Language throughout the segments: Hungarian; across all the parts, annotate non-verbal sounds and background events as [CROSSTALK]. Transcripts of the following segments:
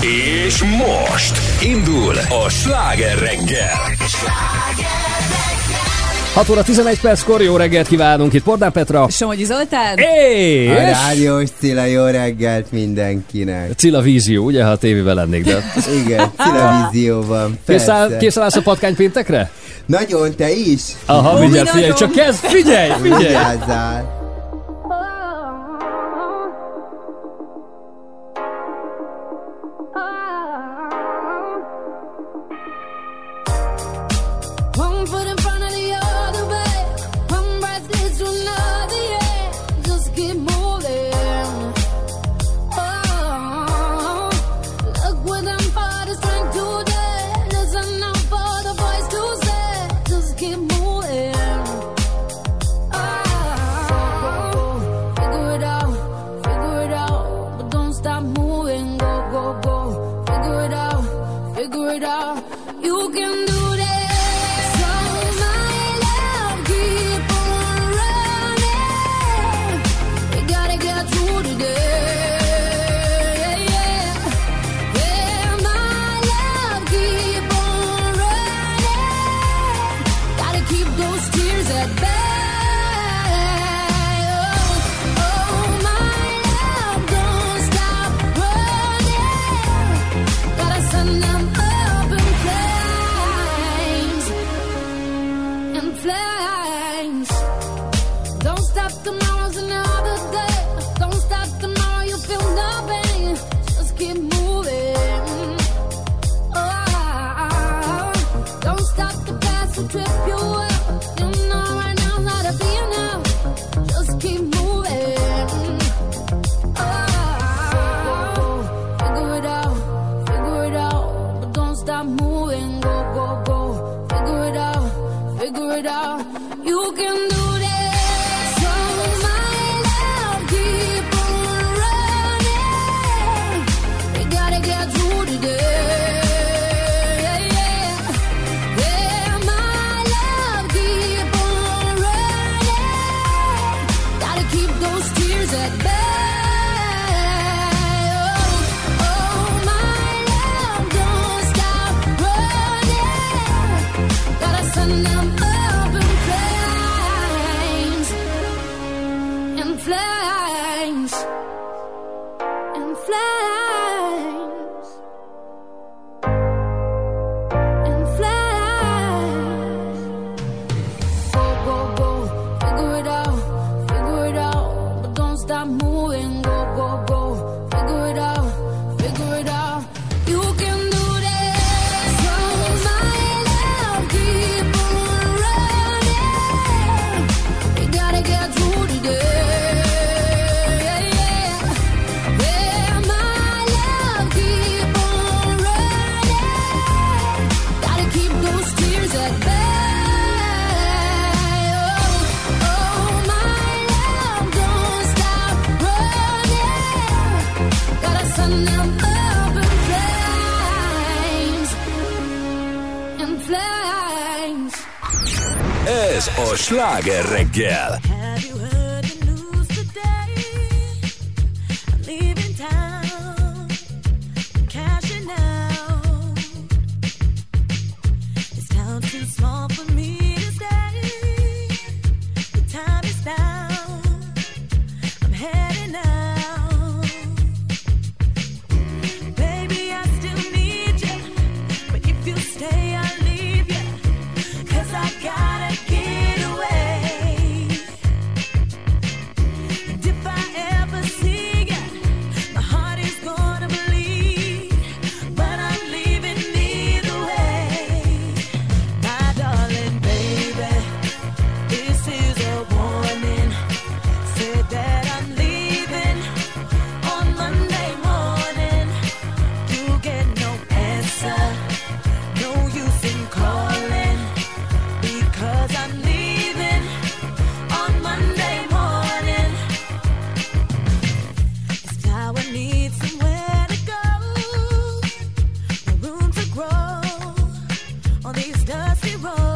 És most indul a sláger reggel. 6 óra 11 perckor, jó reggelt kívánunk itt Pordán Petra. Somogyi Zoltán. És... A rádiós Cilla, jó reggelt mindenkinek. Cilla vízió, ugye, ha a tévében lennék, de... Igen, Cilla vízióban, persze. Készen állsz a patkány péntekre? Nagyon, te is. Aha, mindjárt figyelj, csak kezd, figyelj, figyelj. Vigyázzál. Yeah. is dusty road.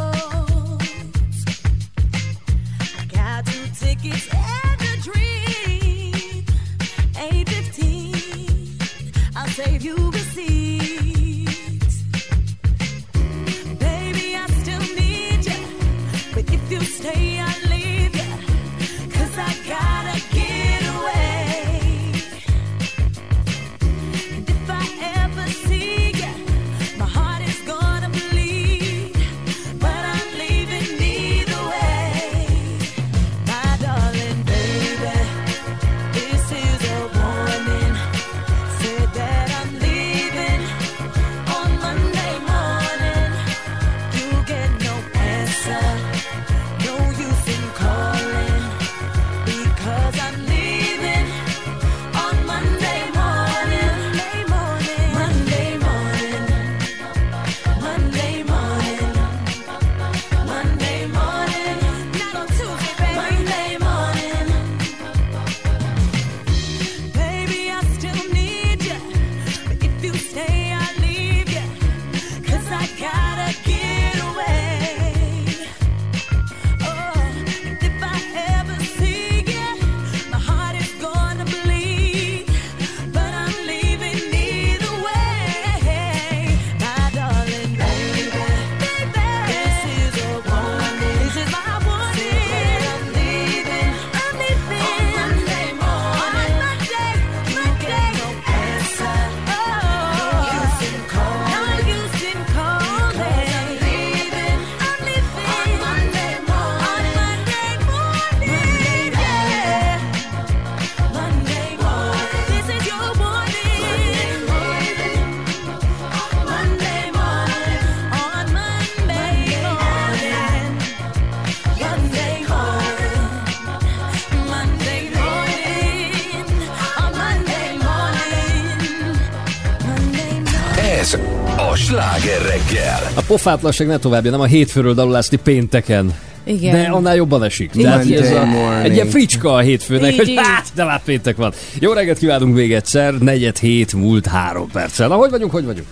A pofátlanság ne továbbja, nem a hétfőről dalulászni pénteken. Igen. De annál jobban esik. Igen. Tehát ez a, egy ilyen fricska a hétfőnek, Így, hogy így. hát, de lát péntek van. Jó reggelt kívánunk még egyszer, negyed hét múlt három perccel. Na, hogy vagyunk, hogy vagyunk?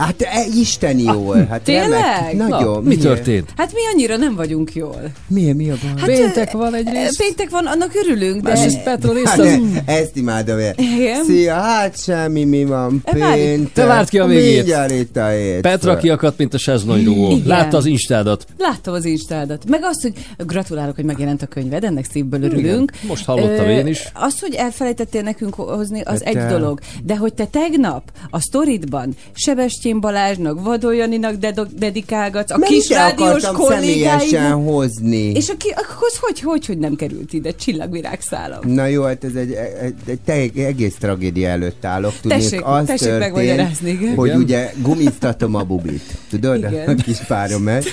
Hát e, isteni jól. Hát tényleg? remek. Na, Nagyon. Mi Miért? történt? Hát mi annyira nem vagyunk jól. Miért? Mi a baj? Hát, Péntek ö, van egyrészt. Péntek van, annak örülünk, de... Másrészt Petra Hát, ne, ezt imádom én. Igen. Szia, hát semmi, mi van E, péntek. Te várd ki a végét. Mindjárt itt a hét. Petra kiakadt, mint a sezlonyrúgó. Igen. Látta az instádat. Láttam az instádat. Meg azt, hogy gratulálok, hogy megjelent a könyved, ennek szívből örülünk. Igen, most hallottam én is. Az, hogy elfelejtettél nekünk hozni, az Hát egy dolog. De hogy te tegnap a sztoridban Sebestyén Balázsnak, Vadó Janinak dedo- dedikálgatsz, a Mert kis rádiós kollégáidnak. hozni. És aki, akkor hogy, hogy, hogy nem került ide csillagvirágszállam? Na jó, hát ez egy, egy, egy, egy egész tragédia előtt állok. Tudnék, Tessék, az tessék történt, megmagyarázni, igen. hogy Igen. ugye gumiztatom a bubit. Tudod? Igen. A kis páromet.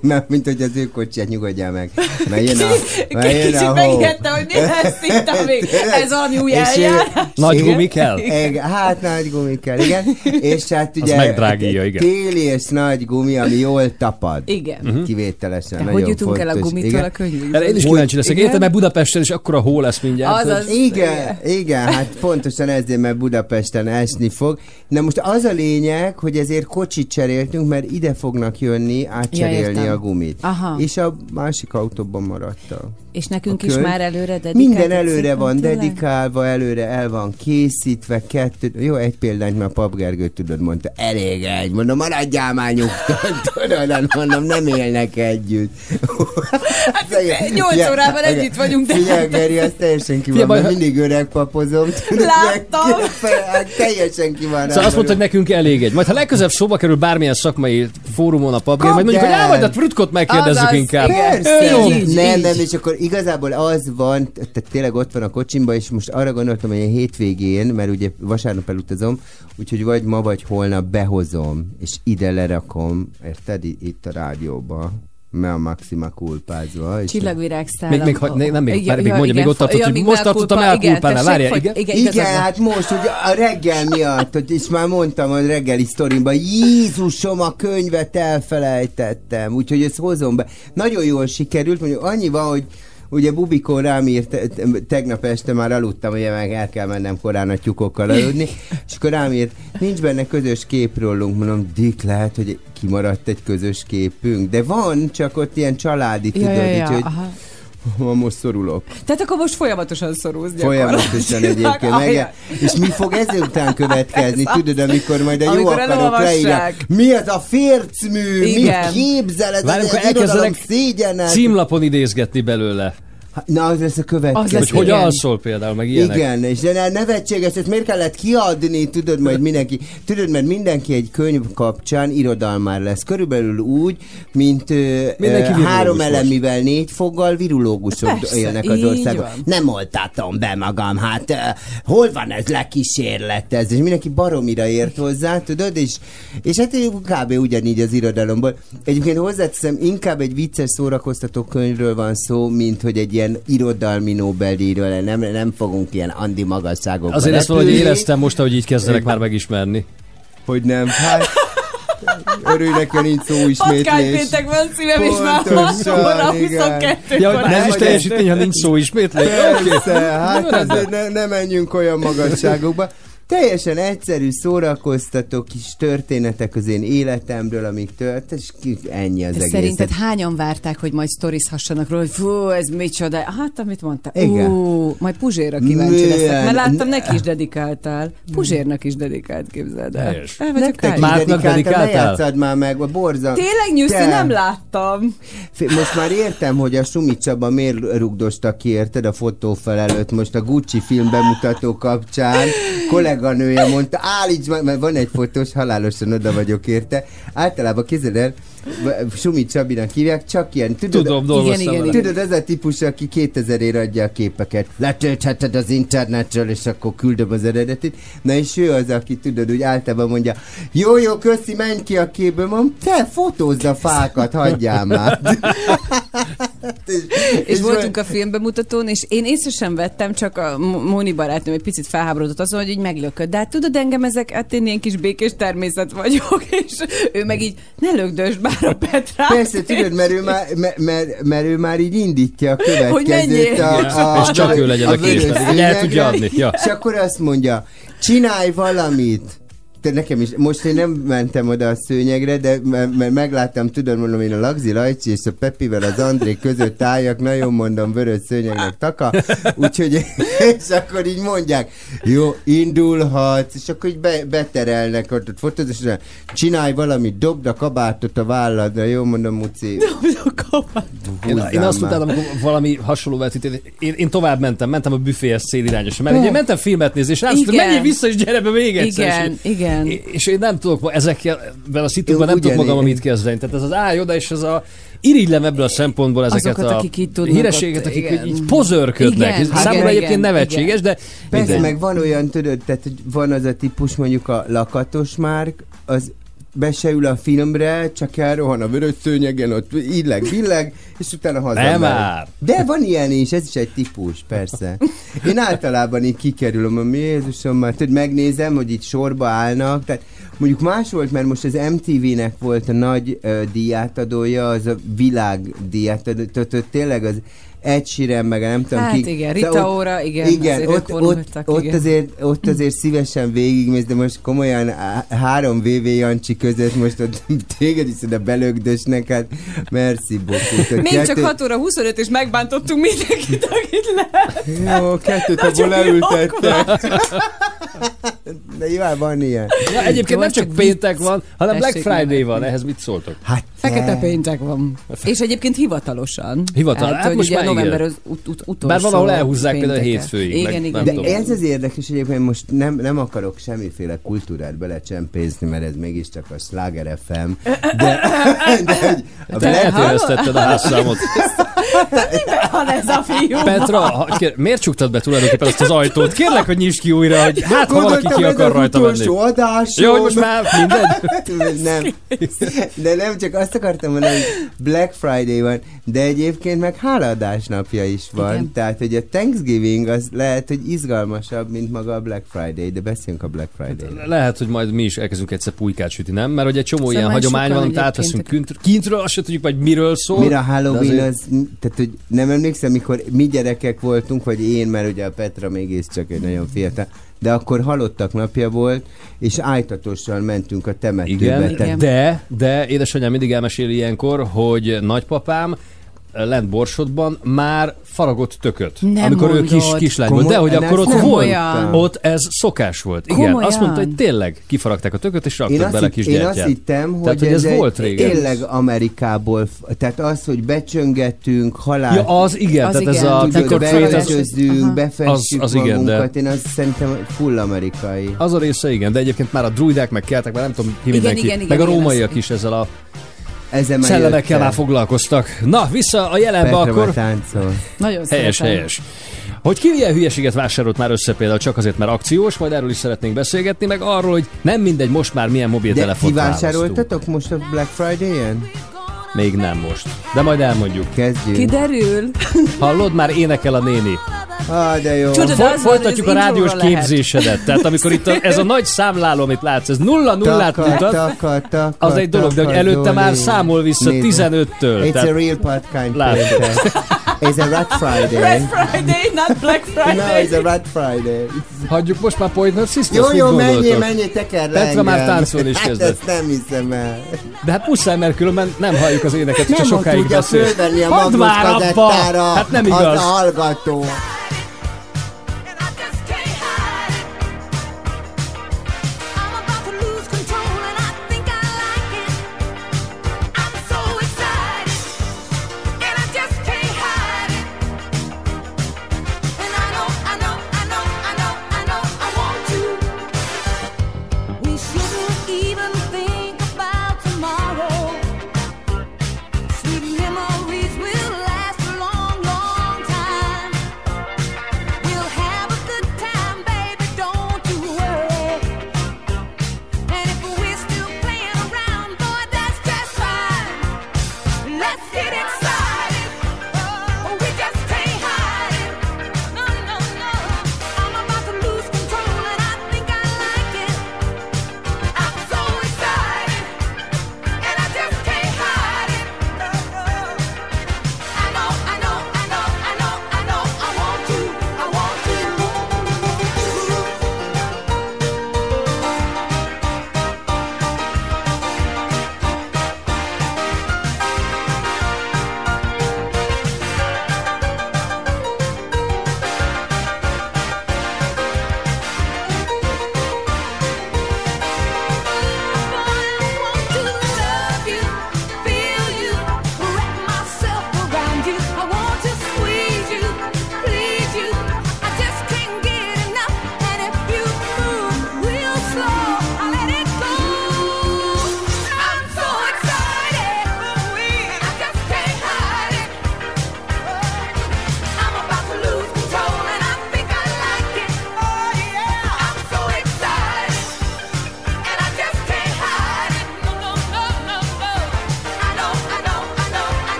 Mert [LAUGHS] mint hogy az ő kocsiját nyugodjál meg. Mert jön a, mert jön Kicsit a hó. megijedte, hogy lesz itt, ami, ez valami [LAUGHS] új eljárás. Nagy Igen. gumi kell? Igen, hát nagy gumi kell, igen. [LAUGHS] És hát ugye megdrágítja, igen. téli és nagy gumi, ami jól tapad. Igen. Mhm. Kivételesen. De nagyon hogy jutunk el a gumitól Igen. a könyvig? Erre én is kíváncsi leszek. Érted, mert Budapesten is akkora hó lesz mindjárt. Azaz. hogy- Igen, igen, hát pontosan ezért, mert Budapesten esni fog. Na most az a lényeg, hogy ezért kocsit cseréltünk, mert ide fognak jönni átcserélni értem. a gumit. Aha. És a másik autóban maradta. És nekünk is már előre dedikált. Minden előre van tőle? dedikálva, előre el van készítve, kettő, jó, egy példányt már Papgergő tudod, mondta, elég egy, mondom, maradjál már nyugton, [LAUGHS] tudod, mondom, nem élnek együtt. [LAUGHS] Hát, nyolc órában együtt vagyunk, de- Figyelj, Geri, az teljesen ki van, mert mindig öreg papozom. Láttam. [LAUGHS] hát Teljesen ki van. Szóval azt mondta, hogy nekünk elég egy. Majd ha legközelebb szóba kerül bármilyen szakmai fórumon a papír, Kap majd mondjuk, hogy el! majd a Trutkot megkérdezzük inkább. Persze, nem, nem, és akkor igazából az van, tehát tényleg ott van a kocsimba, és most arra gondoltam, hogy a hétvégén, mert ugye vasárnap elutazom, úgyhogy vagy ma, vagy holnap behozom, és ide lerakom, érted, itt a rádióba, mert a Maxima kulpázva. és- Csillagvirágszállam. Még- még ha- ne- nem, még- Igen, még ja, mondja, még igen, ott tartott, ja, hogy még most tartottam el tessék, Várjál, igen? igen, Igen, hát most, hogy a reggel miatt, hogy és már mondtam a reggeli sztorimban, Jézusom, a könyvet elfelejtettem, úgyhogy ezt hozom be. Nagyon jól sikerült, mondjuk annyi van, hogy Ugye Bubikó rám írt, te- tegnap este már aludtam, ugye meg el kell mennem korán a tyukokkal aludni, és akkor rám írt, nincs benne közös kép rólunk, mondom, Dick, lehet, hogy kimaradt egy közös képünk, de van, csak ott ilyen családi, tudod, Ja, ja, ja, így, hogy aha. Ma most szorulok. Tehát akkor most folyamatosan szorulsz Folyamatosan egyébként. [LAUGHS] Meg, és mi fog ezután [LAUGHS] következni? Ez Tudod, amikor majd a jó Amikor akarok leírják. Mi ez a fércmű? Igen. Mit képzel? Ez Várjunk, az akkor irodalom elkezdenek szégyenet. Címlapon idézgetni belőle. Na, az lesz a következő. Az lesz, Hogy hogy alszol például, meg ilyenek. Igen, és de nevetséges, ezt miért kellett kiadni, tudod, majd mindenki, tudod, mert mindenki egy könyv kapcsán irodalmár lesz. Körülbelül úgy, mint Mindenki ö, virulógus három most. elemivel négy foggal virulógusok Persze, élnek az országban. van. Nem oltatom be magam, hát ö, hol van ez lekísérletez? És mindenki baromira ért hozzá, tudod, és, és hát kb. ugyanígy az irodalomból. Egyébként hozzáteszem, inkább egy vicces szórakoztató könyvről van szó, mint hogy egy ilyen irodalmi Nobel-díjról, nem, nem fogunk ilyen andi magasságokba Azért ezt valahogy éreztem most, hogy így kezdenek már megismerni. Hogy nem, hát örülj neki, hogy nincs szó Patkány ismétlés. péntek van szívem, és már Pontosan, 6 óra igen. 22 Ja, hogy ez is teljesítmény, ha nincs szó ismétlés. Persze, hát ne, ne menjünk olyan magasságokba. Teljesen egyszerű, szórakoztató kis történetek az én életemről, amik tört, és ennyi az De egész. szerinted hányan várták, hogy majd sztorizhassanak róla, hogy fú, ez micsoda? Hát, amit mondta. Igen. Ú, majd Puzsérra kíváncsi leszek, mert láttam, Ne- neki is dedikáltál. Puzsérnak is dedikált, képzeld el. El Nektek is ne dedikáltál? játszad már meg, a borza. Tényleg nyűsző, Te- nem láttam. Most már értem, hogy a Sumi Csaba miért rugdosta ki, érted, a fotófel előtt, most a Gucci film bemutató kapcsán. Kolléganője mondta, állíts meg, mert van egy fotós, halálosan oda vagyok érte. Általában kézzel el, Sumi Csabinak hívják, csak ilyen, tudod, Tudom, igen, vele. igen. Tudod, ez a típus, aki 2000 ér adja a képeket. Letöltheted az internetről, és akkor küldöm az eredetit. Na és ő az, aki tudod, úgy általában mondja, jó, jó, köszi, menj ki a képből, mondom, te fotózd a fákat, hagyjál már. [LAUGHS] és, És voltunk a filmbemutatón, és én észre sem vettem, csak a Móni barátnőm egy picit felháborodott azon, hogy így meglökött. De hát tudod, engem ezek, hát én ilyen kis békés természet vagyok, [LAUGHS] és ő meg így, ne lögdösd már a Petrát. Persze, tudod, mert ő már, mert, mert, mert ő már így indítja a Hogy következőt. menjél. a, a, És csak ő legyen a vörös képen, el tudja adni. Ja. És akkor azt mondja, csinálj valamit. De nekem is, most én nem mentem oda a szőnyegre, de mert, megláttam, tudod, mondom, én a Lagzi Lajcsi és a Pepivel az André között álljak, nagyon mondom, vörös szőnyegnek taka, úgyhogy, [LAUGHS] és akkor így mondják, jó, indulhatsz, és akkor így be, beterelnek, ott, ott fotóz, és mondják, csinálj valamit, dobd a kabátot a válladra, jó, mondom, Muci, Én, húzzál én azt már. utálom, amikor valami hasonló vetítét. Én, én tovább mentem, mentem a büféhez szélirányosan, mert ugye mentem filmet nézni, és azt mondtam, Igen. menjél vissza, és gyere be még egyszer. Igen, és, igen. És én nem tudok ezekkel, a szituban nem tudok magam mit kezdeni. Tehát ez az állj oda, és ez a irigylem ebből a szempontból ezeket Azokat, a akik így tudnak hírességet, akik igen. így pozörködnek. Igen, igen, Számomra igen, egyébként igen. nevetséges, de Persze, mindegy. meg van olyan, tudod, tehát hogy van az a típus, mondjuk a lakatos márk, az be se ül a filmre, csak elrohan a vörös szőnyegen, ott illeg, billeg, és utána hazamegy. Már. De van ilyen is, ez is egy típus, persze. Én általában így kikerülöm, hogy Jézusom, már tudod, megnézem, hogy itt sorba állnak, tehát mondjuk más volt, mert most az MTV-nek volt a nagy uh, díjátadója, az a világ díjátadó, tehát tényleg az Ed Sheeran, meg a nem tudom Hát ki. igen, De Rita ott- Ora, igen, igen ott, ott, ott, igen. azért, ott azért szívesen végigmész, de most komolyan három VV Jancsi között most ott [LAUGHS] téged is oda belögdösnek, hát merci. Tehát Még csak kettő- 6 óra 25, és megbántottunk mindenkit, akit lehet. Jó, kettőt abból leültettek. [LAUGHS] De jó, van ilyen. Ja, egyébként nem csak péntek van, hanem Black Friday van. Ehhez mit szóltok? Hát Fekete te- péntek van. És egyébként hivatalosan. Hivatal- hát hogy most ugye már november az ut- ut- utolsó Bár valahol elhúzzák például pénteke. hétfőig, Igen, meg igen, nem De tudom. ez az érdekes, hogy egyébként most nem, nem akarok semmiféle kultúrát belecsempészni, mert ez mégiscsak a Sláger FM, de, [LAUGHS] de hogy a Te Black, eltévesztetted a [LAUGHS] házszámot. Van ez a fiú. Petra, ha, kér, miért csuktad be tulajdonképpen azt az ajtót? Kérlek, hogy nyisd ki újra, hogy hát ha valaki ki akar rajta menni. adás. Jó, hogy most már mindegy. [LAUGHS] nem. De nem, csak azt akartam mondani, hogy Black Friday van, de egyébként meg hálaadás napja is van. Igen. Tehát, hogy a Thanksgiving az lehet, hogy izgalmasabb, mint maga a Black Friday, de beszéljünk a Black Friday. Lehet, hogy majd mi is elkezdünk egyszer pulykát sütni, nem? Mert hogy egy csomó Szóval ilyen hagyomány van, amit átveszünk egyébként- kint, kintről, azt se tudjuk, vagy miről szól. Mire a Halloween azért- az, tehát hogy nem emlékszem, mikor mi gyerekek voltunk, vagy én, mert ugye a Petra még csak egy nagyon fiatal, de akkor halottak napja volt, és ájtatosan mentünk a temetőbe. Igen, Igen. de, de édesanyám mindig elmeséli ilyenkor, hogy nagypapám lent Borsodban már faragott tököt. Nem amikor ő kis, mondod. kislány volt. De hogy akkor ott volt. Ott ez szokás volt. Igen. Komolyan? Azt mondta, hogy tényleg kifaragták a tököt, és raktak bele kis én azt hittem, hogy, Tehát, hogy ez volt régen. Tényleg Amerikából, tehát az, hogy becsöngetünk, halál... Ja, az igen, Az tehát ez igen. a Tudod, beöltözünk, befestjük Az- az igen, de- magunkat, én azt szerintem full amerikai. az a része igen, de egyébként már a druidák, meg keltek, már nem tudom ki mindenki, igen, igen, meg a rómaiak ez- is ezzel a Ezzel már szellemekkel jöttem. már foglalkoztak. Na, vissza a jelenbe Petra akkor. táncol. Nagyon Helyes, szeretem. helyes. Hogy ki milyen hülyeséget vásárolt már össze például csak azért, mert akciós, majd erről is szeretnénk beszélgetni, meg arról, hogy nem mindegy most már milyen De mobiltelefont ti választunk. vásároltatok most a Black Friday-en? Még nem most. De majd elmondjuk. Kezdjünk. Kiderül. Hallod, már énekel a néni. Ah, de jó. Tudod, Fo- folytatjuk a rádiós lehet. képzésedet. Tehát amikor itt a, ez a nagy számláló, amit látsz, ez nulla nullát Taka, mutat, taka, taka, az egy dolog, de hogy előtte már számol vissza Nézd. 15-től. It's a real patkány Látod. [LAUGHS] Ez a Rat Friday. Red Friday, not Black No, Friday. it's a Rat Friday. hagyjuk most már Pointer Sisters, Jó, jó, menjél, gondoltok? menjél, teker le Petra már táncolni is Hát kezdett. ezt nem hiszem el. De hát muszáj, mert különben nem halljuk az éneket, Nem csak sokáig tudja beszél. fölvenni a magnus kazettára Hát nem az a igaz. hallgató.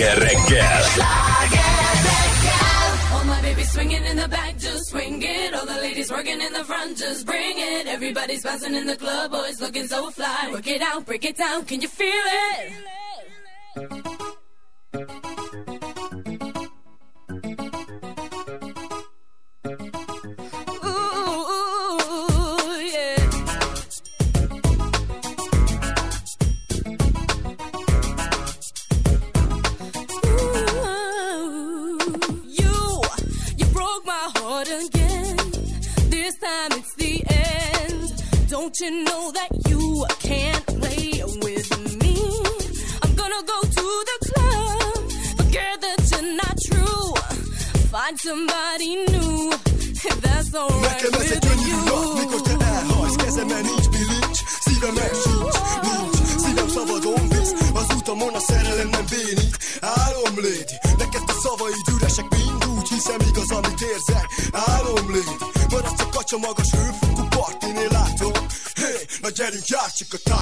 Sláger reggel. Babies swinging in the back, just swing it. All the ladies working in the front, just bring it. Everybody's bouncing in the club, boys looking so fly. Work it out, break it down, can you feel it? you know that you can't with me. I'm gonna Mikor te elhajsz, kezemen nincs bilincs, szívemen sincs, nincs. Szívem szabadon visz, az utamon a szerelem nem bénít. Álom légy, neked a szavaid üresek mind úgy, hiszem igaz, amit érzek. Álom légy, maradsz a kacsa magas hőfő. 때를 자식껏 단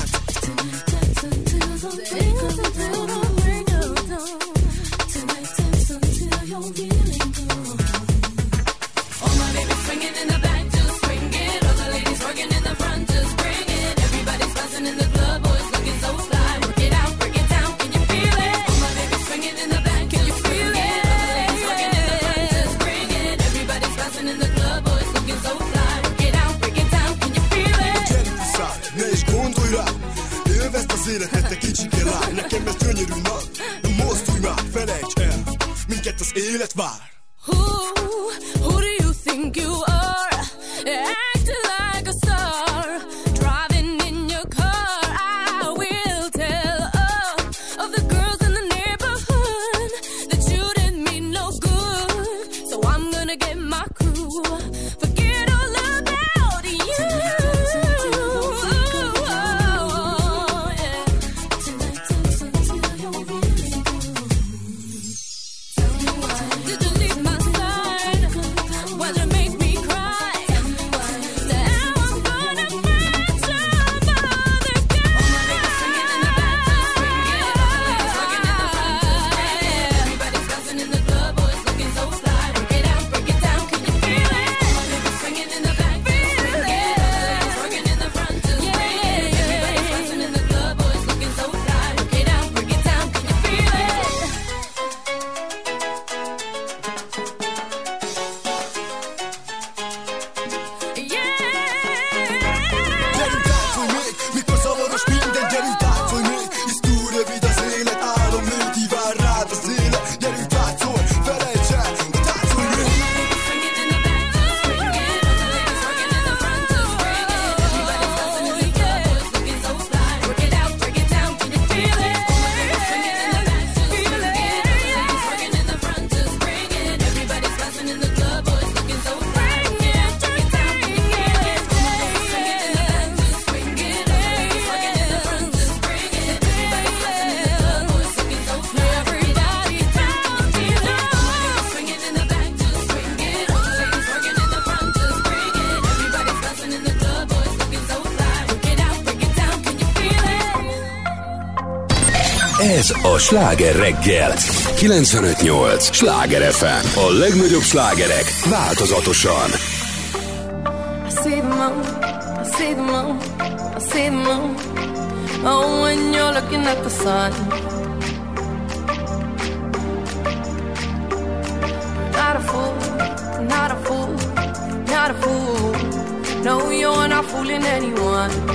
sláger reggel. 958! Sláger FM. A legnagyobb slágerek változatosan. Oh, not a fool, not a fool, not a fool. No, you're not fooling anyone.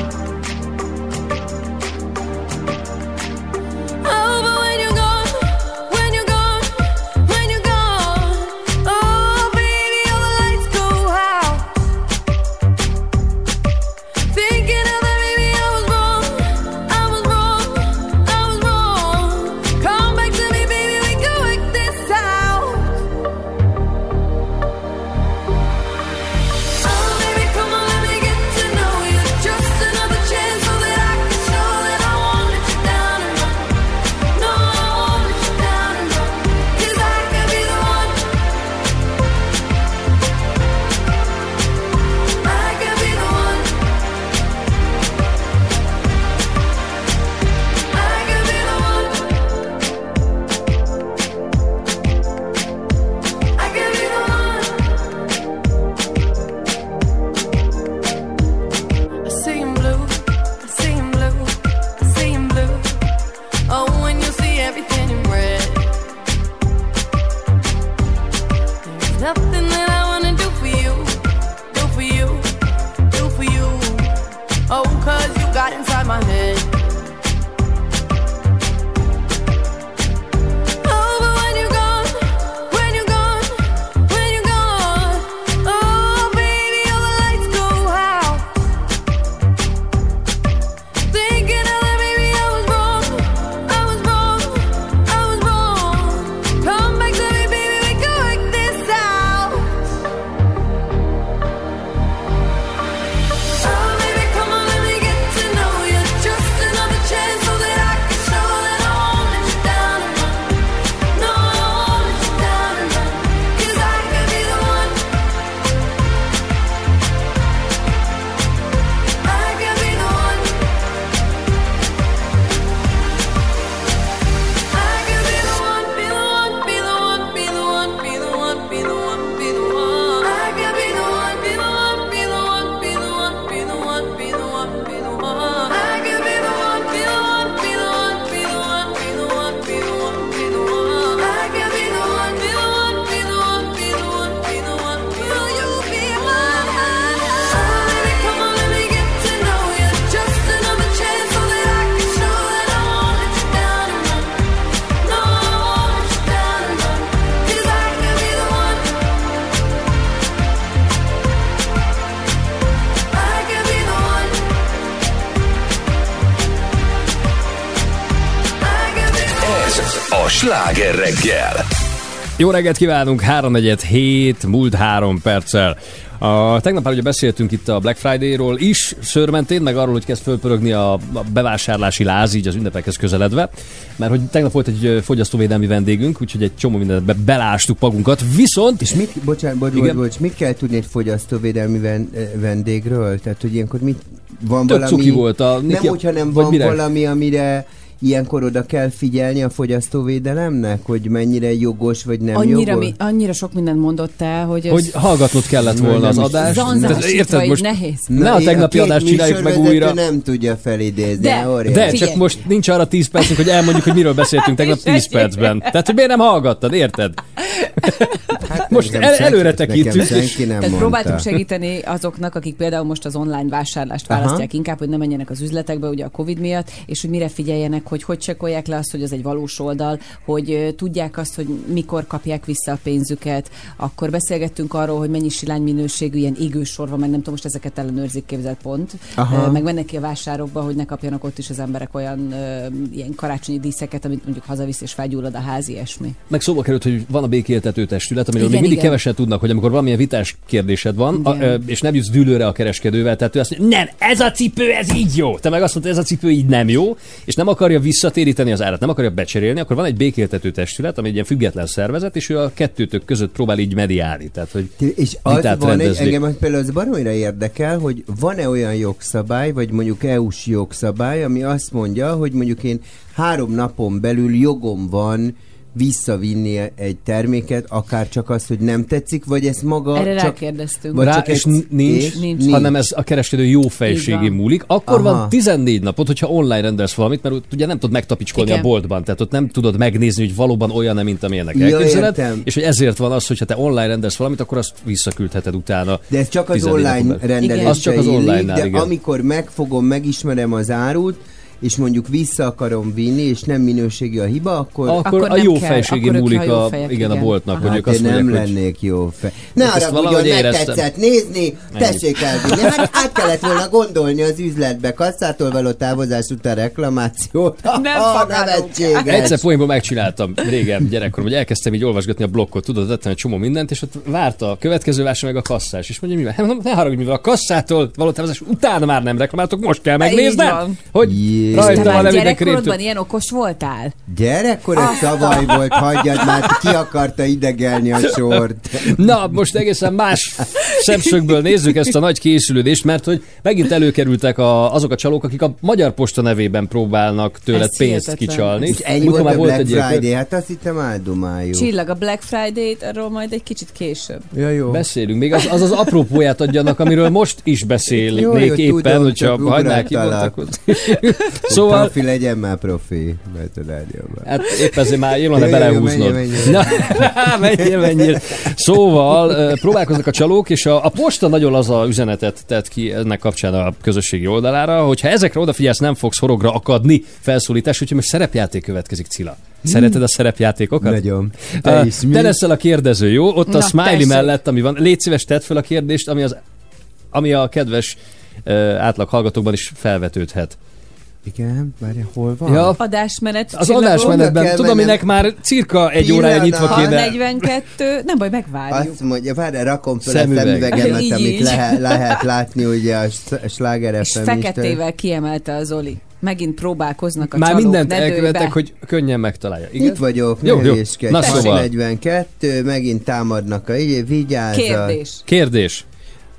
nothing Jó reggelt kívánunk, 3 hét, múlt három perccel. A, tegnap már ugye beszéltünk itt a Black Friday-ról is, szörmentén, meg arról, hogy kezd fölpörögni a, a bevásárlási láz, így az ünnepekhez közeledve. Mert hogy tegnap volt egy fogyasztóvédelmi vendégünk, úgyhogy egy csomó mindenbe belástuk magunkat. Viszont, És mit, bocsánat, bocs, bocs, bocs, mit kell tudni egy fogyasztóvédelmi ven, vendégről? Tehát, hogy ilyenkor mit, van Tök valami... volt a nem, hogyha nem van mire? valami, amire ilyenkor oda kell figyelni a fogyasztóvédelemnek, hogy mennyire jogos vagy nem Annyira, jogos? mi, annyira sok mindent mondott el, hogy, hogy hallgatnod kellett volna Nem az adást. zanzásítva így nehéz. Ne a tegnapi két adást csináljuk meg újra. nem tudja felidézni. De- óriási. De, csak most nincs arra 10 percünk, hogy elmondjuk, hogy miről beszéltünk tegnap 10 percben. Tehát, hogy miért nem hallgattad, érted? Hát most el- előre tekintünk, Tehát mondta. próbáltunk segíteni azoknak, akik például most az online vásárlást Aha. választják inkább, hogy ne menjenek az üzletekbe ugye a Covid miatt, és hogy mire figyeljenek, hogy hogy csekkolják le azt, hogy az egy valós oldal, hogy tudják azt, hogy mikor kapják vissza a pénzüket. Akkor beszélgettünk arról, hogy mennyi silány minőségű ilyen égősor van, meg nem tudom, most ezeket ellenőrzik képzelt pont. Aha. Meg mennek ki a vásárokba, hogy ne kapjanak ott is az emberek olyan ilyen karácsonyi díszeket, amit mondjuk hazavisz és felgyullad a ház, ilyesmi. Meg szóba került, hogy van a békéltető testület, amiről Igen, még mindig igen. keveset tudnak, hogy amikor valamilyen vitás kérdésed van, a, Igen. és nem jutsz dűlőre a kereskedővel, tehát ő azt mondja, nem, ez a cipő, ez így jó. Te meg azt mondod, ez a cipő így nem jó, és nem akarja visszatéríteni az árat, nem akarja becserélni, akkor van egy békéltető testület, ami egy ilyen független szervezet, és ő a kettőtök között próbál így mediálni. Tehát, hogy És az van egy, engem például az baromira érdekel, hogy van-e olyan jogszabály, vagy mondjuk EU-s jogszabály, ami azt mondja, hogy mondjuk én három napon belül jogom van visszavinni egy terméket, akár csak az, hogy nem tetszik, vagy ez maga Erre csak... rákérdeztünk. vagy Rá, csak és nincs, és? Nincs. hanem ez a kereskedő jó fejségé múlik. Akkor Aha. van 14 napot, hogyha online rendelsz valamit, mert ugye nem tudod megtapicskolni Igen. a boltban, tehát ott nem tudod megnézni, hogy valóban olyan, mint amilyennek Ja, elképzeled, értem. és hogy ezért van az, hogy ha te online rendelsz valamit, akkor azt visszaküldheted utána. De ez csak az 14 online rendelésre Az csak az illik, online-nál, de igen. amikor megfogom, megismerem az árut, és mondjuk vissza akarom vinni, és nem minőségi a hiba, akkor... Akkor, Akkor a jó kell, akkor ők múlik a, fejek, igen, a boltnak, Aha. hogy ők Hát azt nem mondják, hogy lennék jó fej. Ne Hát arra ugyan éreztem. megtetszett nézni, tessék elvinni. Hát át kellett volna gondolni az üzletbe, kasszától való távozás után reklamációt. Nem Ah, fogadunk. nevetséges. Egyszer poénból megcsináltam régen gyerekkorom, hogy elkezdtem így olvasgatni a blokkot, tudod, tettem egy csomó mindent, és ott várta a következő vásár meg a kasszás. És mondja, mivel? Hát, Ne haragudj, mivel a kasszától való távozás utána már nem reklamáltok, most kell megnéznem, van. hogy Rajta Te van már gyerekkorodban ilyen okos voltál? Gyerekkor ez tavaly volt, hagyjad már, ki akarta idegelni a sort. Na, most egészen más szemszögből nézzük ezt a nagy készülődést, mert hogy megint előkerültek a, azok a csalók, akik a Magyar Posta nevében próbálnak tőled Ez pénzt hihetetlen. kicsalni. És ennyi volt a Black egy ilyen- Friday, hát azt hittem áldomáljuk. Csillag a Black Friday-t, arról majd egy kicsit később. Ja, jó. Beszélünk, még az az, az apropóját adjanak, amiről most is beszélnék Jó, jó, éppen, tudom, hogyha csak hagynál ki ugrottalak. Szóval. Profi legyen már profi. Hát épp ezért már jól lenne belehúznod. menjél, [LAUGHS] menjél. Szóval próbálkoznak a csalók, és a, a posta nagyon az a üzenetet tett ki ennek kapcsán a közösségi oldalára, hogy ha ezekre odafigyelsz, nem fogsz horogra akadni felszólítás, úgyhogy most szerepjáték következik, Cilla. Szereted a szerepjátékokat? Nagyon. Te, Te is, mi? te leszel a kérdező, jó? Ott a Na, smiley tessék. mellett, ami van. Légy szíves, tedd fel a kérdést, ami, az, ami a kedves uh, átlag hallgatókban is felvetődhet. Igen, várj, hol van? Ja, Adásmenet. az csillagok. adásmenetben, kell tudom, aminek már cirka egy órája Pillanat. nyitva Ha kéne. 42, nem baj, megvárjuk. Azt mondja, várj, rakom fel Szemüveg. a szemüvegemet, Így, amit így. lehet, lehet látni ugye a s- a Sláger És FM feketével kiemelte az Oli. Megint próbálkoznak a Már csalók mindent nedőbe. elkövetek, hogy könnyen megtalálja. Itt Igen? vagyok, Jó, jó. Na, Pasi szóval. 42, megint támadnak a így, vigyázz. Kérdés. Kérdés.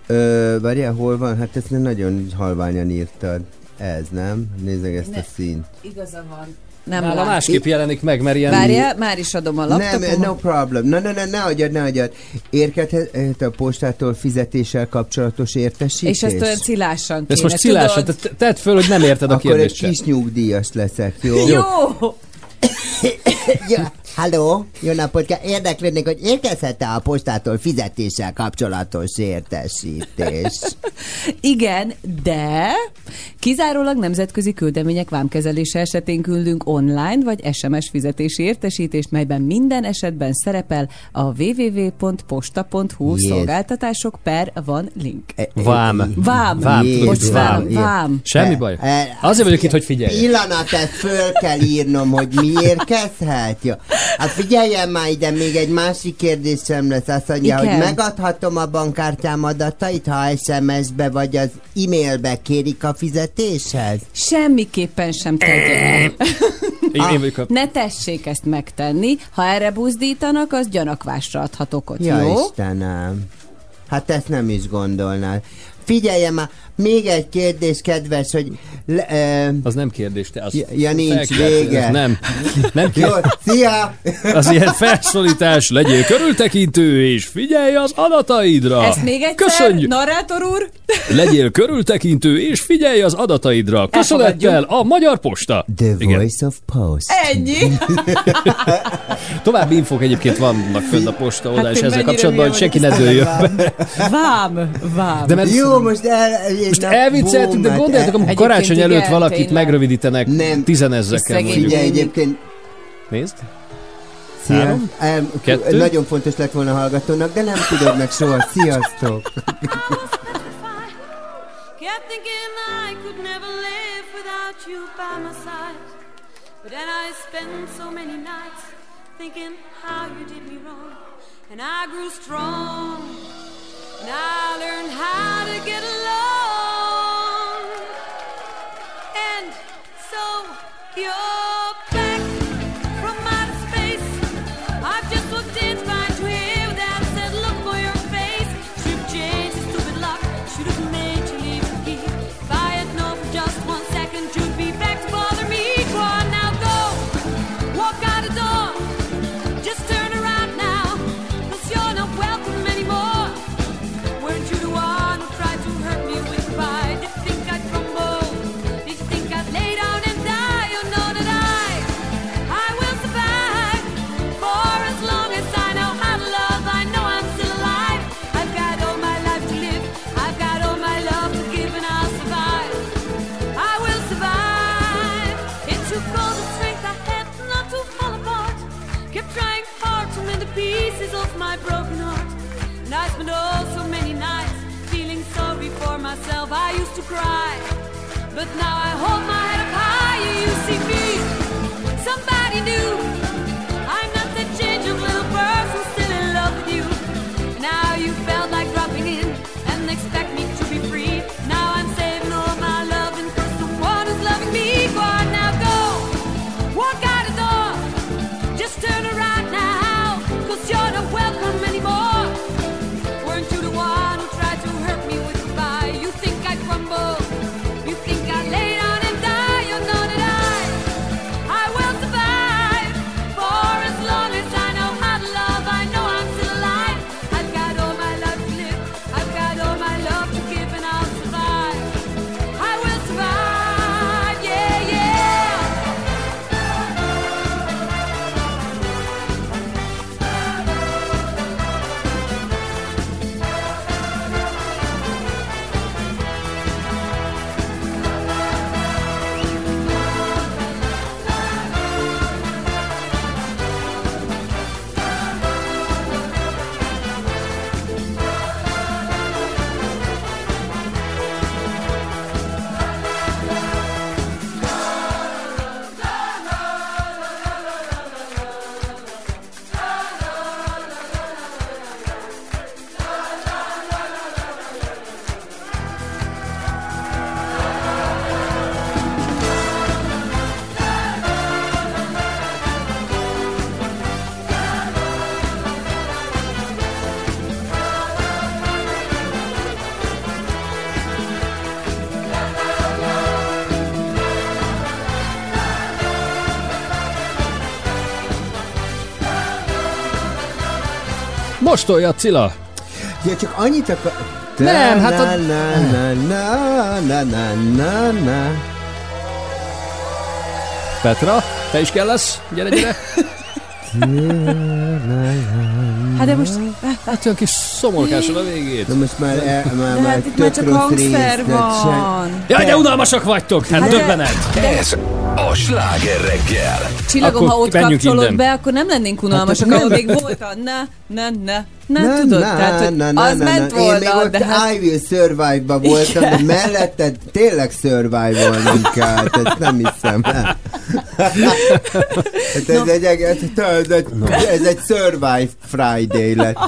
Ö, várjál, hol van? Hát ezt nagyon halványan írtad. Ez, nem? Nézzük ezt Ne. a színt. Igaza van. Nem Nála lát. másképp jelenik meg, mert ilyen... Várjál, már is adom a Nem, laptopomat. no problem. Na, na, na, ne adjad, ne adjad. Érkedhet a postától fizetéssel kapcsolatos értesítés? És ezt olyan cilásan kéne, Ezt most cilásan, tudod? te- tedd föl, hogy nem érted a Akkor egy kérdést sem. kis nyugdíjas leszek, jó? Jó! [COUGHS] Ja. Halló, jó napot kell. Érdeklődnék, hogy érkezhet-e a postától fizetéssel kapcsolatos értesítés? [LAUGHS] Igen, de kizárólag nemzetközi küldemények vámkezelése esetén küldünk online vagy SMS fizetési értesítést, melyben minden esetben szerepel a www.posta.hu Yes. szolgáltatások per van link. Vám. Vám. Vám. Jézus, vám. vám. Semmi baj. E- Azért vagyok itt, hogy figyelj. Pillanat, ezt föl kell írnom, hogy mi érkezhet. Hát figyeljen már ide, még egy másik kérdésem lesz. Azt mondja, Igen. hogy megadhatom a bankkártyám adatait, ha SMS-be vagy az e-mailbe kérik a fizetéshez? Semmiképpen sem tegye. Én, én vagyok a... Ne tessék ezt megtenni. Ha erre buzdítanak, az gyanakvásra adhat okot, Ja, jó? Istenem. Hát ezt nem is gondolnál. Figyeljen már, még egy kérdés, kedves, hogy... Le, ö, Az nem kérdés, te az... Ja- nincs vége. Nem. Nem jó, kérdés. szia! Az ilyen felszólítás, legyél körültekintő, és figyelj az adataidra. Ezt még egyszer, Köszönjük. narrátor úr? Legyél körültekintő, és figyelj az adataidra. Köszönettel a Magyar Posta. The Igen. Voice of Post. Ennyi. [LAUGHS] További infók egyébként vannak fönn a posta oldalán, Hát és ezzel kapcsolatban, hogy senki ne dőljön be. Vám, vám. De mert Jó, most el... most elvicceltük, de gondoljátok, amikor Egyébként karácsony előtt igen, valakit tényleg. megrövidítenek Nem. tizenezrekkel mondjuk. Figyelj, egyébként Nézd. Szia. Három, kettő. Nagyon fontos lett volna hallgatónak, de nem tudod meg soha. Sziasztok! Kept thinking I could never live without you by my side. But then I spent so many nights thinking how you did me wrong. And I grew strong. And I learned how to get along. You're I used to cry, but now I hold my head up high. You see me, somebody new. Mostolja, Cilla. Ja, csak annyit akar... Nem, hát a- Na, na, na, na, na, na, na. Petra, te is kell lesz? Gyere, gyere. Hát de most... Hát olyan kis szomorkásan a végét. Na most már, el, már, De már hát itt már csak rossz hangszer van. Jaj, de unalmasak vagytok! Hát Hát de- döbbenet! Ez a sláger reggel. Csillagom, Akkor ha ott kapcsolod innen. be, akkor nem lennénk unalmasak, Hát ahol még volt a na, na, na, na, tudod? Tehát, hogy az ment Én még volna, ott de hát... I Will Survive-ba voltam, de melletted tényleg survive-olni kell, ezt nem hiszem el. [LAUGHS] Hát ez, egy, ez, ez, egy, ez egy Survive Friday lett.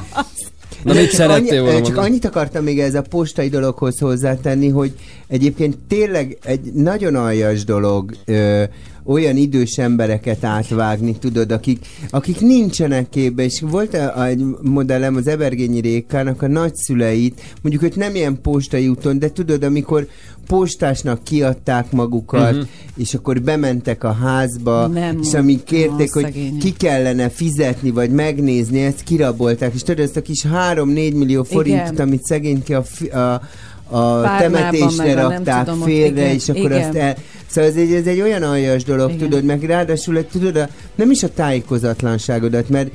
Na mit csak szerettél volna Csak mondani? annyit akartam még ez a postai dologhoz hozzátenni, hogy egyébként tényleg egy nagyon aljas dolog ö, olyan idős embereket átvágni, tudod, akik, akik nincsenek képbe, és volt egy modellem az Ebergényi Rékának a nagyszüleit, mondjuk ők nem ilyen postai úton, de tudod, amikor postásnak kiadták magukat, uh-huh. és akkor bementek a házba, Nem és amíg kérték, hogy szegények. ki kellene fizetni, vagy megnézni, ezt kirabolták, és tudod, ezt a kis 3-4 millió forintot, Igen. amit szegényke a, fi- a, a Párnában, temetésre meg rakták tudom, félre, igen, és akkor igen. azt el... Szóval ez egy, ez egy olyan aljas dolog, Igen. tudod, meg ráadásul, egy- tudod, a, nem is a tájékozatlanságodat, mert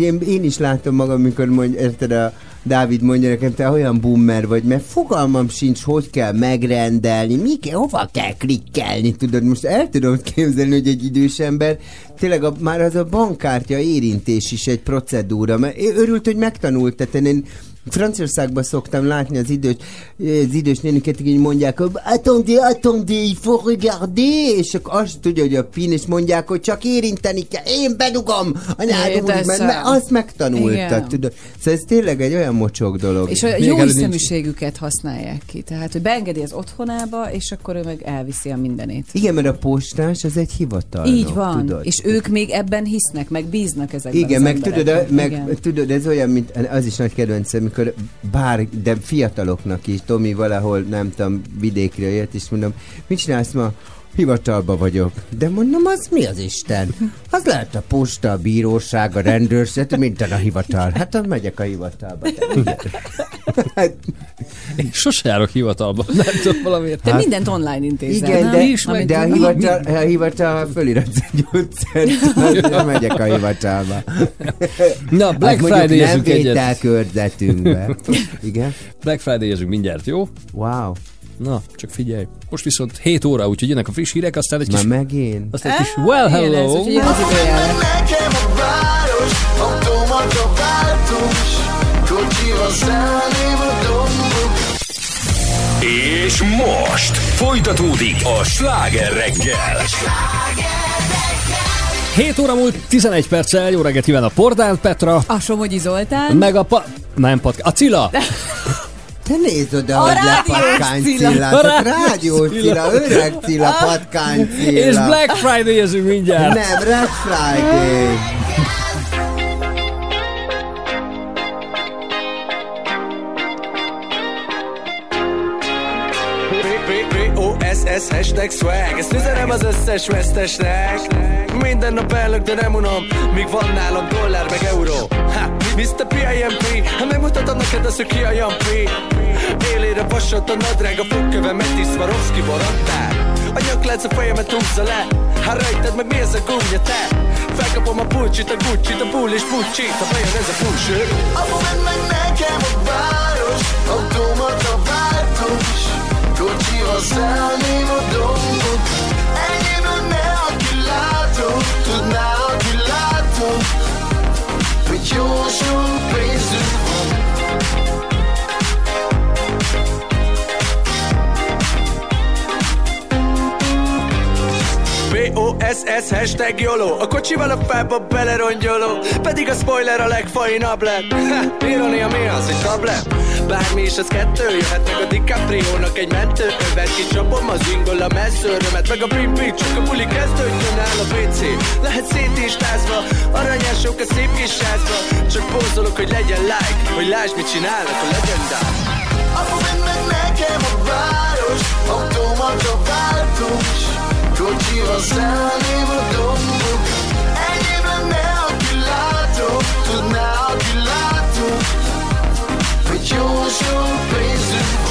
én, én is látom magam, mikor mondja, érted, a Dávid mondja nekem, te olyan boomer vagy, mert fogalmam sincs, hogy kell megrendelni, mi kell, hova kell klikkelni, tudod, most el tudom képzelni, hogy egy idős ember, tényleg a, már az a bankkártya érintés is egy procedúra, mert örült, hogy megtanult, tehát én Franciaországban szoktam látni az idős, az idős néniket, így mondják, hogy attendez, attendez, il faut regarder, és akkor azt tudja, hogy a pin, és mondják, hogy csak érinteni kell, én bedugom, úr, de mert, mert azt megtanulta, tudod. Szóval ez tényleg egy olyan mocsok dolog. És a Még jó előtt nincs- használják ki. Tehát, hogy beengedi az otthonába, és akkor ő meg elviszi a mindenét. Igen, mert a postás az egy hivatal. Így van. Tudod? És ők még ebben hisznek, meg bíznak ezekben Igen, meg tudod, meg tudod, ez olyan, mint az is nagy kedvencem, amikor bár, de fiataloknak is, Tomi valahol, nem tudom, vidékre jött, és mondom, mit csinálsz ma? Hivatalba vagyok. De mondom, az mi az Isten? Az lehet a posta, a bíróság, a rendőrség, minden a hivatal. Hát akkor megyek a hivatalba. hát, Én sose járok hivatalba, nem tudom valamiért. Te mindent online intézel, igen, nem? de, is, Amit- de a hivatal, a hivatal föliratsz egy utcát, [LAUGHS] megyek a hivatalba. Na, Black Hát mondjuk nem egyet. vételkörzetünkbe. Igen? Black Friday-ezünk mindjárt, jó? Wow. Na, csak figyelj. Most viszont 7 óra, úgyhogy jönnek a friss hírek, aztán egy kis, Már megint? aztán egy kis well hello. úgyhogy jön az időjárás. Nekem a város, automata váltós, kocsival szállném a dombok. És most folytatódik a sláger reggel. 7 óra múlt 11 perccel, jó reggelt kíván a Pordán Petra, A Somogyi Zoltán. meg a pa... Nem, pat... A Cilla! [LAUGHS] Te nézd oda, A hogy lepatkány Cilla. A rádiós rádiós Cilla, öreg Cilla, patkány Cilla. És Black Friday-ezünk mindjárt. Nem, Red Friday. B-O-S-S hashtag swag Ezt üzenem az összes vesztesnek Minden nap ellök, de nem unom Míg van nálam dollár meg euró ha, Mr. P.I.M.P. Ha megmutatom neked azt, hogy ki a Jampi Élére vasott a nadrág A fogköve Metis Swarovski borottál A nyaklánc a fejemet húzza le Ha rejted meg mi ez a gumja te Felkapom a pulcsit, a Gucci-t, a bull és Pucci-t Ha bejön ez a bullshit Apu, vedd meg nekem a város, automata váltós, kocsival szállném a dombok. B-O-S-S hashtag YOLO A kocsival a fába belerongyoló Pedig a spoiler a legfainabb lett ha, [LAUGHS] Ironia mi az, egy tablet? Bármi is az kettő. Jöhet meg a DiCaprio-nak egy mentő Övet kicsapom az ingol a messzőrömet. Meg a pimpi, csak a buli kezdődjön áll a WC Lehet szétistázva Aranyások a szép kis házba Csak pózolok, hogy legyen like Hogy lásd, mit csinálnak a legendák. Apu, meg nekem a város, automata váltós, kocsival szállném a dombok. Hogy jó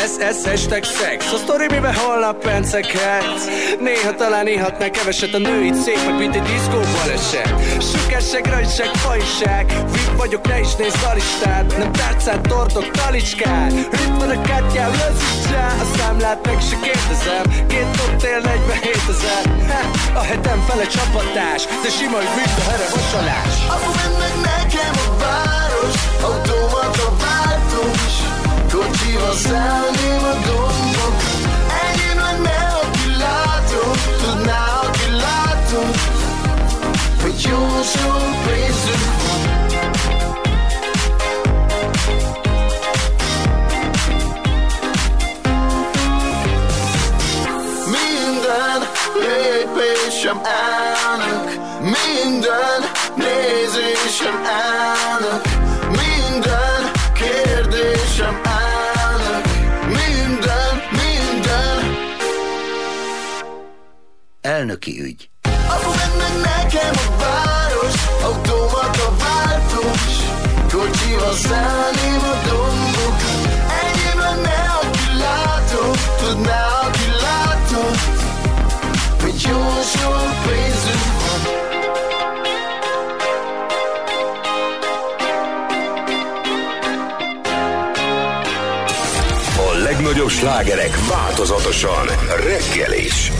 O-S-S hashtag szex. A sztori, mivel holnap pencekhetsz Néha talán ihatnál keveset a nőit Szép meg, mint egy diszkó baleset. Sukásság, rajtság, fajság Vip vagyok, ne is nézd a listát Nem tárcát, tortok, talicskát. Itt van a kártyám, lözzítsá A számlát meg se kérdezem. Két koktél, 47 ezer. A hetem fele csapatás. De sima, hogy mint a here vasalás Apu mennek nekem a város. Automata váltós Kocsival szállném a dombok Enyém lenne, aki látom Tudná, aki látom Hogy jó sok pénzünk Minden lépésem elnök Minden nézésem Elnöki ügy. Apu nekem a város Automata váltós Kocsival szállném a dombok Enyém lenne, aki látom Tudná, aki látom Hogy jó sok pénzünk van A legnagyobb slágerek változatosan reggel is.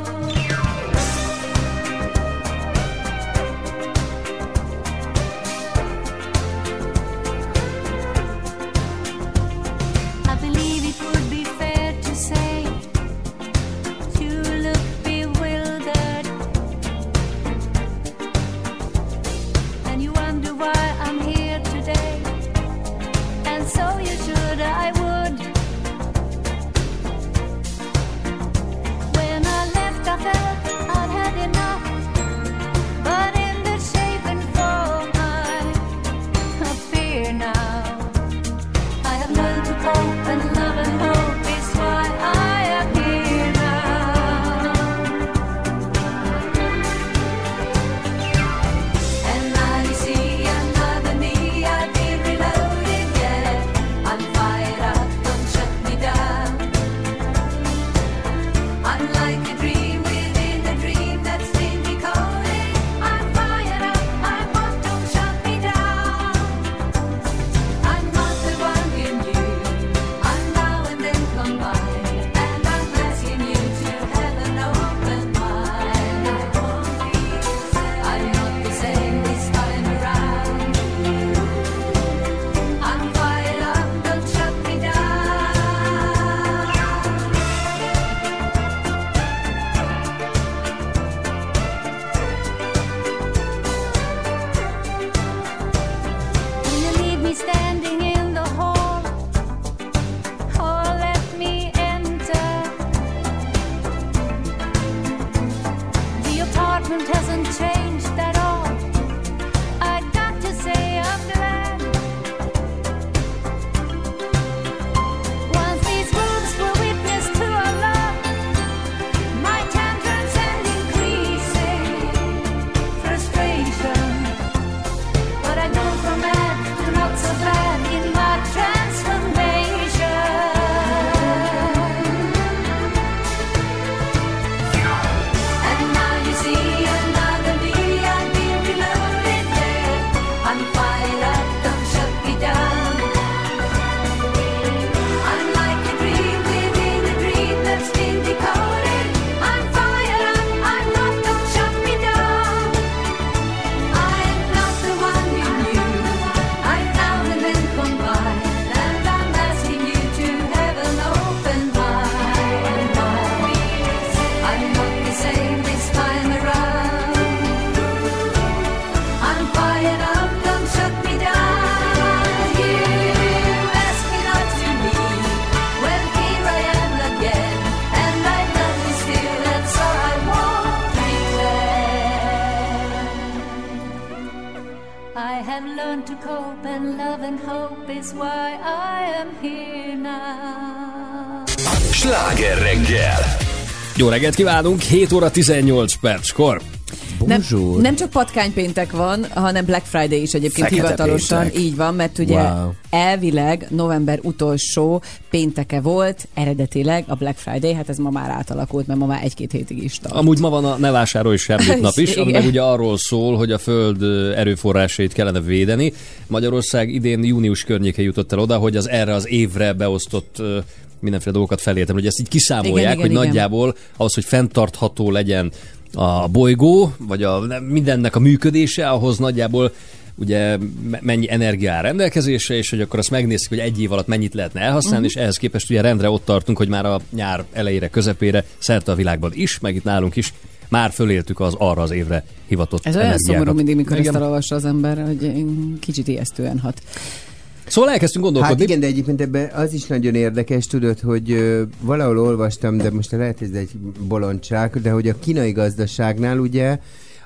Reggelt kívánunk, 7 óra 18 perckor. Nem, Bonjour. nem csak patkánypéntek van, hanem Black Friday is egyébként Fekete hivatalosan. péntek. Így van, mert ugye Wow. elvileg november utolsó pénteke volt, eredetileg a Black Friday, hát ez ma már átalakult, mert ma már egy-két hétig is tart. Amúgy ma van a Ne vásárolj semmit [LAUGHS] nap is, ami ugye arról szól, hogy a föld erőforrásait kellene védeni. Magyarország idén június környéke jutott el oda, hogy az erre az évre beosztott mindenféle dolgokat felértem, hogy ezt így kiszámolják, Igen, igen, hogy igen. nagyjából ahhoz, hogy fenntartható legyen a bolygó, vagy a mindennek a működése, ahhoz nagyjából ugye me- mennyi energia áll rendelkezésre, és hogy akkor azt megnézzük, hogy egy év alatt mennyit lehetne elhasználni, uh-huh. és ehhez képest ugye rendre ott tartunk, hogy már a nyár elejére, közepére, szerte a világban is, meg itt nálunk is, már föléltük az arra az évre hivatott Ez olyan energiákat. szomorú mindig, mikor Igen. ezt elolvassa az ember, hogy kicsit ijesztően hat. Szóval elkezdtünk Hát gondolkodni. igen, de egyébként ebben az is nagyon érdekes, tudod, hogy ö, valahol olvastam, de most lehet, hogy ez egy bolondság, de hogy a kínai gazdaságnál ugye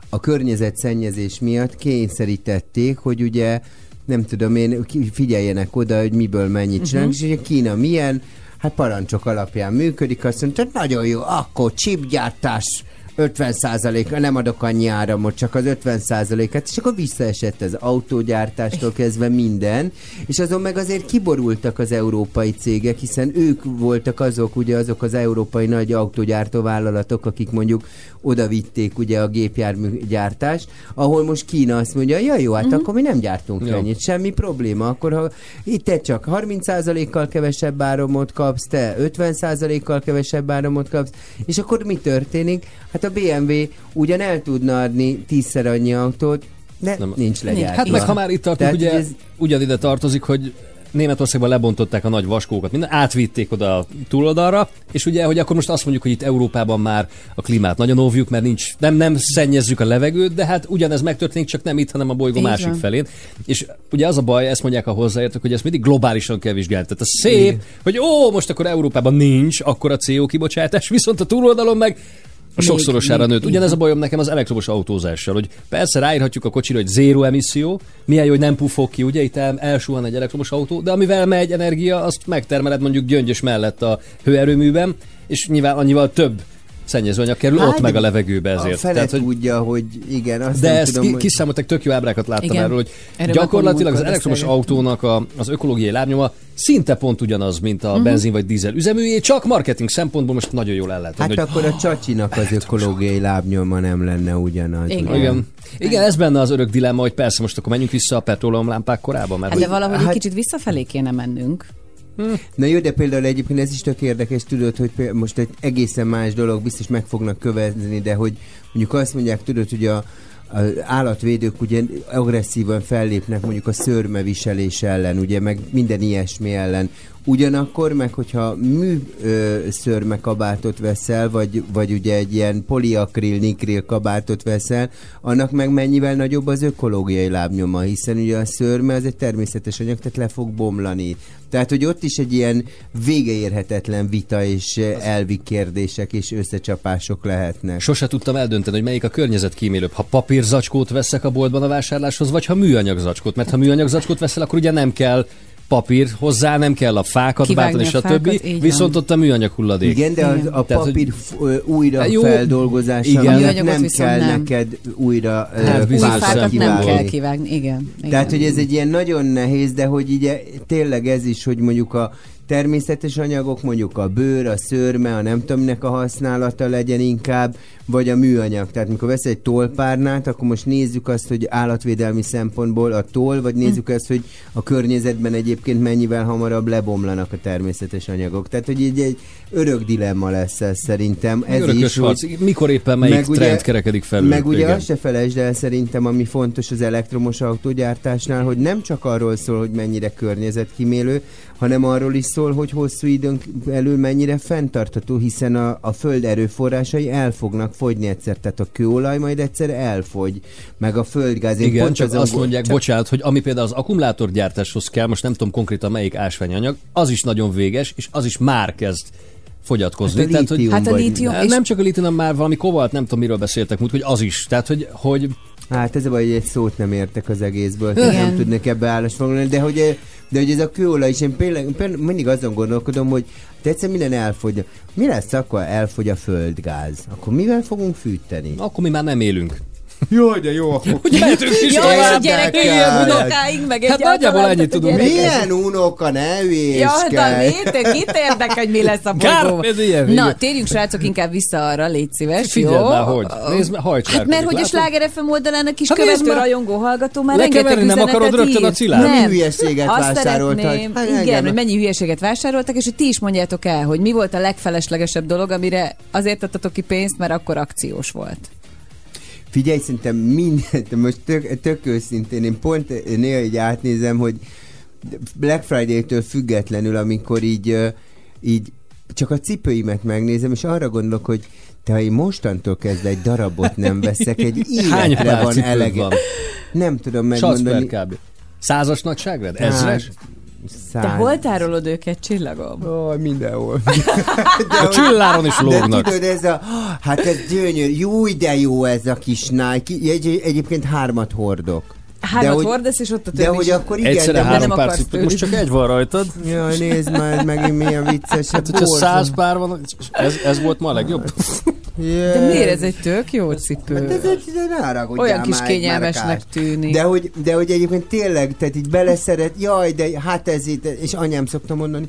a környezetszennyezés miatt kényszerítették, hogy ugye nem tudom én, figyeljenek oda, hogy miből mennyit csinálnak, és ugye Kína milyen, hát parancsok alapján működik, azt mondta, nagyon jó, akkor chipgyártás 50% nem adok annyi áramot, csak az 50 et és akkor visszaesett az autógyártástól kezdve minden, és azon meg azért kiborultak az európai cégek, hiszen ők voltak azok, ugye azok az európai nagy autógyártó vállalatok, akik mondjuk oda vitték ugye a gépjárműgyártást, ahol most Kína azt mondja, ja jó, hát akkor mi nem gyártunk Jó. ennyit, semmi probléma, akkor ha itt te csak 30%-kal kevesebb áramot kapsz, te 50%-kal kevesebb áramot kapsz, és akkor mi történik? Hát a BMW ugyan el tudna adni tízszer annyi autót, de Nem. nincs legyártva. Hát meg ha már itt tartunk, Tehát, ugye ez- ugyanide tartozik, hogy Németországban lebontották a nagy vaskókat, minden átvitték oda a túloldalra, és ugye, hogy akkor most azt mondjuk, hogy itt Európában már a klímát nagyon óvjuk, mert nincs, nem, nem szennyezzük a levegőt, de hát ugyanez megtörténik, csak nem itt, hanem a bolygó Így másik van. felén. És ugye az a baj, ezt mondják a hozzáértők, hogy ezt mindig globálisan kell vizsgálni. Tehát az szép, hogy ó, most akkor Európában nincs akkor a CO kibocsátás, viszont a túloldalon meg a sokszorosára nőtt. Ugyanez a bajom nekem az elektromos autózással, hogy persze ráírhatjuk a kocsira, hogy zéró emisszió, milyen jó, hogy nem pufog ki, ugye itt el, elsuhan egy elektromos autó, de amivel megy energia, azt megtermeled mondjuk gyöngyös mellett a hőerőműben, és nyilván annyival több szennyezőanyag kerül Hát, ott meg a levegőbe ezért. A fele Tehát, hogy tudja, hogy igen, azt de nem ezt tudom, ki, hogy... kiszámoltak, tök jó ábrákat láttam Igen. erről, hogy Erről gyakorlatilag az elektromos beszélünk. autónak a, az ökológiai lábnyoma szinte pont ugyanaz, mint a benzin vagy dízel üzeműjé, csak marketing szempontból most nagyon jól el lehet Hát hogy akkor a csacsinak az ökológiai lábnyoma nem lenne ugyanaz. Igen. ugye? igen. Igen, ez benne az örök dilemma, hogy persze most akkor menjünk vissza a petróleumlámpák korába, mert Hát de hogy valahogy hát- egy kicsit visszafelé kéne mennünk. Na jó, de például egyébként ez is tök érdekes, tudod, hogy most egy egészen más dolog, biztos meg fognak követni, de hogy mondjuk azt mondják, tudod, hogy a, a állatvédők ugye agresszívan fellépnek mondjuk a szőrmeviselés ellen, ugye, meg minden ilyesmi ellen. Ugyanakkor meg, hogyha mű ö, szőrme kabátot veszel, vagy, vagy ugye egy ilyen poliakril, nikril kabátot veszel, annak meg mennyivel nagyobb az ökológiai lábnyoma, hiszen ugye a szőrme az egy természetes anyag, tehát le fog bomlani. Tehát, hogy ott is egy ilyen végeérhetetlen vita és elvi kérdések és összecsapások lehetnek. sose tudtam eldönteni, hogy melyik a környezetkímélőbb. Ha papírzacskót veszek a boltban a vásárláshoz, vagy ha műanyag zacskót. Mert ha műanyag zacskót veszel, akkor ugye nem kell papír hozzá, nem kell a fákat Kivágni váltani, a és a többi, fákat, viszont van. ott a műanyag hulladék. Igen, de az, Igen. a Tehát, hogy- papír újra Hát jó, feldolgozása igen. nem kell nem. neked újra ö, Hát Új fákat nem kell kivágni, igen. igen. Tehát, hogy ez egy ilyen nagyon nehéz, de hogy ugye tényleg ez is, hogy mondjuk a természetes anyagok, mondjuk a bőr, a szőrme, a nem tudom a használata legyen inkább, vagy a műanyag. Tehát mikor vesz egy tollpárnát, akkor most nézzük azt, hogy állatvédelmi szempontból a toll, vagy nézzük azt, hogy a környezetben egyébként mennyivel hamarabb lebomlanak a természetes anyagok. Tehát, hogy egy, egy örök dilemma lesz ez szerintem. Ez Örökös is, harc. Mikor éppen melyik meg ugye- trend kerekedik felül? meg ugye Igen. azt se felejtsd el szerintem, ami fontos az elektromos autógyártásnál, hogy nem csak arról szól, hogy mennyire környezetkímélő, hanem arról is szól, hogy hosszú időn belül mennyire fenntartható, hiszen a, a föld erőforrásai el fognak fogyni egyszer, tehát a kőolaj majd egyszer elfogy, meg a földgáz. Én Igen, csak azon azt mondják, csak- bocsánat, hogy ami például az akkumulátorgyártáshoz kell, most nem tudom konkrétan melyik ásványanyag, az is nagyon véges, és az is már kezd fogyatkozni. Hát a Tehát, hogy Hát a lítium- Nem, és- nem csak a lítium, hanem már valami kovalt, nem tudom miről beszéltek, múlt, hogy az is. Tehát, hogy, hogy Hát ez a baj, hogy egy szót nem értek az egészből, Igen. Nem tudnék ebbe állásfoglalni, de hogy De hogy ez a kőolaj is, én például, például mindig azon gondolkodom, hogy de egyszer minden elfogy. Mi lesz akkor, elfogy a földgáz? Akkor mivel fogunk fűteni? Akkor mi már nem élünk. Jaj, de jó, akkor Ugye mehetünk is Jaj, gyerekek, Érdekel. unokáink, meg Hát egyáltalán, nagyjából ennyit a tudunk. Milyen unoka, ne Ja, de hülyéskedj! mit, kit érdekel, hogy mi lesz a Kár, bolygó? ez ilyen Na, térjünk srácok inkább vissza arra, légy szíves, Figyeld jó? már, hogy. Nézd meg, hajtsák. Hát mert hogy a Sláger FM oldalán a kis Hát hát követő már. rajongó hallgató már rengeteg nem akarod rögtön a cilát? Nem. Hülyeséget szeretném, Hát igen, hogy mennyi hülyeséget vásároltak, és hogy ti is mondjátok el, hogy mi volt a legfeleslegesebb dolog, amire azért adtatok ki pénzt, mert akkor akciós volt. Figyelj, szerintem mindent, [LAUGHS] most tök, tök őszintén, én pont néha így átnézem, hogy Black Friday-től függetlenül, amikor így, így csak a cipőimet megnézem, és arra gondolok, hogy te, ha én mostantól kezdve egy darabot nem veszek, egy [LAUGHS] életre van elege. van? Nem tudom megmondani. kb. Százas nagyságrend? Ezres? Te Száz. hol tárolod őket, csillagom? Ó, mindenhol. [LAUGHS] A csilláron is De lógnak. tudod, ez a, hát ez gyönyörű, jó, de jó ez a kis Nike. Egy, egyébként hármat hordok. Hármat hogy- hordasz, és ott a De többi hogy is. akkor igen, Egyszerre de nem három pár akarsz cipőt. Most csak egy van rajtad. Jaj, nézd már, megint milyen vicces. Hát, hogyha száz pár van, ez, ez volt ma a legjobb. [LAUGHS] De miért ez egy tök jó cipő? Hát ez egy, ne haragudjál Olyan kis kényelmesnek márkás. tűnik. De hogy, de hogy egyébként tényleg, tehát így beleszeret, jaj, de hát ez itt, és anyám szokta mondani,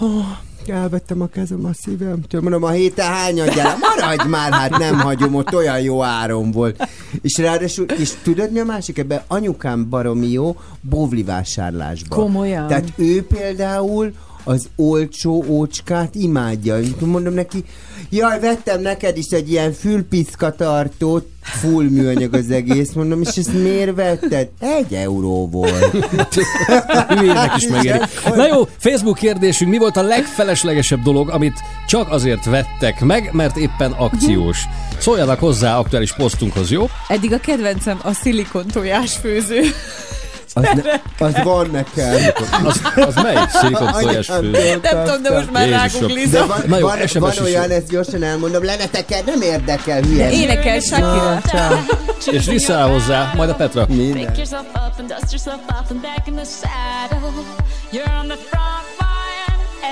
oh, elvettem a kezem a szívemtől, mondom, a héten hányad gyere, maradj már, hát nem hagyom, ott olyan jó áron volt. És ráadásul, és tudod mi a másik ebben? Anyukám baromi jó bovli vásárlásban. Komolyan? Tehát ő például az olcsó ócskát imádja. Mondom neki, jaj, vettem neked is egy ilyen fülpiszkatartót, full műanyag az egész, mondom, és ezt miért vetted? Egy euró volt. [LAUGHS] Hülyének is megéri. Na jó, Facebook kérdésünk, mi volt a legfeleslegesebb dolog, amit csak azért vettek meg, mert éppen akciós? Szóljanak hozzá aktuális posztunkhoz, jó? Eddig a kedvencem a szilikon tojás főző. Az, ne, [LAUGHS] az van nekem. Az, az melyik szilikon tojás fő? Nem tudom, de most már ráguglizom. De van, Na jó, van, van olyan, ezt gyorsan elmondom, leneteked nem érdekel, hülye. Énekel Shakira. És visszaáll hozzá, majd a Petra. Minden.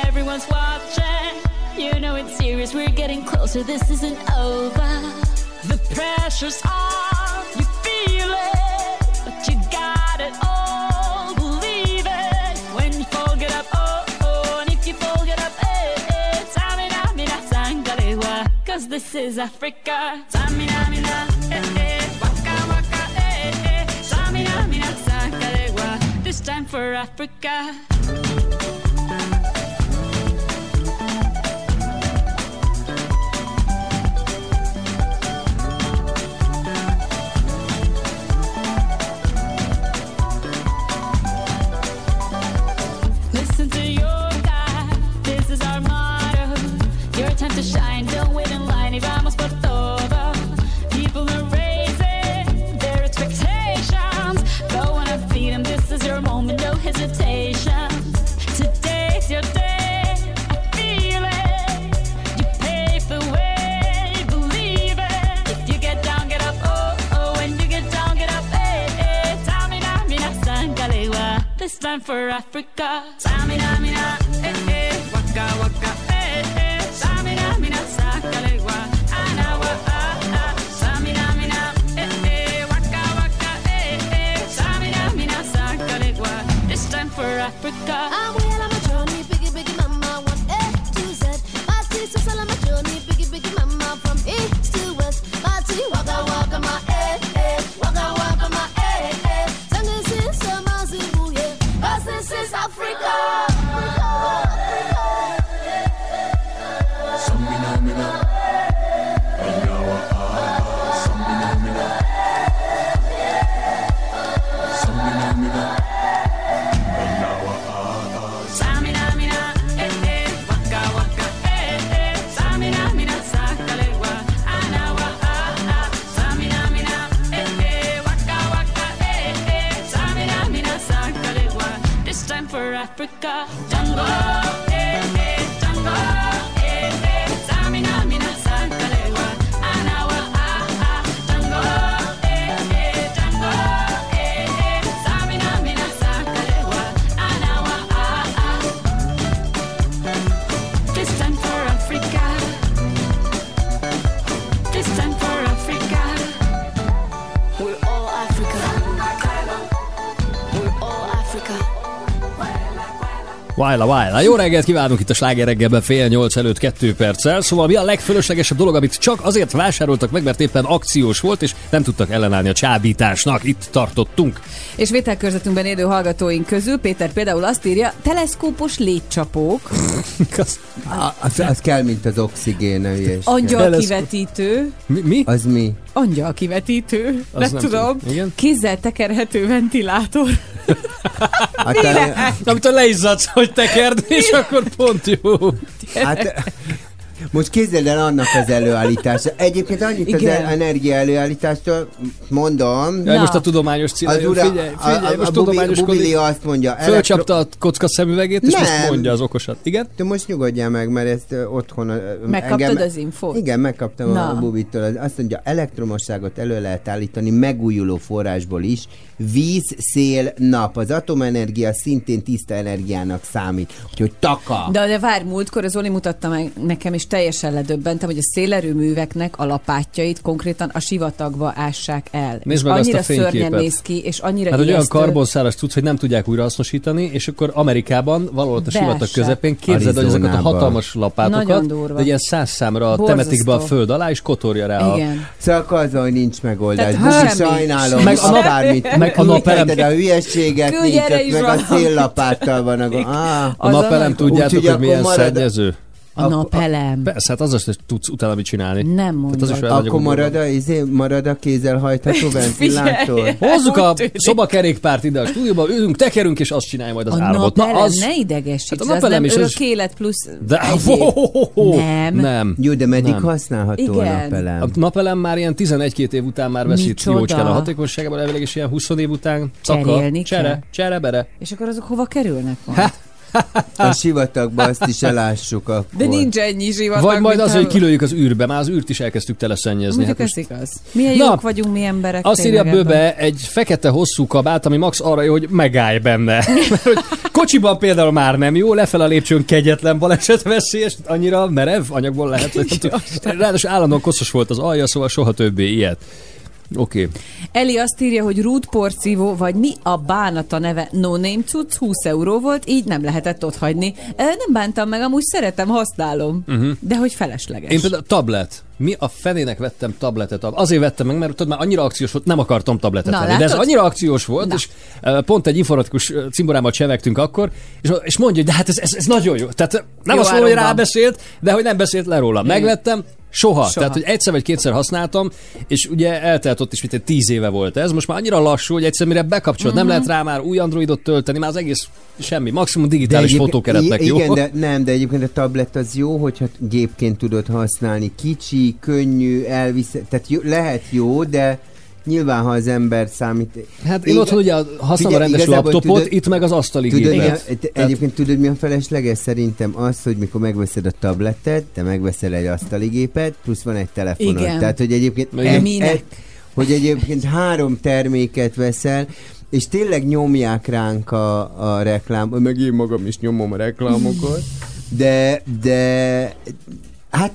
Everyone's watching. You know it's serious, we're getting closer, this isn't over. The pressure's on, this is Africa. Tamina, mina, eh, eh, waka, waka, eh, eh. Tamina, mina, sangalewa, this time for Africa. Time for Africa. Tamina, mina, eh, eh. Waka, waka, eh, eh. Tamina, mina, sangalewa. Anawa, ah, ah. Tamina, mina, eh, eh. Waka, waka, eh, eh. Tamina, mina, sangalewa. This time for Africa. Vájla, vájla. Jó reggelt kívánunk itt a Sláger reggelben fél nyolc előtt kettő perccel. Szóval mi a legfölöslegesebb dolog, amit csak azért vásároltak meg, mert éppen akciós volt, és nem tudtak ellenállni a csábításnak. Itt tartottunk. És vételkörzetünkben élő hallgatóink közül Péter például azt írja, teleszkópos létcsapók, [LAUGHS] A- Az, az kell, mint az oxigén, angyal kivetítő, Mi? mi? Az mi? Angyal kivetítő, nem, nem tudom, tudom. Kézzel tekerhető ventilátor. Hát, a, Amit leizzadsz, hogy tekerd, és akkor pont jó. hát, most képzeld el annak az előállítása. Egyébként annyit az Igen. el- energia előállítástól mondom, Na. most a tudományos cíl. az ura, Figyelj, figyelj, a, a, most a Bubi, tudományoskodik. Bubili azt mondja, elektro- Fölcsapta a kocka szemüvegét, és most Nem. mondja az okosat. Igen? Te most nyugodjál meg, mert ezt otthon... Megkaptad az infót? Igen, megkaptam Na. a Bubitól. Az- Azt mondja, elektromosságot elő lehet állítani megújuló forrásból is. Víz, szél, nap. Az atomenergia szintén tiszta energiának számít. Úgyhogy taka. De, de várj, múltkor az Oli mutatta meg nekem, és teljesen ledöbbentem, hogy a szélerőműveknek a lapátjait konkrétan a sivatagba ássák el. Nézd És meg azt a annyira szörnyen néz ki, és annyira Hát, hogy olyan ijesztő. karbonszálas tudsz, hogy nem tudják újrahasznosítani, és akkor Amerikában, valahol a sivatag közepén képzeld, hogy ezeket a hatalmas lapátokat, egy ilyen száz számra Borzasztó. temetik be a föld alá, és kotorja rá a... Igen. Szóval akkor az, hogy nincs megoldás. Tehát Hát, sajnálom, Meg a nap- akármit. meg a napelem- Küldheted a hülyeséget, nincs, meg a széllapáttal van. A... Napelem tudjátok, hogy milyen szennyező? A napelem. Persze, hát azzal sem tudsz utána mit csinálni. Nem Tehát az is mondod. akkor marad a, izé, marad a kézzel hajtható [LAUGHS] ventilátor. Hozzuk a szobakerékpárt ide a stúdióba, ülünk, tekerünk, és azt csinálja majd az A áramot. napelem, az... ne idegesíts, Hát a hát az napelem nem is, az örök is- élet plusz De. Nem. nem. Jó, de meddig Nem. használható a Igen. napelem? A napelem már ilyen 11-2 év után már veszít jócskán a hatékonyságában, elvileg is ilyen 20 év után Cserélni csere, csere, bere. És akkor azok hova kerülnek majd? A sivatagba azt is elássuk akkor. De nincs ennyi zsivatag. Vagy majd az, hogy kilőjük az űrbe, már az űrt is elkezdtük teleszennyezni. Mondjuk Hát ez most igaz. Milyen Na, jók vagyunk mi emberek. azt írja. Böbe egy fekete hosszú kabát, ami max arra jó, hogy megállj benne. [LAUGHS] Mert hogy kocsiban például már nem jó, lefel a lépcsőn kegyetlen baleset veszélyes, annyira merev anyagból lehet, hogy nem. Ráadásul állandóan koszos volt az alja, szóval soha többé ilyet. Oké. Okay. Eli azt írja, hogy rút porcívó, vagy mi a bánata neve no name cucc, 20 euró volt, így nem lehetett ott hagyni. Nem bántam meg, amúgy szeretem, használom. Uh-huh. De hogy felesleges. Én például tablet. Mi a fenének vettem tabletet? Azért vettem meg, mert tudod, már annyira akciós volt, nem akartam tabletet Na, venni. De ez látod? annyira akciós volt, Na. és uh, pont egy informatikus cimborámmal csevegtünk akkor, és, és mondja, hogy de hát ez, ez, ez nagyon jó. Tehát nem Jó azt mondom, hogy rábeszélt, de hogy nem beszélt le róla. Megvettem, Soha. Soha. Tehát, hogy egyszer vagy kétszer használtam, és ugye eltelt ott is, mint egy tíz éve volt ez. Most már annyira lassú, hogy egyszer mire bekapcsolod, Mhm. nem lehet rá már új Androidot tölteni, már az egész semmi. Maximum digitális fotókeretnek jó. Igen, de nem, de egyébként a tablet az jó, hogyha gépként tudod használni. Kicsi, könnyű, elvisz, tehát jó, lehet jó, de nyilván, ha az ember számít... Hát én Igen. otthon ugye használom a rendes laptopot, tudod- itt meg az asztali Tudod, gépet. igen, te- egyébként tudod, mi a felesleges? Szerintem az, hogy mikor megveszed a tabletet, te megveszel egy asztali gépet, plusz van egy telefonod. Igen. Tehát, hogy egyébként... Igen. e- Minek? e- hogy egyébként három terméket veszel, és tényleg nyomják ránk a, a reklám, meg én magam is nyomom a reklámokat, de, de hát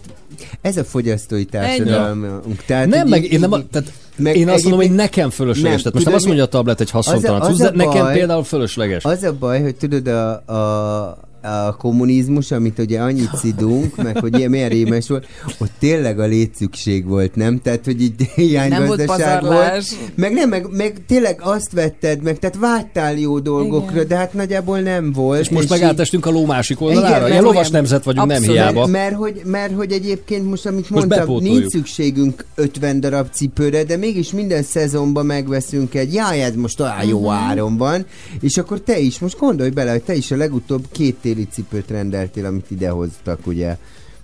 ez a fogyasztói társadalmunk. Tehát, Nem, meg így- én, nem, a, tehát meg én azt mondom, hogy nekem fölösleges. Nem, Tehát most nem tudod, azt mondja a tablet egy haszontalan az a- cucc, de a nekem baj- például fölösleges. Az a baj, hogy tudod, a, a, a kommunizmus, amit ugye annyit szidunk, meg hogy ilyen milyen rémes volt, ott tényleg a létszükség volt, nem? Tehát, hogy így [LAUGHS] hiánygazdaság volt volt. Meg nem, meg, meg tényleg azt vetted meg, tehát vágytál jó dolgokra, Igen. de hát nagyjából nem volt. És most így- meg átestünk a ló másik Igen, oldalára. mert Ilyen lovas olyan- nemzet vagyunk, nem Abszolút. hiába. mert, mert, hogy, mert hogy egyébként most, amit Most mondtam, nincs szükségünk 50 darab cipőre, de mégis minden szezonban megveszünk egy, jaj, ez most olyan jó Mhm. áron van, és akkor te is, most gondolj bele, hogy te is a legutóbb két téli cipőt rendeltél, amit idehoztak, ugye.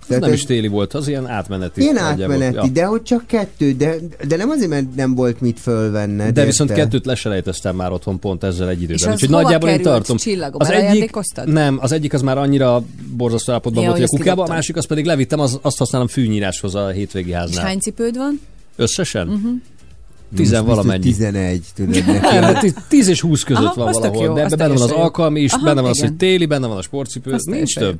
Ez nem is téli volt, az ilyen átmeneti. Ilyen átmeneti, Ja. de hogy csak kettő, de, de nem azért, mert nem volt mit fölvenned. De viszont érted? kettőt leselejteztem már otthon pont ezzel egy időben. És Úgyhogy nagyjából én tartom. Csillagom, az egyik, nem, az egyik az már annyira borzasztó állapotban Ja, volt, hogy a kukába, a másik az pedig levittem, az, azt használom fűnyíráshoz a hétvégi És háznál. hány cipőd van? Összesen? Uh-huh. Most Tizen biztos valamennyi. 11, tudod neki. [LAUGHS] Hát tí- 10 és 20 között Aha, van az valahol. jó, de az ebben benne van az alkalmi is, Aha, benne van az, igen. hogy téli, benne van a sportcipő, Az nincs több.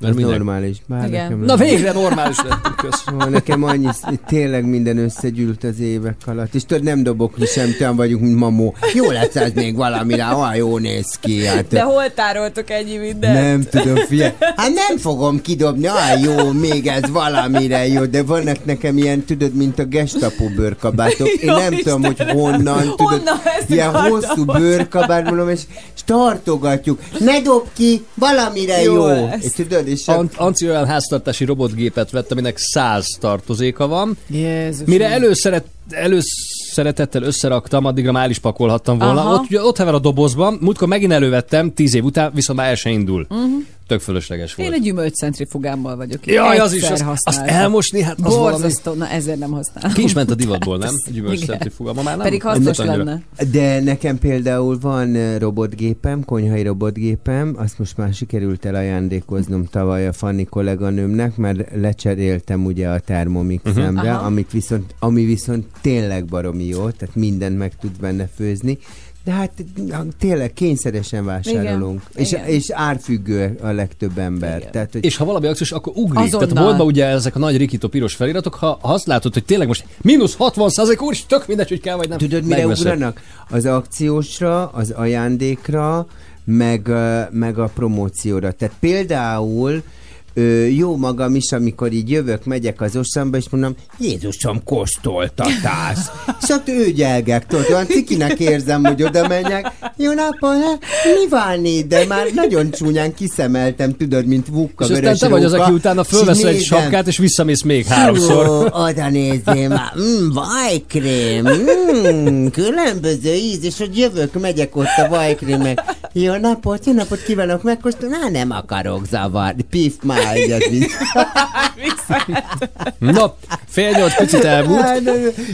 Mert minden- normális. Bár Igen. nekem Na végre normális [LAUGHS] lettünk, kösz. Ó, Nekem annyi, tényleg minden összegyűlt az évek alatt. És tudod, nem dobok ki sem, olyan vagyunk, mint mamó. Jó lesz ez még valamire, olyan jó néz ki. Hát, De hol tároltok ennyi mindent? nem tudom, figyelj. Hát nem fogom kidobni, ah jó, még ez valamire jó, de vannak nekem ilyen, tudod, mint a gestapo bőrkabátok. Én Jó nem tudom, hogy honnan, tudod, Honnan ilyen hosszú bőrkabát, mondom, és, és tartogatjuk. Ne dob ki, valamire Jó jó. És tudod, a- An- Anci olyan háztartási robotgépet vett, aminek száz tartozéka van. Jézus. Mire előszeret, előszeretettel összeraktam, addigra már el is pakolhattam volna. Aha. Ott, ugye, ott hever a dobozban, múltkor megint elővettem, tíz év után, viszont már el se indul. Mhm. Tök fölösleges Én volt. egy gyümölcscentrifugámmal vagyok. Jaj, az is, az, azt elmosni, hát az valami... Borzasztó, na ezért nem használom. Ki is ment a divatból, nem? [LAUGHS] Igen. Gyümölcscentrifuga. Ma már nem? Pedig nem hasznos annyira. lenne. De nekem például van ö, robotgépem, konyhai robotgépem, azt most már sikerült el ajándékoznom tavaly a Fanni kolléganőmnek, mert lecseréltem ugye a Thermomixemre, Mhm. Aha. amit viszont, ami viszont tényleg baromi jó, tehát mindent meg tud benne főzni. De hát tényleg kényszeresen vásárolunk. Igen, És, igen. és árfüggő a legtöbb ember. Igen. Tehát, hogy És ha valami akciós, akkor ugrik. Azonnal. Tehát boltban ugye ezek a nagy rikító piros feliratok, ha, ha azt látod, hogy tényleg most mínusz 60 százalék, úr, tök mindegy, hogy kell vagy nem. Tudod, mire megveszed. ugranak? Az akciósra, az ajándékra, meg, meg a promócióra. Tehát például ö, jó magam is, amikor így jövök, megyek az osszamba, és mondom, Jézusom, kóstoltatás. és ott ő gyelgek, tudod, olyan cikinek érzem, hogy oda menjek. Jó napot, hát, mi van itt? De már nagyon csúnyán kiszemeltem, tudod, mint vukka, És aztán te vagy az, aki utána fölveszel egy sapkát, és visszamész még háromszor. Ó, oda nézzél már, mm, vajkrém, mm, különböző íz, és hogy jövök, megyek ott a vajkrémek. Jó napot, jó napot kívánok, megkóstolni? Na, nem akarok zavarni, pif már, ez így. [LAUGHS] Na, fél nyolc picit elmúlt.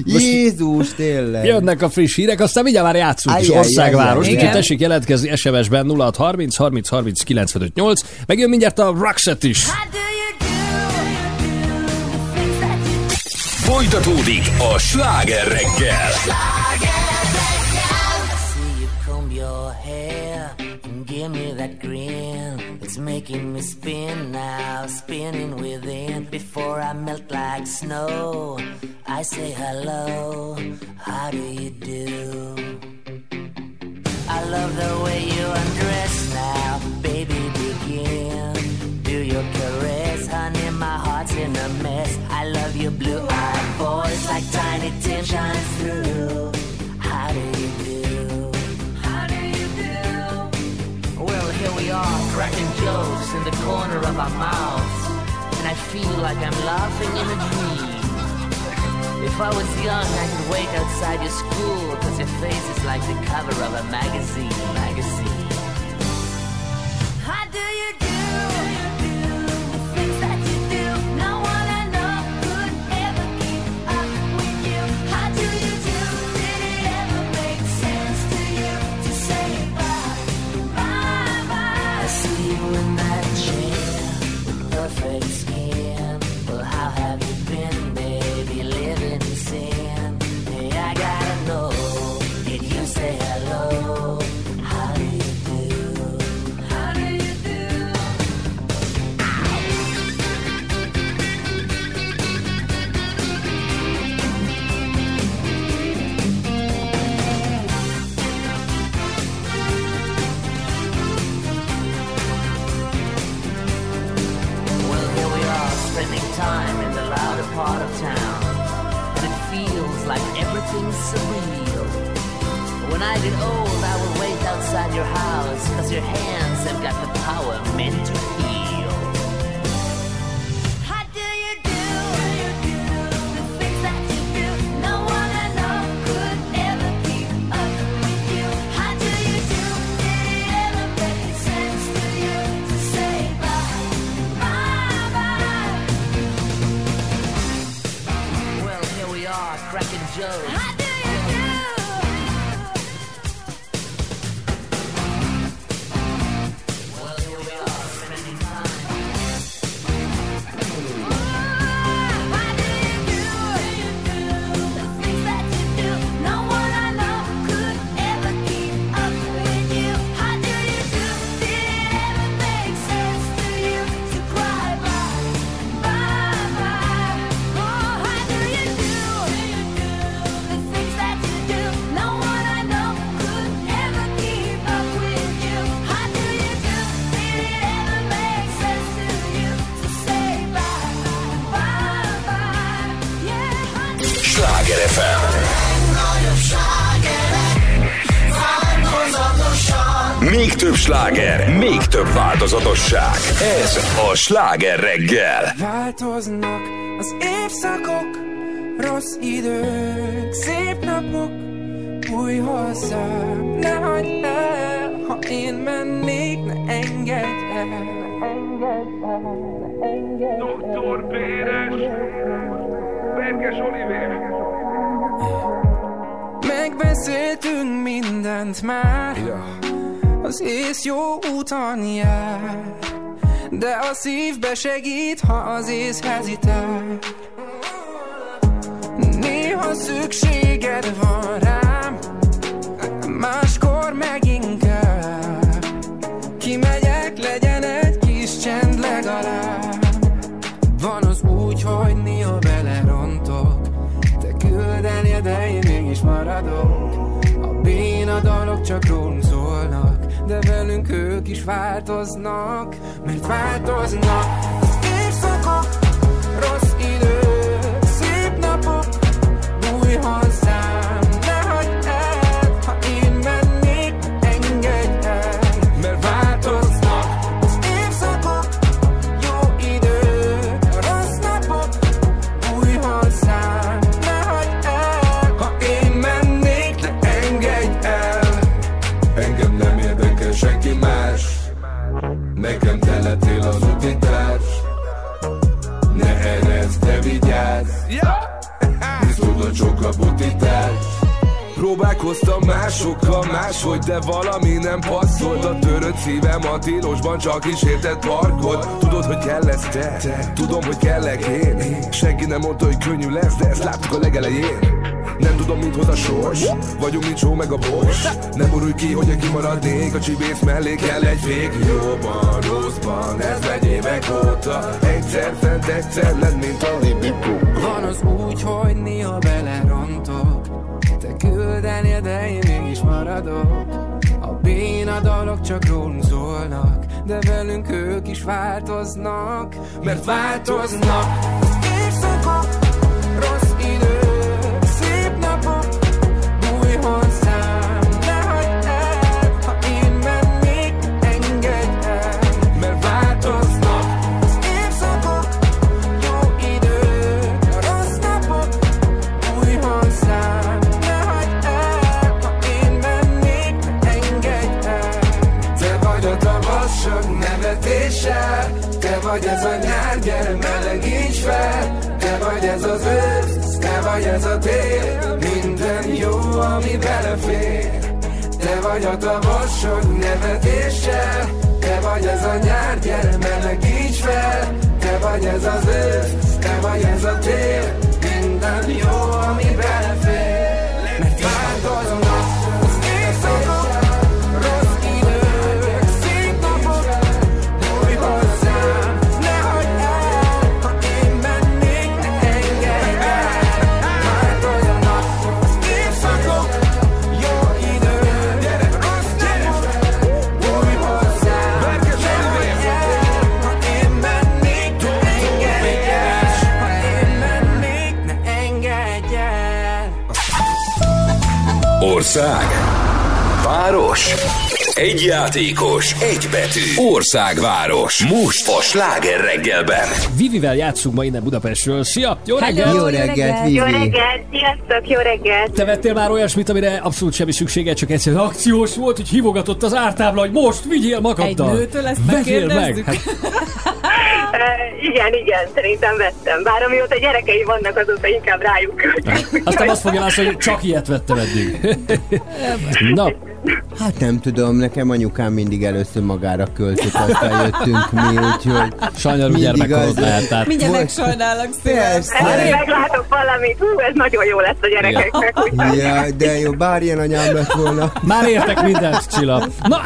Jézus, tényleg. Jönnek a friss hírek, aztán mindjárt már játszunk is országváros, úgyhogy tessék jelentkezni SMS-ben 0630 30 30 95 8. Megjön mindjárt a Roxette is. Folytatódik a sláger reggel. give me that grin. It's making me spin now, spinning within. Before I melt like snow, I say hello. How do you do? I love the way you undress now, baby. Begin. Do your caress, honey. My heart's in a mess. I love your blue-eyed voice, like tiny Tim shines through. How do you here cracking jokes in the corner of our mouths, and I feel like I'm laughing in a dream. If I was young, I could wait outside your school, cause your face is like the cover of a magazine, magazine. How do you do? Get old, I will wait outside your house, cause your hands have got the power meant to heal. How do you do? The things that you do, no one I know could ever keep up with you. How do you do? It ever make sense to you to say bye, bye, bye? Well, here we are, cracking jokes. Még több sláger, még több változatosság. Ez a Sláger reggel. Változnak az évszakok, rossz idők, szép napok, új hozzám, ne hagyd el, ha én mennék, ne engedj el. Doktor Péres, Berkes Olivér. Megbeszéltünk mindent már, az ész jó úton jár, de a szívbe segít, ha az ész hezitál. Néha szükséged van rám, máskor meg inkább. Kimegyek, legyen egy kis csend legalább. Van az úgy, hogy néha belerontok, te küldenél, de én mégis maradok. A béna dalok csak velünk ők is változnak, mert változnak. Évszakok, rossz idők, szép napok, új hozzám, máshogy, de valami nem passzolt. A törött szívem a tilosban csak is érted parkol Tudod, hogy kell lesz te, tudom, hogy kellek én. Senki nem mondta, hogy könnyű lesz, de ezt láttuk a legelején. Nem tudom, mit hoz a sors. Vagyunk, mint só meg a bors Nem urulj ki, hogy kimaradnék A csibész mellé kell egy fék Jóban, rosszban, ez megy évek óta. Egyszer fent, egyszer lent, mint a libikó Van az úgy, hogy néha belerontok Te küldenél, de én mégis maradok. A béna dalok csak rólunk szólnak De velünk ők is változnak Mert változnak. Az évszakok, rossz vagy ez a nyár, gyere melegíts fel. Te vagy ez az ősz, te vagy ez a tél Minden jó, ami belefér. Te vagy a tavasz sok nevetéssel Te vagy ez a nyár, gyere melegíts fel. Te vagy ez az ősz, te vagy ez a tél Minden jó, ami belefér Ország. Város. Egy játékos, egy betű. Országváros. Most a Sláger reggelben. Vivivel játszunk ma innen Budapestről. Szia! Jó Hello, reggelt! jó reggelt, Vivi. Jó reggelt, sziasztok, jó reggelt! Te vettél már olyasmit, amire abszolút semmi szüksége, csak egyszerűen akciós volt, hogy hívogatott az ártábla, hogy most vigyél magaddal. Egy nőtől ezt Vegyél meg! Hát, igen, igen, szerintem vettem. Bár amióta gyerekei vannak, azóta inkább rájuk aztán azt fogja látni, hogy csak ilyet vettem eddig. Na, Hát nem tudom, nekem anyukám mindig először magára költött, aztán jöttünk mi, úgyhogy... sajnálom gyermekkorod az- lehet, tehát Mindjárt Volt- megsajnálok szépen. Persze. Erre meglátok valamit, hú, ez nagyon jó lesz a gyerekeknek. úgyhogy- Ja, de jó, bár ilyen anyám lett volna. már értek mindent, Csilla. Na,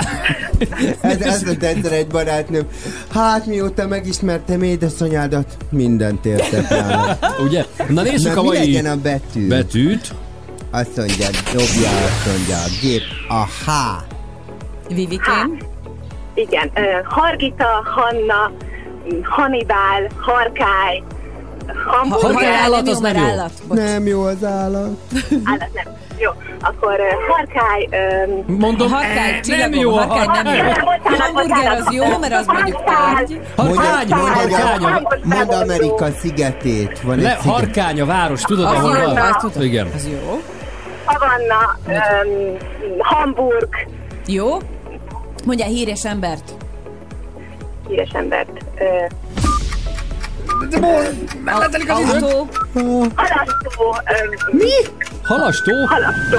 Ez, ez lett egyszer egy barátnőm. Hát mióta megismertem édesanyádat, mindent értek nála. ugye? Na nézzük Na, a mi mai legyen a betű? betűt. Azt mondja, dobja, azt mondja, a gép, a H. Vivikém. Igen, uh, Hargita, Hanna, Hannibal, Harkály, Hamburger. Ha- ha állat, az nem jó. Nem jó az állat. Állat nem. Jó, akkor uh, harkály... Um, Mondom, Harkány, nem csillagom, jó a harkány nem jó. Hamburger az jó, mert az mondjuk tárgy. Harkány, harkány, mondd Amerika szigetét. Van Le, harkány a város, tudod, Az ahol jó, van? azt tudom. Igen. Az jó. Havanna, um, Hamburg, Jó? Mondjál híres embert. híres embert. Uh, Autó. halasztó. Um, Mi? Halastó? Halasztó.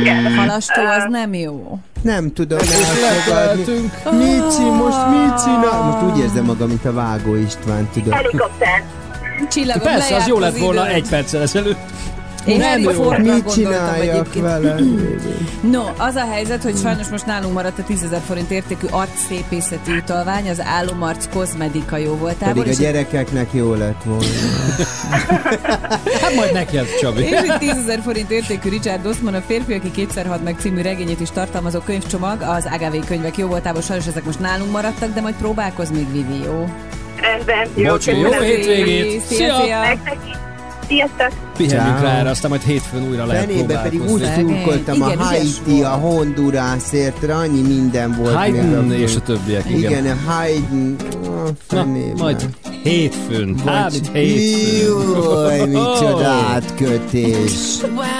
Igen. Halastó az nem jó. Nem tudom elfogadni. Mici, most mit csinál? Most úgy érzem magam, mint a Vágó István, tudod. Helikopter. Csillagom, Persze, az jó lett az volna egy perccel ezelőtt. Én Nem jó. Mit gondoltam csináljak egyébként. vele? [LAUGHS] No, az a helyzet, hogy sajnos most nálunk maradt a 10 ezer forint értékű arcszépészeti utalvány, az álomarc kozmetika jó voltából. Pedig a és- gyerekeknek jó lett volna. [LAUGHS] Hát majd neki az, Csabi. És egy 10 ezer forint értékű Richard Osman a férfi, aki kétszer had meg című regényét is tartalmazó könyvcsomag, az AGV könyvek jó voltából, sajnos ezek most nálunk maradtak, de majd próbálkozz még, Vivi, jó? Rendben. Jó, Bocsi, jó hétvégét! Szia, Szia! Sziasztok. Pihenjünk rá erre, aztán majd hétfőn újra lehet Fenébe pedig úgy szurkoltam a Haiti, a Hondurásért, annyi minden volt. Haydn és a többiek, igen. Igen, a Haydn. Na, majd hétfőn. Hát, hétfőn. Jaj, [LAUGHS] micsoda átkötés. When I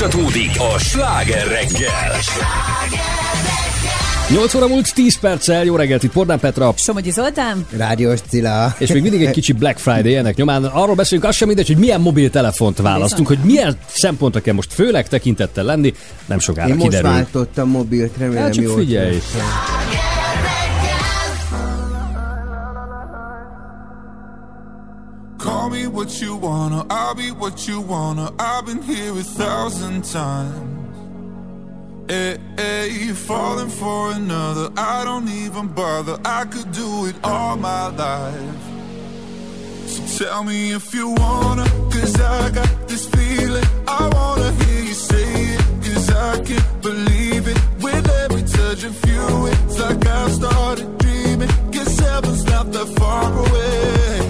folytatódik a sláger reggel. 8 óra múlt 10 perccel, jó reggelt itt Pordán Petra. Somogyi Zoltán. Rádiós Cilla. És még mindig egy kicsi Black Friday ennek nyomán. Arról beszélünk, az sem mindegy, hogy milyen mobiltelefont választunk, hogy milyen szempontra kell most főleg tekintettel lenni, nem sokára Én most kiderül. váltottam mobilt, remélem Hát csak jól figyelj. tettem. What you wanna, I'll be what you wanna. I've been here a thousand times. Eh, eh, hey, hey, falling for another, I don't even bother. I could do it all my life. So tell me if you wanna, cause I got this feeling. I wanna hear you say it, cause I can't believe it. With every touch of you, it's like I've started dreaming. Guess heaven's not that far away.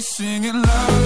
singing love.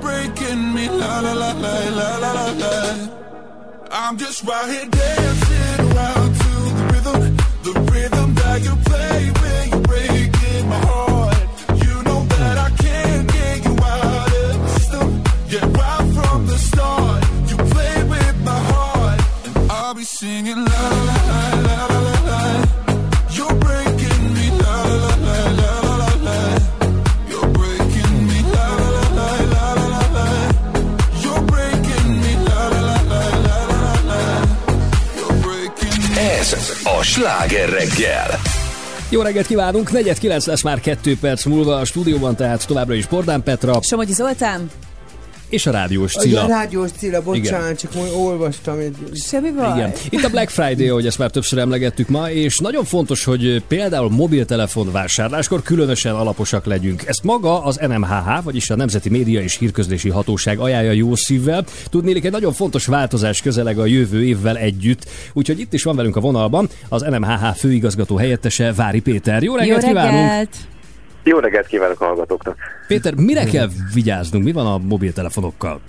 breaking me. La la la la la la la la. I'm just right here dancing around to the rhythm, the rhythm that you play when you. Sláger reggel. Jó reggelt kívánunk, 49 lesz már 2 perc múlva a stúdióban, tehát továbbra is Bordán Petra Somogyi Zoltán. És a rádiós A Cilla. rádiós Cilla, bocsánat, Igen. csak majd olvastam egy... Semmi baj. Igen. Itt a Black Friday, ahogy ezt már többször emlegettük ma, és nagyon fontos, hogy például mobiltelefon vásárláskor különösen alaposak legyünk. Ezt maga az NMHH, vagyis a Nemzeti Média és Hírközlési Hatóság ajánlja jó szívvel. Tudnélik, egy nagyon fontos változás közeleg a jövő évvel együtt. Úgyhogy itt is van velünk a vonalban az NMHH főigazgató helyettese Vári Péter. Jó reggelt Jó kívánunk! Jó reggelt kívánok a hallgatóknak! Péter, mire kell vigyáznunk? Mi van a mobiltelefonokkal?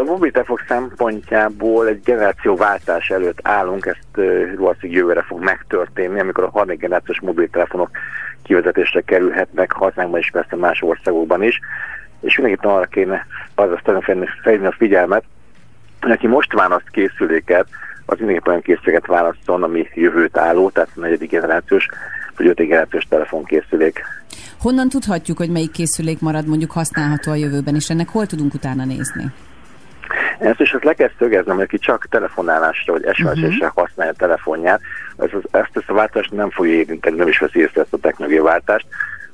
A mobiltelefon szempontjából egy generációváltás előtt állunk, ezt valószínűleg jövőre fog megtörténni, amikor a harmadik generációs mobiltelefonok kivezetésre kerülhetnek hazánkban és persze más országokban is. És mindenképpen arra kéne azaz felhívni a figyelmet, hogy aki most választ készüléket, az mindenképpen olyan készüléket válaszol, ami jövőt álló, tehát a negyedik generációs vagy ötödik generációs telefonkészülék. Honnan tudhatjuk, hogy melyik készülék marad mondjuk használható a jövőben, és ennek hol tudunk utána nézni? Ezt is azt le kell szögeznem, hogy aki csak telefonálásra vagy SMS-esre használja a telefonját, ez, az, ezt, ezt a váltást nem fogja érinteni, nem is veszi észre ezt a technológiai váltást.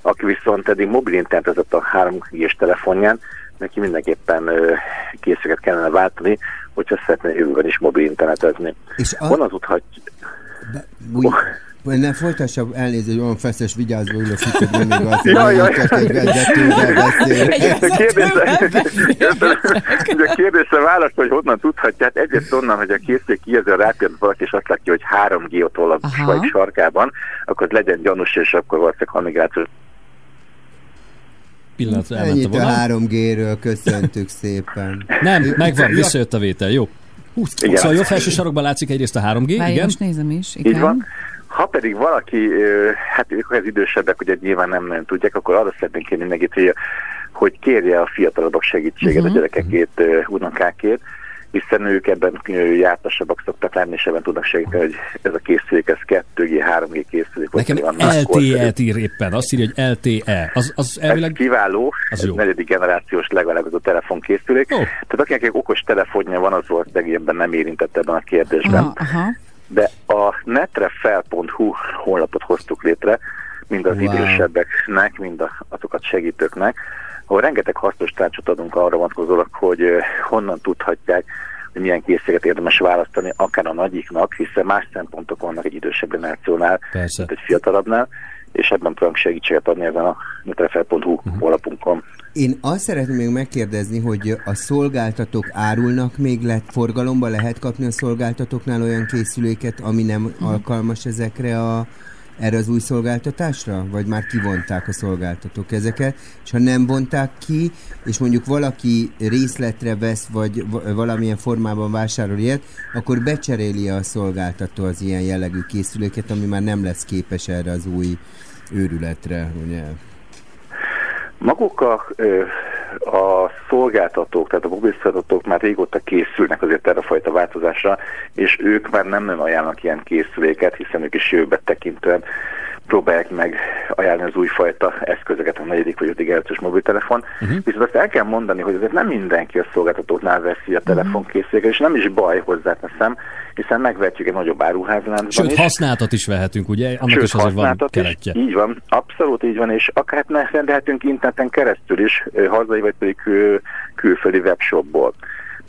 Aki viszont eddig mobil internetezett a 3 g telefonján, neki mindenképpen ö, készüléket kellene váltani, hogyha szeretne jövőben is mobil internetezni. És a- Honnan tudhatjuk? Úgy, ne folytassa elnézést, olyan feszes vigyázva ülök itt, hogy nem igaz, hogy Jaj, jaj. nagyon csak egy vezetővel beszél. A kérdésre, a kérdésre választ, hogy honnan tudhatja, hát egyrészt onnan, hogy a készülék kijelző rápjön valaki, és azt látja, hogy 3G ott hol a vagy sarkában, akkor az legyen gyanús, és akkor valószínűleg hamigrációs Pillanat, elment a Ennyit a vonal. 3G-ről, köszöntük szépen. Nem, megvan, visszajött a vétel, jó. Hú. Szóval jobb felső sarokban látszik egyrészt a 3G, Várj, igen. most nézem is. Igen. Így van. Ha pedig valaki, hát ők az idősebbek, ugye nyilván nem nagyon tudják, akkor arra szeretnénk kérni mindenkit, hogy, hogy kérje a fiatalabbak segítséget Mhm. uh-huh. a gyerekekét, ö, unokákét, hiszen ők ebben jártasabbak szoktak lenni, és ebben tudnak segíteni, hogy ez a készülék, ez 2G, 3G készülék. Nekem. LTE-t ír éppen, azt írja, hogy LTE. Az, az elvileg... Ez kiváló, Az ez jó. negyedik generációs legalább ez a telefonkészülék. Ó. Tehát akinek okos telefonja van, az volt ebben nem érintett ebben a kérdésben. Aha, aha. De a netrefel.hu honlapot hoztuk létre, mind az Wow. idősebbeknek, mind azokat segítőknek, ahol rengeteg hasznos tanácsot adunk arra vonatkozólag, hogy honnan tudhatják, hogy milyen készséget érdemes választani, akár a nagyiknak, hiszen más szempontok vannak egy idősebb generációnál, Persze. mint egy fiatalabbnál, és ebben tudunk segítséget adni ezen a netrefel.hu Mhm. honlapunkon. Én azt szeretném még megkérdezni, hogy a szolgáltatók árulnak még lett forgalomba, lehet kapni a szolgáltatóknál olyan készüléket, ami nem alkalmas ezekre a erre az új szolgáltatásra? Vagy már kivonták a szolgáltatók ezeket? És ha nem vonták ki, és mondjuk valaki részletre vesz, vagy va- valamilyen formában vásárol ilyet, akkor becseréli a szolgáltató az ilyen jellegű készüléket, ami már nem lesz képes erre az új őrületre, ugye? Maguk a, a szolgáltatók, tehát a mobilszolgáltatók már régóta készülnek azért erre a fajta változásra, és ők már nem nagyon ajánlanak ilyen készüléket, hiszen ők is jövőbe tekintően próbálják meg ajánlani az újfajta eszközöket, a negyedik vagy ötödik generációs mobiltelefon. Uh-huh. Viszont azt el kell mondani, hogy azért nem mindenki a szolgáltatóknál veszi a telefonkészüléket, és nem is baj hozzáteszem, hiszen megvetjük egy nagyobb áruházláncban Sőt, is. használtat is vehetünk, ugye? Annak Sőt, is azért van keretje. Így van, abszolút így van, és akár ne rendelhetünk interneten keresztül is, hazai vagy pedig kül, külföldi webshopból.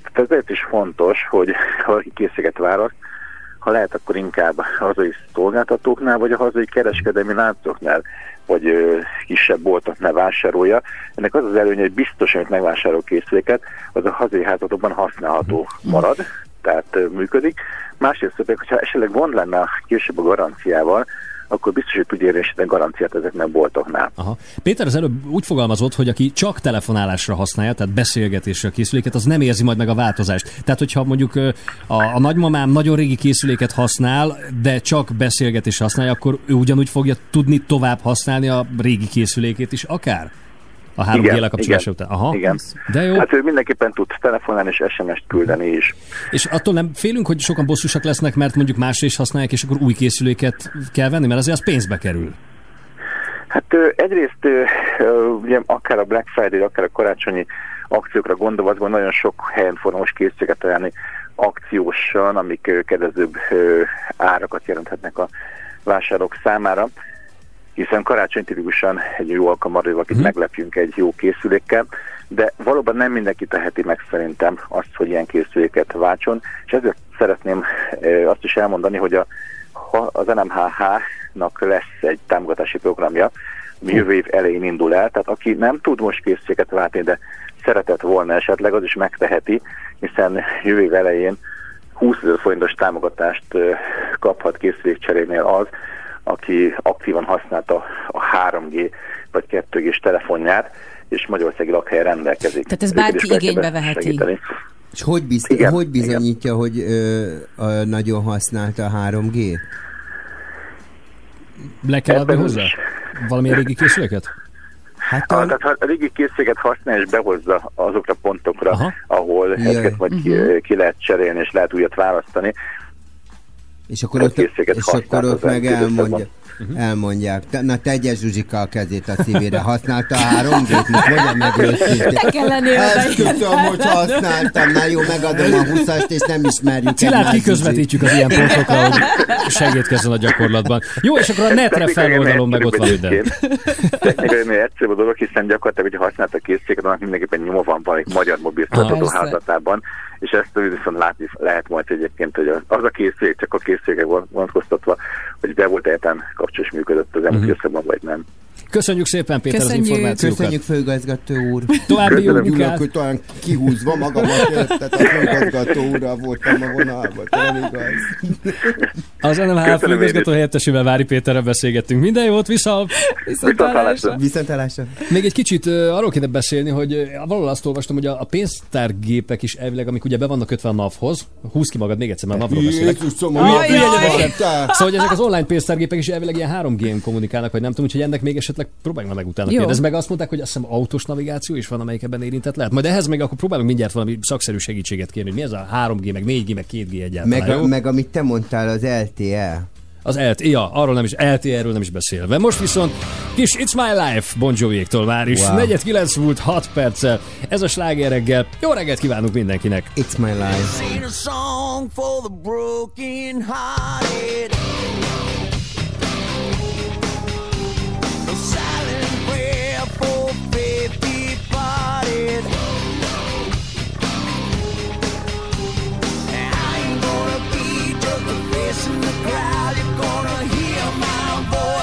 Tehát ezért is fontos, hogy [LAUGHS] ha készséget választ, ha lehet, akkor inkább a hazai szolgáltatóknál, vagy a hazai kereskedelmi láncoknál, vagy ö, kisebb boltoknál vásárolja. Ennek az az előnye, hogy biztos, amit megvásárol készüléket, az a hazai házatokban használható marad, tehát működik. Másrészt pedig, hogyha esetleg gond lenne később a garanciával, akkor biztos, hogy tudja érvényesíteni garanciát ezeknek a boltoknál. Aha. Péter az előbb úgy fogalmazott, hogy aki csak telefonálásra használja, tehát beszélgetésre a készüléket, az nem érzi majd meg a változást. Tehát, hogyha mondjuk a, a nagymamám nagyon régi készüléket használ, de csak beszélgetésre használja, akkor ő ugyanúgy fogja tudni tovább használni a régi készülékét is, akár? A 3G Igen, lekapcsolása igen, után. Aha. Igen. De jó. Hát ő mindenképpen tud telefonálni és SMS-t küldeni is. És attól nem félünk, hogy sokan bosszusak lesznek, mert mondjuk másra is használják, és akkor új készüléket kell venni, mert azért az pénzbe kerül. Hát egyrészt ugye akár a Black Friday, akár a karácsonyi akciókra gondolva, azt gondolom, nagyon sok helyen fognak most készséget ajánlani akciósan, amik kedvezőbb árakat jelenthetnek a vásárlók számára hiszen karácsony tipikusan egy jó alkalom arra, valakit Mhm. meglepjünk egy jó készülékkel, de valóban nem mindenki teheti meg szerintem azt, hogy ilyen készüléket váltson, és ezért szeretném azt is elmondani, hogy a, ha az NMHH-nak lesz egy támogatási programja, ami jövő év elején indul el, tehát aki nem tud most készüléket váltani, de szeretett volna esetleg, az is megteheti, hiszen jövő év elején 20 ezer forintos támogatást kaphat készülékcserénél az, aki aktívan használta a 3G vagy 2G-s telefonját, és magyarországi lakhelyen rendelkezik. Tehát ez bárki igénybe veheti. segíteni. És hogy, biz- Igen, hogy bizonyítja, hogy ö, a, nagyon használta a 3G? Le kell adni hozzá? is. Valamilyen régi készüléket? Hát a... Tehát ha a régi készséget használja és behozza azokra a pontokra, Aha. ahol Jaj. ezeket majd ki, Mhm. ki lehet cserélni és lehet újat választani, És akkor ott, és akkor ott meg elmondja, elmondják. Te- Na tegye Zsuzsika a kezét a szívére. Használta a 3G-t? Most mondja meg őszintén. Te kell lenni Ezt tudom, hogy használtam. Na jó, megadom a 20-ast, és nem ismerjük Szilárd kiközvetítjük az ilyen pontokra, hogy segítkezzen a gyakorlatban. Jó, és akkor a netre feloldalon meg ott van minden. Technikai nagyon egyszerűbb a dolog, hiszen gyakorlatilag, hogyha használta a készséget, annak mindenképpen nyoma van valamelyik magyar mobilszolgáltató Persze. házatában, és ezt viszont látni lehet majd egyébként, hogy az- a készülék, csak a készülékek vonatkoztatva, hogy be volt egyáltalán kapcsolás működött az elmúlt Mhm. időszakban, vagy nem. Köszönjük szépen, Péter, Köszönjük. az információkat. Köszönjük, főigazgató úr. További jó munkát. hogy talán kihúzva magamat, érted? A főigazgató úrral voltam a vonalban, nem igaz. Az NMH Köszönöm főigazgató helyettesével Vári Péterrel beszélgettünk. Minden jót, vissza! Viszontlátásra. Viszontlátásra. Még egy kicsit arról kéne beszélni, hogy valahol azt olvastam, hogy a, pénztárgépek is elvileg, amik ugye be vannak kötve a NAV-hoz, húz ki magad még egyszer, mert a NAV-ról beszélek. Szóval, hogy ezek az online pénztárgépek is elvileg ilyen 3G-n kommunikálnak, vagy nem tudom, úgyhogy ennek még esetleg próbáljunk meg utána Jó. kérdezni. Meg azt mondták, hogy azt hiszem autós navigáció is van, amelyik ebben érintett lehet. Majd ehhez még akkor próbálunk mindjárt valami szakszerű segítséget kérni, hogy mi ez a 3G, meg 4G, meg 2G egyáltalán. Meg, jó? a, meg amit te mondtál, az LTE. Az LT, ja, arról nem is, LTE-ről nem is beszélve. Most viszont kis It's My Life Bon Jovi-éktól már is. Wow. Wow. 4 múlt 6 perccel. Ez a sláger reggel. Jó reggelt kívánunk mindenkinek. It's My Life.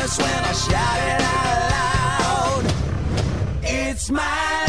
Voice when I shout it out loud. It's my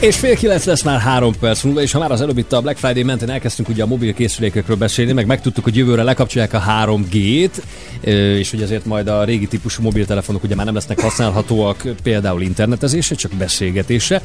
És fél kilenc lesz már három perc múlva, és ha már az előbb itt a Black Friday mentén elkezdtünk ugye a mobil készülékekről beszélni, meg megtudtuk, hogy jövőre lekapcsolják a 3G-t, ö, és hogy ezért majd a régi típusú mobiltelefonok ugye már nem lesznek használhatóak például internetezésre, csak beszélgetésre.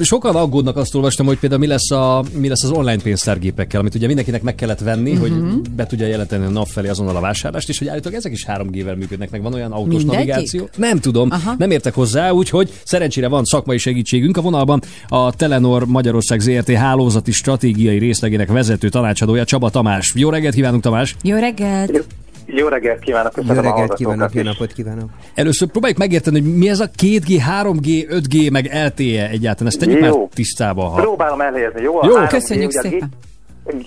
Sokan aggódnak, azt olvastam, hogy például mi lesz, a, mi lesz az online pénztárgépekkel, amit ugye mindenkinek meg kellett venni, Mhm. uh-huh. hogy be tudja jelenteni a nap felé azonnal a vásárlást, és hogy állítólag ezek is 3G-vel működnek, meg van olyan autós Mindegyik? navigáció. Nem tudom, Aha. nem értek hozzá, úgyhogy szerencsére van szakmai segítségünk. A vonalban a Telenor Magyarország ZRT hálózati stratégiai részlegének vezető tanácsadója Csaba Tamás. Jó reggelt kívánunk, Tamás! Jó reggelt! Jó reggelt kívánok, Jó köszönöm a reggelt kívánok, jó napot kívánok. Először próbáljuk megérteni, hogy mi ez a 2G, 3G, 5G, meg LTE egyáltalán. Ezt tegyük Jó. már tisztába. Ha... Próbálom elhelyezni, jó? A Jó. 3G, Köszönjük ugye a G- szépen.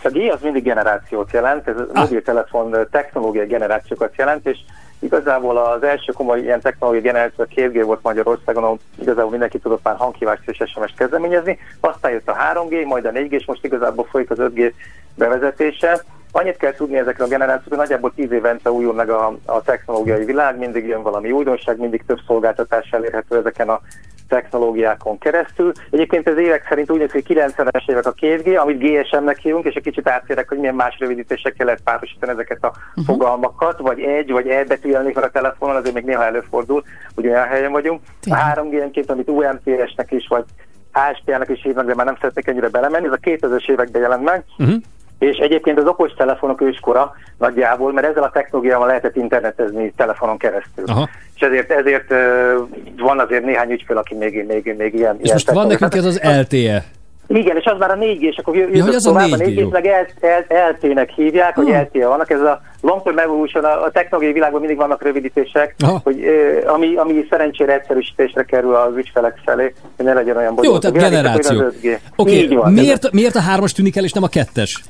A G az mindig generációt jelent, ez a mobiltelefon technológiai generációkat jelent, és igazából az első komoly ilyen technológiai generáció a 2G volt Magyarországon, ahol igazából mindenki tudott már hanghívást és SMS-t kezdeményezni, aztán jött a 3G, majd a 4G, és most igazából folyik az 5G bevezetése. Annyit kell tudni ezekről a generációkról, nagyjából 10 évente újul meg a, a technológiai világ, mindig jön valami újdonság, mindig több szolgáltatás elérhető ezeken a technológiákon keresztül. Egyébként ez évek szerint úgy néz ki, hogy 90-es évek a 2G, amit GSM-nek hívunk, és egy kicsit átérek, hogy milyen más rövidítésekkel lehet párosítani ezeket a uh-huh. fogalmakat, vagy egy, vagy egy betű jelenik meg a telefonon, azért még néha előfordul, hogy olyan helyen vagyunk. A 3G egyébként, amit UMTS-nek is, vagy ASP-nek is hívnak, de már nem szeretnék ennyire belemenni, ez a 2000-es években jelent meg. Uh-huh. És egyébként az okos telefonok őskora nagyjából, mert ezzel a technológiával lehetett internetezni telefonon keresztül. Aha. És ezért, ezért van azért néhány ügyfél, aki még, még, még ilyen... És most van nekünk ez az LTE. Igen, és az már a 4G, és akkor jövök Ja, hogy az a tovább, 4G, a 4G, jó. meg LT-nek hívják, hogy Hmm. LTE vannak, ez a Long Term Evolution, a, a technológiai világban mindig vannak rövidítések, Aha. hogy, ami, ami szerencsére egyszerűsítésre kerül az ügyfelek felé, hogy ne legyen olyan Jó, bonyolult. tehát A világ, generáció. hogy az 5G. Oké, van, miért, miért a hármas tűnik el, és nem a kettes?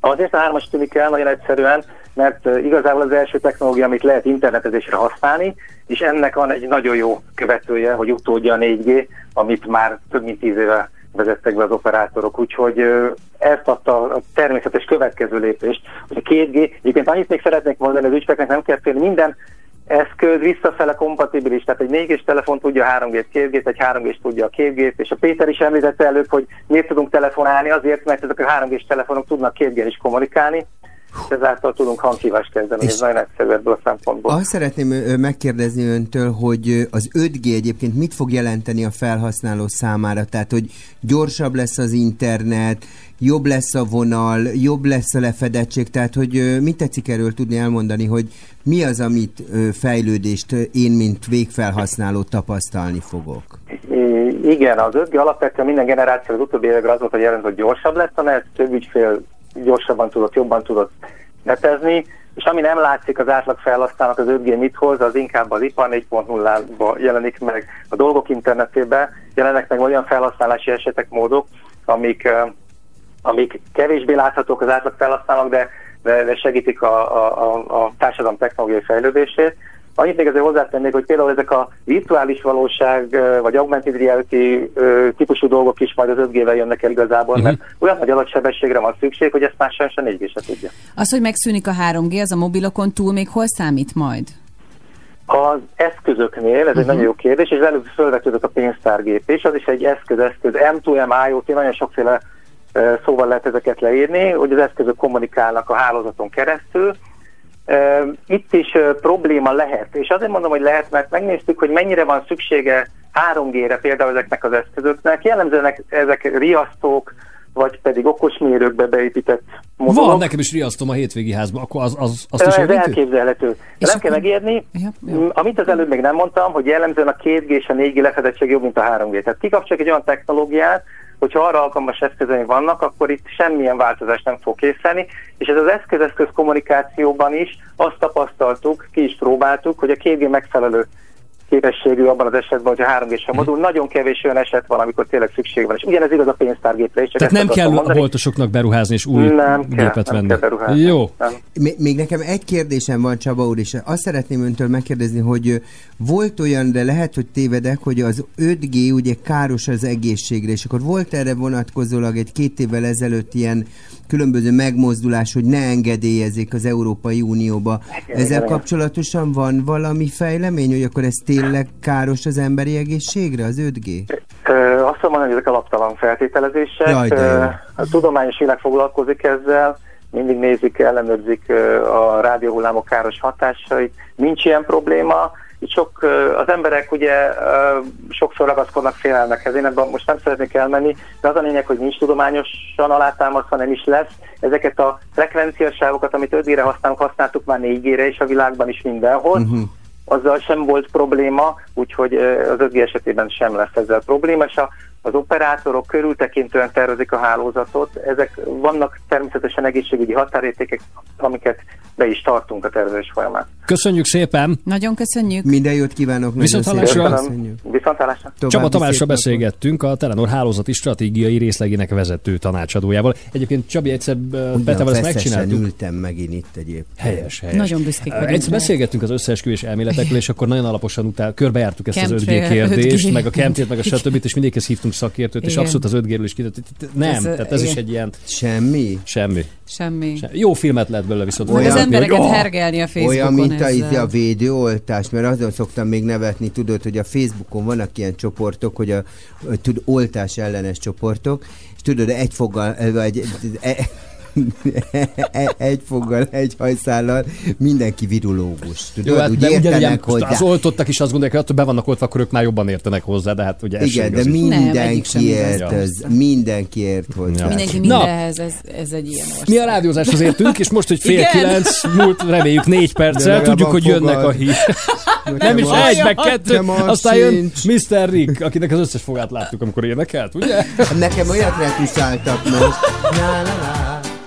Azért a hármas tűnik el nagyon egyszerűen, mert igazából az első technológia, amit lehet internetezésre használni, és ennek van egy nagyon jó követője, hogy utódja a 4G, amit már több mint tíz éve vezettek be az operátorok, úgyhogy ezt adta a természetes következő lépést, hogy a 2G, egyébként annyit még szeretnék mondani, az ügyfeknek nem kell félni, minden eszköz visszafele kompatibilis, tehát egy 4G-s telefon tudja a 3G-t, 2G-t, egy 3G-s tudja a 2G-t, és a Péter is említette előbb, hogy miért tudunk telefonálni, azért, mert ezek a 3G-s telefonok tudnak 2G-n is kommunikálni, ezáltal tudunk hanghívást kezdeni, ez nagyon egyszerű ebből a szempontból. Azt szeretném megkérdezni öntől, hogy az 5G egyébként mit fog jelenteni a felhasználó számára? Tehát, hogy gyorsabb lesz az internet, jobb lesz a vonal, jobb lesz a lefedettség, tehát, hogy mit tetszik erről tudni elmondani, hogy mi az, amit fejlődést én, mint végfelhasználó tapasztalni fogok? Igen, az 5G alapvetően minden generáció az utóbbi években az volt, hogy jelent, hogy gyorsabb lett a net, több ügyfél gyorsabban tudott, jobban tudott netezni, és ami nem látszik az átlag felhasználók az 5G mit hoz, az inkább az ipar 4.0-ba jelenik meg, a dolgok internetében jelennek meg olyan felhasználási esetek, módok, amik, amik kevésbé láthatók az átlag felhasználók, de, de, de segítik a, a, a, a társadalom technológiai fejlődését. Annyit még azért hozzátennék, hogy például ezek a virtuális valóság vagy augmented reality típusú dolgok is majd az 5G-vel jönnek el igazából, Mhm. mert olyan nagy adatsebességre van szükség, hogy ezt már sem se 4G se tudja. Az, hogy megszűnik a 3G, az a mobilokon túl még hol számít majd? Az eszközöknél, ez egy nagyon jó kérdés, és előbb felvetődött a pénztárgép is, az is egy eszköz-eszköz, M2M, IoT, nagyon sokféle szóval lehet ezeket leírni, hogy az eszközök kommunikálnak a hálózaton keresztül. Itt is probléma lehet, és azért mondom, hogy lehet, mert megnéztük, hogy mennyire van szüksége 3G-re például ezeknek az eszközöknek. Jellemzően ezek riasztók, vagy pedig okosmérőkbe beépített modulok. Van, nekem is riasztom a hétvégi házban, akkor az, az, azt is Ez elképzelhető. De nem kell megérni, m, amit az előbb még nem mondtam, hogy jellemzően a 2G és a 4G lefedettség jobb, mint a 3G. Tehát kikapcsoljuk egy olyan technológiát, hogyha arra alkalmas eszközeink vannak, akkor itt semmilyen változás nem fog készelni, és ez az eszköz-eszköz kommunikációban is azt tapasztaltuk, ki is próbáltuk, hogy a 2G megfelelő képességű abban az esetben, hogy a 3 g a modul. Nagyon kevés olyan eset van, amikor tényleg szükség van. És ugyanez igaz a pénztárgépre is. Csak Tehát nem kell a mondani. boltosoknak beruházni és új Nem kell, gépet nem venni. kell beruházni. Jó. Még, még nekem egy kérdésem van, Csaba úr, és azt szeretném öntől megkérdezni, hogy volt olyan, de lehet, hogy tévedek, hogy az 5G ugye káros az egészségre, és akkor volt erre vonatkozólag egy két évvel ezelőtt ilyen különböző megmozdulás, hogy ne engedélyezzék az Európai Unióba. Igen, Ezzel kapcsolatosan van valami fejlemény, hogy akkor ez tényleg tényleg káros az emberi egészségre, az 5G? Ö, azt mondom, hogy ezek alaptalan feltételezések. Jaj, de A tudományos világ foglalkozik ezzel, mindig nézik, ellenőrzik a rádióhullámok káros hatásait. Nincs ilyen probléma. Itt sok, az emberek ugye sokszor ragaszkodnak félelmekhez. Én ebben most nem szeretnék elmenni, de az a lényeg, hogy nincs tudományosan alátámasztva, nem is lesz. Ezeket a frekvenciasávokat, amit 5G-re használunk, használtuk már 4G-re is a világban is mindenhol. Mhm. Azzal sem volt probléma, úgyhogy az 5G esetében sem lesz ezzel probléma, és a, az operátorok körültekintően tervezik a hálózatot. Ezek vannak természetesen egészségügyi határértékek, amiket be is tartunk a tervezés folyamán. Köszönjük szépen! Nagyon köszönjük. Minden jót kívánok. Viszont hallásra. köszönjük. Viszontlátásra. Csaba napot. beszélgettünk a Telenor hálózati stratégiai részlegének vezető tanácsadójával. Egyébként Csabi egyszer ö, Petával ezt megcsináltuk. ültem megint itt egyébként. Helyes, helyes. Nagyon büszkék vagyunk Egyszer beszélgettünk az összeesküvés elméletekről, és akkor nagyon alaposan utál, körbejártuk ezt az 5G Chemtrail, kérdést, 5G. meg a chemtrail, meg a stb. és mindegyikhez hívtunk szakértőt, és abszolút az 5G-ről is hogy Nem, Ez, tehát ez is igen. egy ilyen... Semmi? Semmi. Semmi. Semmi. Jó filmet lehet belőle viszont Meg az embereket hogy- hergelni a Facebookon Olyan, mint a, ezzel. izé a védőoltás, mert azon szoktam még nevetni, tudod, hogy a Facebookon vannak ilyen csoportok, hogy a, tud, oltás ellenes csoportok, és tudod, egy foggal, vagy e, e, egy [LAUGHS] foggal, egy hajszállal mindenki virológus. Tudod, Jó, hát úgy de értenek hozzá. hozzá. az oltottak is azt gondolják, hogy attól be vannak oltva, akkor ők már jobban értenek hozzá, de hát ugye ez Igen, de mindenki ért, ez, mindenki ért hozzá. Mindenki Na. mindenhez, ez, ez egy ilyen ország. Mi a rádiózáshoz értünk, és most, hogy fél Igen. kilenc múlt, reméljük négy perccel, tudjuk, hogy jönnek a fogad. hír. [LAUGHS] Nem is az- egy, meg kettő, aztán jön. Mr. Rick, akinek az összes fogát láttuk, amikor énekelt, ugye? Nekem olyat retuszáltak most. Na, na, na.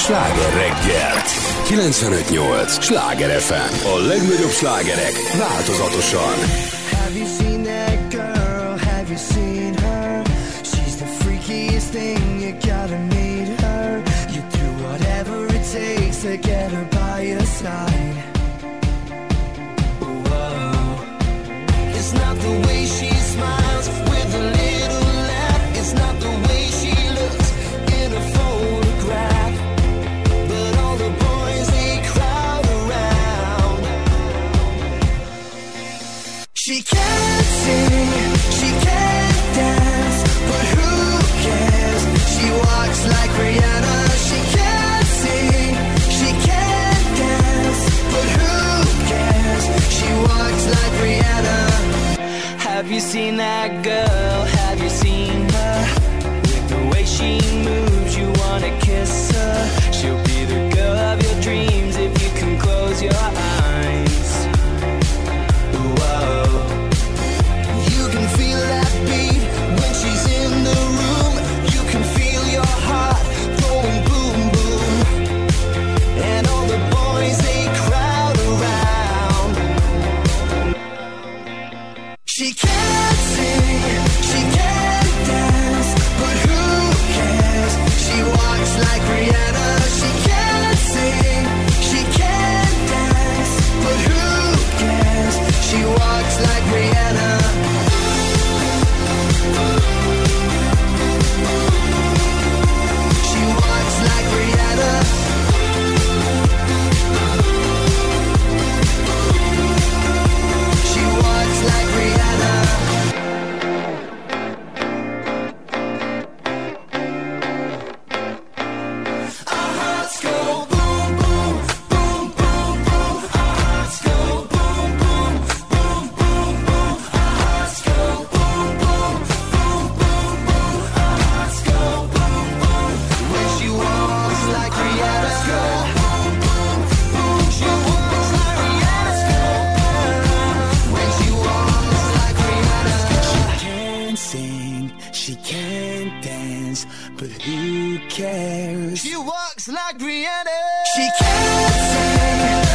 Sláger reggel. 95.8 Sláger FM. A legnagyobb slágerek változatosan. Dance, but who cares? She walks like Rihanna. She can't sing,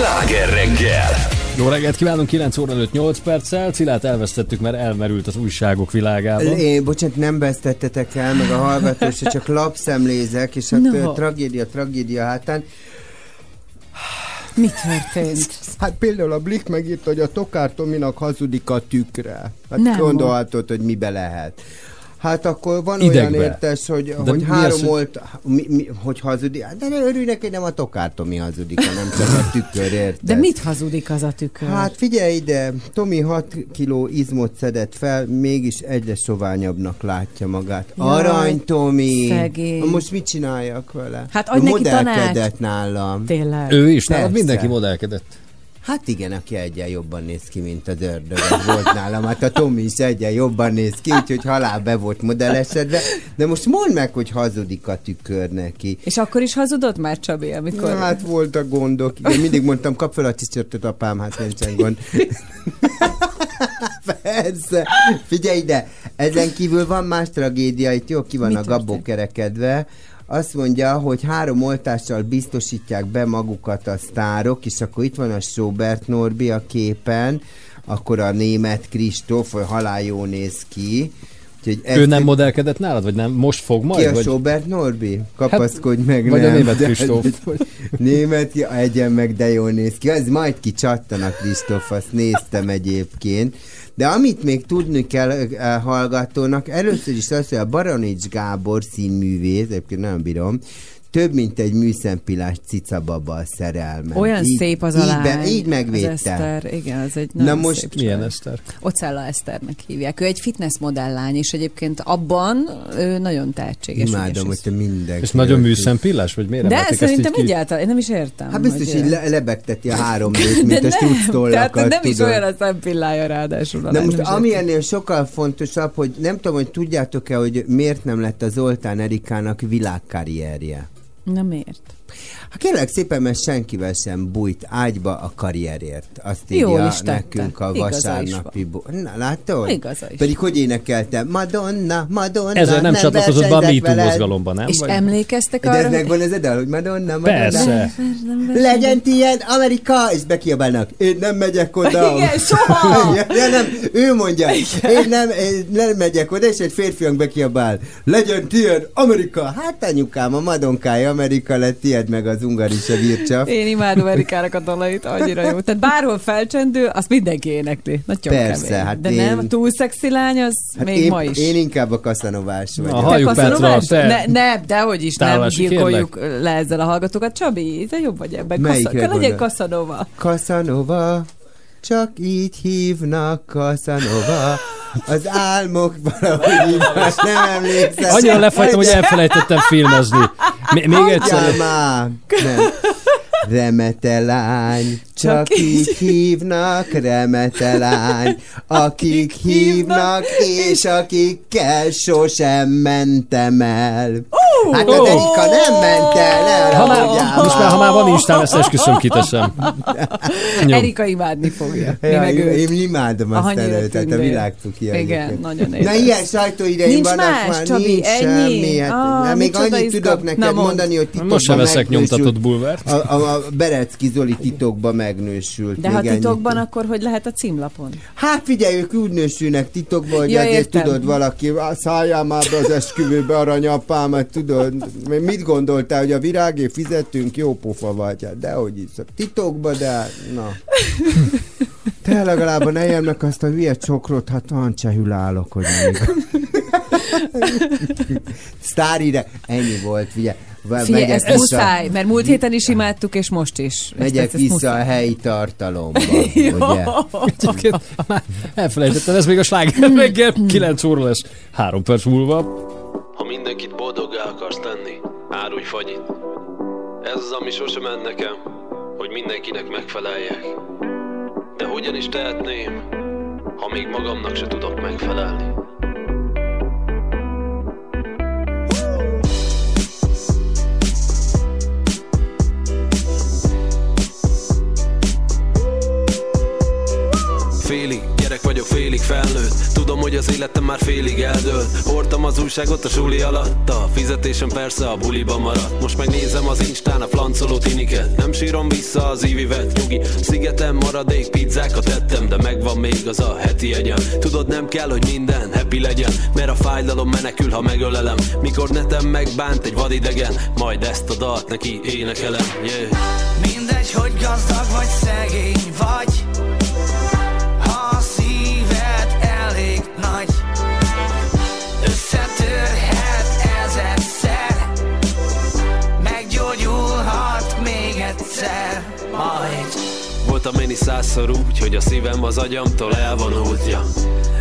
Sláger reggel. Jó reggelt kívánunk, 9 óra 5 8 perccel. Cilát elvesztettük, mert elmerült az újságok világában. Én, bocsánat, nem vesztettetek el, meg a hallgató se csak lapszemlézek, és hát No. no. tragédia, tragédia hátán. Mi történt? Hát például a Blik megírta, hogy a Tokár Tominak hazudik a tükre. Hát Nem gondolhatod, hogy mibe lehet. Hát akkor van Idegbe. olyan értes, hogy, De hogy mi három az, hogy- volt, mi, mi, hogy hazudik. Hát De ne örülnek, hogy nem a Tokár Tomi hazudik, hanem csak a tükör, érted? De mit hazudik az a tükör? Hát figyelj ide, Tomi 6 kiló izmot szedett fel, mégis egyre soványabbnak látja magát. Jaj, Arany Tomi! szegény. Most mit csináljak vele? Hát adj neki tanács. nálam. Tényleg. Ő is, Persze. mindenki modellkedett. Hát igen, aki egyen jobban néz ki, mint az ördög. Volt nálam. Hát a Tomi is egyen jobban néz ki, úgyhogy halál be volt modellesedve. De most mondd meg, hogy hazudik a tükör neki. És akkor is hazudott már Csabi, amikor... Na, hát voltak gondok. Igen, mindig mondtam, kap fel a tisztörtöt, apám, hát nincsen gond. [LAUGHS] Persze. Figyelj ide, ezen kívül van más tragédia, itt jó ki van Mi a Gabó kerekedve. Azt mondja, hogy három oltással biztosítják be magukat a sztárok, és akkor itt van a Sobert Norbi a képen, akkor a német Kristóf, hogy halál jó néz ki. Úgyhogy Ő nem modellkedett nálad, vagy nem? Most fog majd? ki a vagy? Sobert Norbi? Kapaszkodj meg, vagy a nem. német De- Kristóf. német, ja, egyen meg, de jól néz ki. Az majd kicsattan a Kristóf, azt néztem egyébként. De amit még tudni kell eh, hallgatónak, először is az, hogy a Baronics Gábor színművész, egyébként nem bírom, több, mint egy műszempillás cicababa a szerelme. Olyan így, szép az a így, lány. be, így Az megvédte. Eszter, igen, az egy Na nagyon most- szép Milyen. Eszter? Ocella Eszternek hívják. Ő egy fitness modelllány, és egyébként abban ő nagyon tehetséges. Imádom, hogy te mindenki. És nagyon műszempillás, vagy miért De ezt szerintem így ki? egyáltalán, én nem is értem. Hát biztos, hogy- le, lebegteti a három [LAUGHS] nőt, mint De a nem, structollakat. tehát nem is olyan a szempillája ráadásul. a De lány, most ami ennél sokkal fontosabb, hogy nem tudom, hogy tudjátok-e, hogy miért nem lett az Zoltán Erikának világkarrierje. Na miért? Hát kérlek szépen, mert senkivel sem bújt ágyba a karrierért. Azt Jól írja is tette. nekünk a Igaza is vasárnapi... Bu- Na, látod? Igaza is. Pedig hogy énekeltem? Madonna, Madonna, Ezzel nem csatlakozott be a MeToo veled. mozgalomban, nem? És Vagy- emlékeztek De arra, ez megvan ez a dal, hogy Madonna, Madonna. Persze. Legyen tiéd Amerika, és bekiabálnak. Én nem megyek oda. [LAUGHS] Igen, soha! [LAUGHS] ja, nem, ő mondja. Én nem, én nem megyek oda, és egy férfiak bekiabál. Legyen tiéd Amerika. Hát anyukám, a madonkája Amerika lett tiéd meg az ungaris a vircsaf. Én imádom Erikának a dalait, annyira jó. Tehát bárhol felcsendül, azt mindenki énekli. Nagyon Persze, kemény. hát De én- nem, a túl szexi lány, az Hát még én, ma is. én inkább a kaszanovás vagyok. Na, halljuk Petra, te Ne, ne, dehogy is, nem távolási gyilkoljuk le ezzel a hallgatókat. Csabi, te jobb vagy ebben. Melyikre Kassa, legyen gondol? Kaszanova. Csak így hívnak Casanova. Az álmok valahogy így nem emlékszem. Annyira lefagytam, hogy elfelejtettem filmezni. M- még egyszer. Nem. Remete lány, csak Csak így hívnak, remete lány, akik hívnak, és akikkel sosem mentem el. Hát az Erika nem ment el, ne Ha már, most már, ha már van Instám, ezt esküszöm kiteszem. [LAUGHS] Erika imádni fogja. Mi Ja, meg én, őt. én imádom azt előtt, tehát a világ tudja. Igen, nagyon Na élvez. ilyen sajtóideim Nincs vannak más, már, Csabi, nincs ennyi? semmi. Hát, Ah, még annyit tudok Na, neked mondani, hogy titokban Most sem veszek nyomtatott bulvárt. A, a, a Berecki Zoli titokban megnősült. De ha ennyit. titokban, akkor hogy lehet a címlapon? Hát figyelj, ők úgy nősülnek titokban, hogy Ja, azért értem. tudod valaki, "Á, szálljál már be az esküvőbe, aranyapámat, tudod. Mit gondoltál, hogy a virágé fizetünk, jó pofa vagy, hát dehogy is. Titokban, de na. Te legalább ne él meg azt a hülye csokrot, hát olyan csehül állok, hogy még. Sztárire, ennyi volt, figyelj. Figyelj, megyek ezt vissza- muszáj, mert múlt héten is imádtuk, és most is. Megyek ezt- ezt vissza muszáj. a helyi tartalomba, [LAUGHS] ugye? Egyébként már elfelejtettem, ez még a sláger reggel 9 óra lesz, 3 perc múlva. Ha mindenkit boldoggá akarsz tenni, árulj fagyit. Ez az, ami sosem ment nekem, hogy mindenkinek megfeleljek. De hogyan is tehetném, ha még magamnak se tudok megfelelni? Félig gyerek vagyok, félig felnőtt. Tudom, hogy az életem már félig eldőlt. Hordtam az újságot a suli alatt A fizetésem persze a buliba maradt. Most megnézem az Instán a flancoló tiniket. Nem sírom vissza az ívivet Nyugi, szigeten maradék pizzákat ettem De megvan még az a heti egyem Tudod, nem kell, hogy minden happy legyen Mert a fájdalom menekül, ha megölelem. Mikor netem megbánt egy vadidegen Majd ezt a dalt neki énekelem yeah. Mindegy, hogy gazdag vagy szegény vagy egyszer Majd Voltam én is százszor úgy, hogy a szívem az agyamtól elvonult, ja.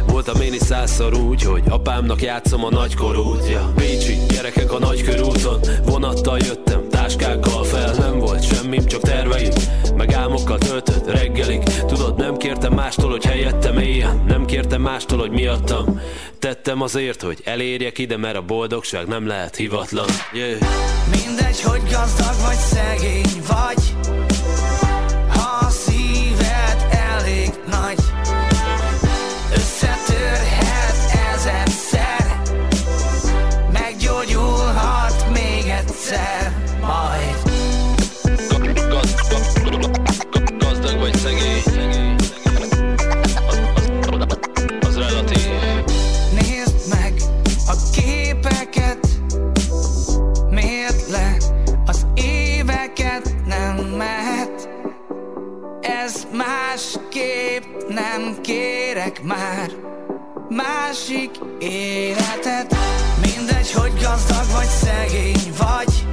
Voltam én is százszor úgy, hogy apámnak játszom a nagykorút, ja. Bécsi gyerekek a nagykörúton, vonattal jöttem, táskákkal fel, nem volt semmim, csak terveim, meg álmokkal töltött reggelig. Tudod, nem kértem mástól, hogy helyettem éljen, nem kértem mástól, hogy miattam. Tettem azért, hogy elérjek ide, mert a boldogság nem lehet hivatlan, yeah. Mindegy, hogy gazdag vagy szegény vagy másképp nem kérek már Másik életet. Mindegy, hogy gazdag vagy szegény vagy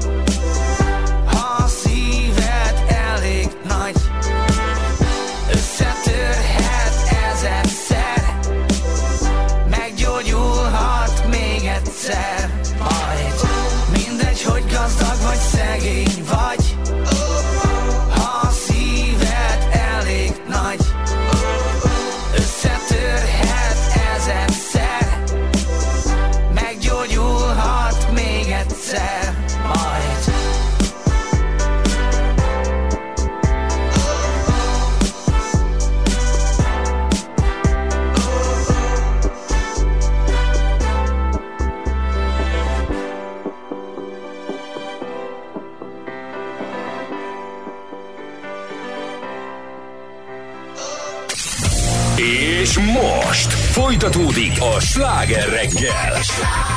folytatódik a sláger reggel.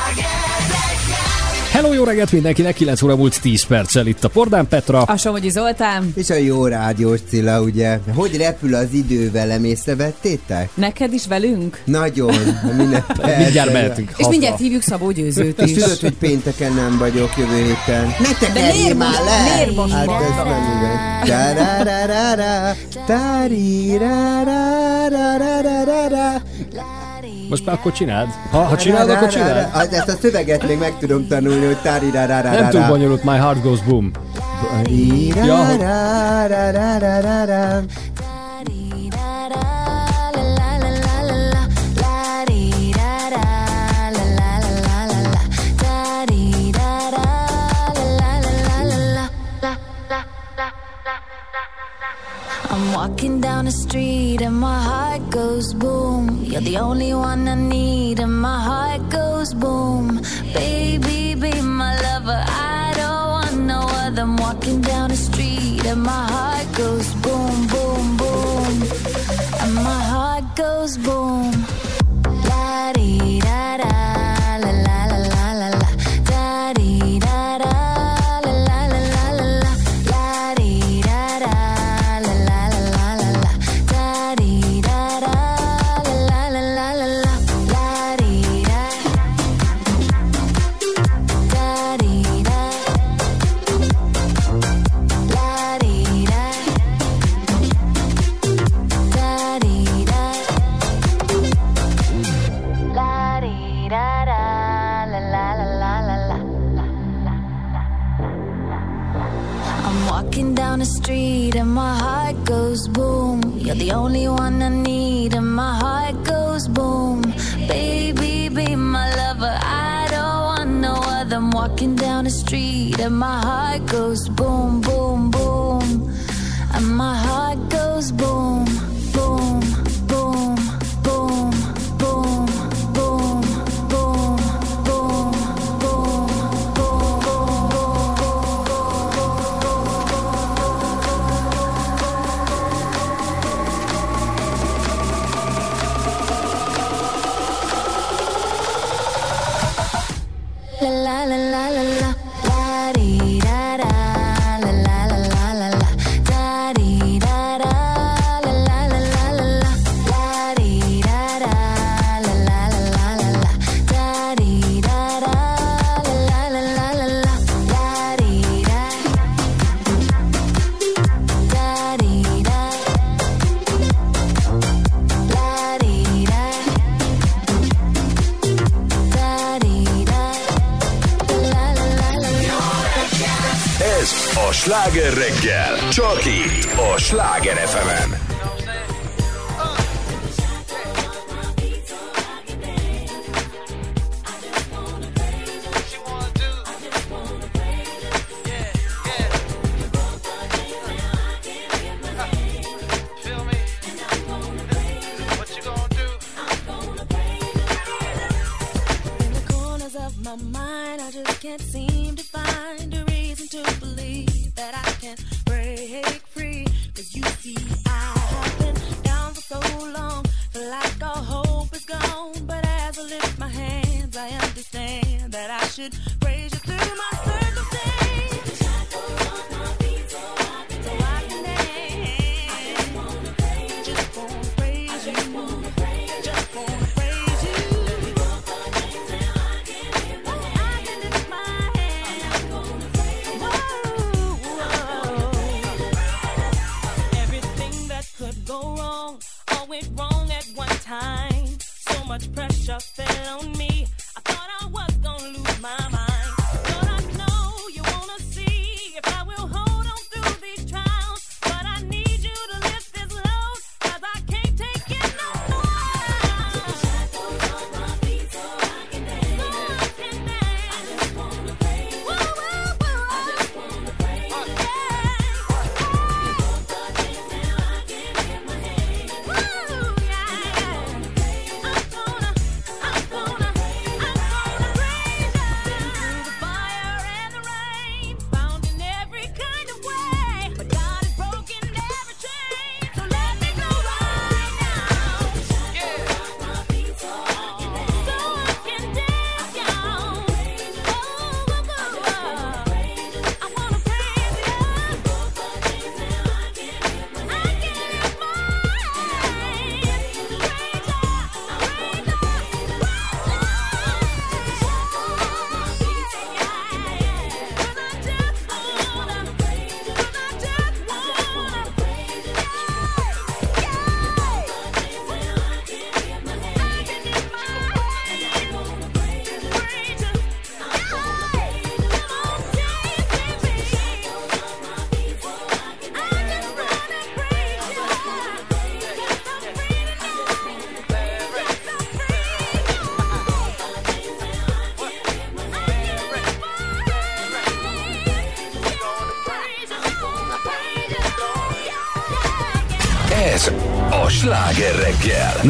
Hello, jó reggelt mindenkinek, 9 óra múlt 10 perccel itt a Pordán Petra. A Somogyi Zoltán. És a jó rádiós Cilla, ugye? Hogy repül az idő velem, észrevettétek? Neked is velünk? Nagyon. Minden [LAUGHS] Mindjárt mehetünk És mindjárt hívjuk Szabó Győzőt És is. tudod, hogy pénteken nem vagyok jövő héten. Ne De tekerjél miért már most- le! miért most Hát ez nem igaz. Tarararara, tarirarararararara. Most már akkor csináld. Ha, ha csinálod, akkor csináld. Az- Ezt a szöveget még meg tudom tanulni, hogy tarirarararara. Nem túl bonyolult, My Heart Goes Boom. Ja, hogy- I'm walking down the street and my heart goes boom. You're the only one I need and my heart goes boom. Baby, be my lover. I don't want no other. I'm walking down the street and my heart goes boom, boom, boom. And my heart goes boom. La di da da,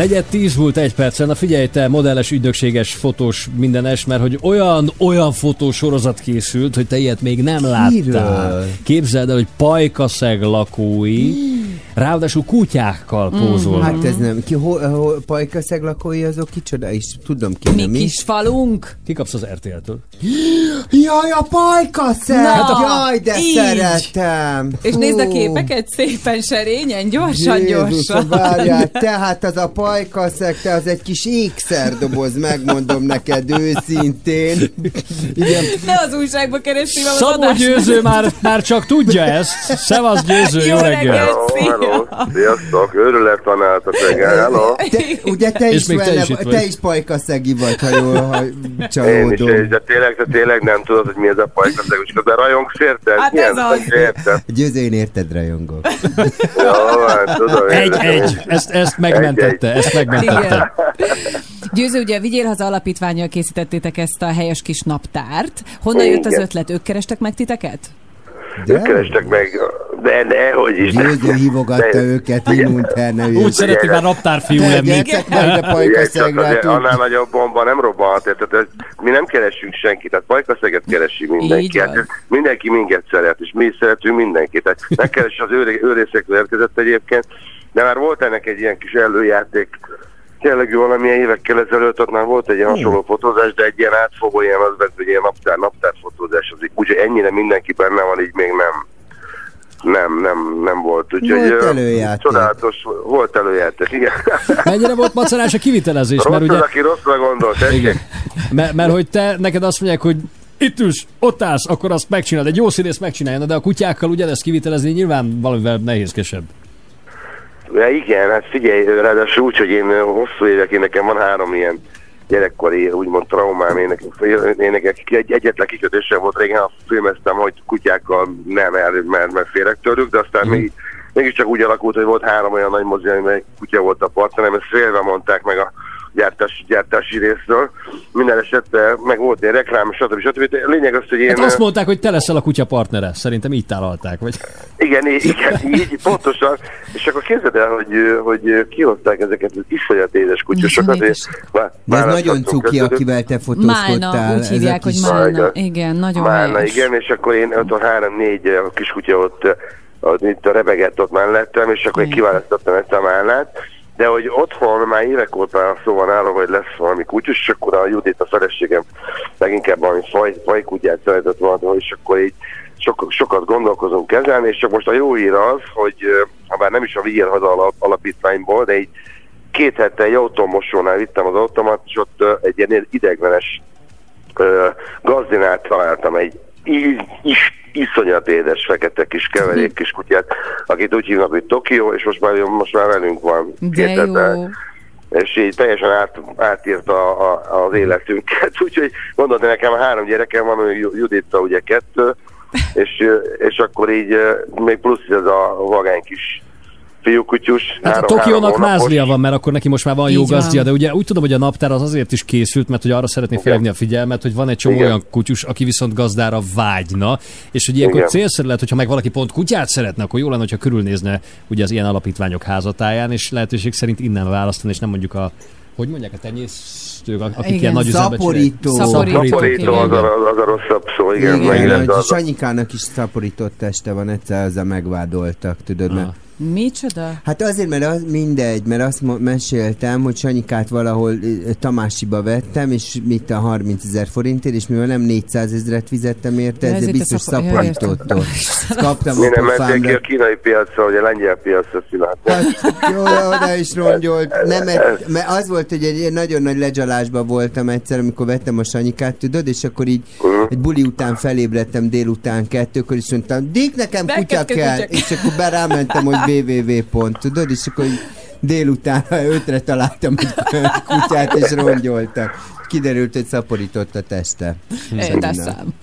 Negyed tíz volt egy percen. Na figyelj te, modelles, ügynökséges, fotós, mindenes, mert hogy olyan, olyan fotósorozat készült, hogy te ilyet még nem láttál. Kiről? Képzeld el, hogy pajkaszeg lakói, ráadásul kutyákkal pózolnak. Hát ez nem. Ki, hol, hol, pajkaszeg lakói azok kicsoda is? Tudom ki, nem is. Kis falunk. Kikapsz az RTL-től. Jaj, a pajkaszeg! Na, Jaj, de így. szeretem! És Hú. nézd a képeket szépen serényen, gyorsan, Jézusom, gyorsan. várjál, tehát az a pajkaszeg, te az egy kis ékszerdoboz, megmondom neked őszintén. Igen. Ne az újságba keresni Szabó. Győző már, már csak tudja ezt. Szevasz Győző, jó, Jó reggel! reggelt, szia! Hello, sziasztok, örülök tanáltak reggel, hello. Te, ugye te is, még te is te vagy. is pajkaszegi vagy, ha jól ha Én is, csalódom. és de tényleg, de tényleg nem tudod, hogy mi ez a pajkaszeg, és de rajongsz érted? Hát Milyen ez az. Érted? Győző, én érted rajongok. [LAUGHS] Jó, hát tudom. Egy, egy. Ezt, ezt megmentette, ezt megmentette. Győző, ugye a Vigyél Haza Alapítványjal készítettétek ezt a helyes kis naptárt. Honnan jött az Igen. ötlet? Ők kerestek meg titeket? Ők kerestek meg, de ne, hogy is. Győző hívogatta De- őket, immunterne Úgy szereti már naptárfiú lenni. Azért tud- annál nagyobb bomba nem robbanhat, tehát ez, mi nem keresünk senkit, tehát pajkaszeget keresi mindenki. Hát, mindenki minket szeret, és mi is szeretünk mindenkit. Tehát megkeresi az őré, őrészekről érkezett egyébként, de már volt ennek egy ilyen kis előjáték, tényleg valamilyen évekkel ezelőtt, ott már volt egy ilyen hasonló fotózás, de egy ilyen átfogó, ilyen az vett, hogy ilyen naptár, naptár fotózás, az így, úgyhogy ennyire mindenki benne van, így még nem. Nem, nem, nem volt. Úgyhogy, Volt előjáték. Csodálatos, volt előjáték, igen. Mennyire volt macerás a kivitelezés? Mert Rossz ugye, az, aki rosszra gondolt, igen, mert, mert hogy te, neked azt mondják, hogy itt ülsz, ott állsz, akkor azt megcsinálod. Egy jó színész megcsinálja, de a kutyákkal ugyanezt kivitelezni nyilván valamivel nehézkesebb. Ja, igen, hát figyelj, ráadásul úgy, hogy én ö, hosszú évek, én nekem van három ilyen gyerekkori, úgymond traumám, én, nekem egy, egyetlen kikötésem volt régen, ha filmeztem, hogy kutyákkal nem, el- mert, mert félek tőlük, de aztán még, mégiscsak úgy alakult, hogy volt három olyan nagy mozi, amely kutya volt a partnerem, ezt félve mondták meg a gyártás, gyártási részről. Minden esetre meg volt egy reklám, stb. stb. De Lényeg az, hogy én... Hát azt mondták, hogy te leszel a kutya partnere. Szerintem így tálalták, vagy? Igen, igen, [LAUGHS] így, pontosan. És akkor képzeld el, hogy, hogy kihozták ezeket az iszonyat édes kutyusokat. És De ez nagyon cuki, közülük. akivel te Málna, fotózkodtál. úgy ez a hívják, hogy Málna. Igen, nagyon Málna, helyes. igen, és akkor én ott a három-négy kiskutya ott, ott itt a rebegett ott mellettem, és akkor én kiválasztottam ezt a Málnát. De hogy otthon már évek óta szó van arról, hogy lesz valami kutyus, és akkor a Judit, a feleségem leginkább valami faj, fajkutyát szeretett volna, és akkor így sok, sokat gondolkozunk ezen, és csak most a jó hír az, hogy ha bár nem is a Vigyel Haza alap, alapítványból, de így két hete egy autómosónál vittem az automat, és ott egy ilyen ideglenes ö, gazdinát találtam egy í- is, iszonyat édes fekete kis keverék kis kutyát, akit úgy hívnak, hogy Tokió, és most már, most már velünk van De két jó. És így teljesen át, átírta a, a, az életünket. [LAUGHS] Úgyhogy gondolod, nekem három gyerekem van, hogy Juditta ugye kettő, [LAUGHS] és, és akkor így ö, még plusz ez a vagány kis fiúkutyus. Hát a Tokiónak mázlia van, mert akkor neki most már van jó gazdja, de ugye úgy tudom, hogy a naptár az azért is készült, mert hogy arra szeretné felhívni a figyelmet, hogy van egy csomó Igen. olyan kutyus, aki viszont gazdára vágyna, és hogy ilyenkor Igen. célszerű lehet, hogyha meg valaki pont kutyát szeretne, akkor jó lenne, hogyha körülnézne ugye az ilyen alapítványok házatáján, és lehetőség szerint innen választani, és nem mondjuk a hogy mondják a tenyésztők, akik Igen, ilyen nagy szaporító. csinálják. Szaporító az a, az a rosszabb szó, igen. Igen, igen az a- Sanyikának is szaporított teste van, egyszer ezzel megvádoltak, tudod, mert Micsoda? Hát azért, mert az mindegy, mert azt meséltem, hogy Sanyikát valahol Tamásiba vettem, és mit a 30 ezer forintért, és mivel nem 400 ezeret fizettem érte, Ja, ezért biztos ja, szaporított [LAUGHS] ott. Kaptam Mi a nem menték ki a kínai piacra, vagy a lengyel piacra szilárd. Jó, oda is rongyolt. Nem, mert, mert az volt, hogy egy nagyon nagy ledzsalásban voltam egyszer, amikor vettem a Sanyikát, tudod, és akkor így egy buli után felébredtem délután kettőkor, és mondtam, Dick, nekem kutya kell. És akkor berámentem, hogy www. tudod, és akkor délután ötre találtam egy kutyát, és rongyoltak. Kiderült, hogy szaporított a teste. Érteszem.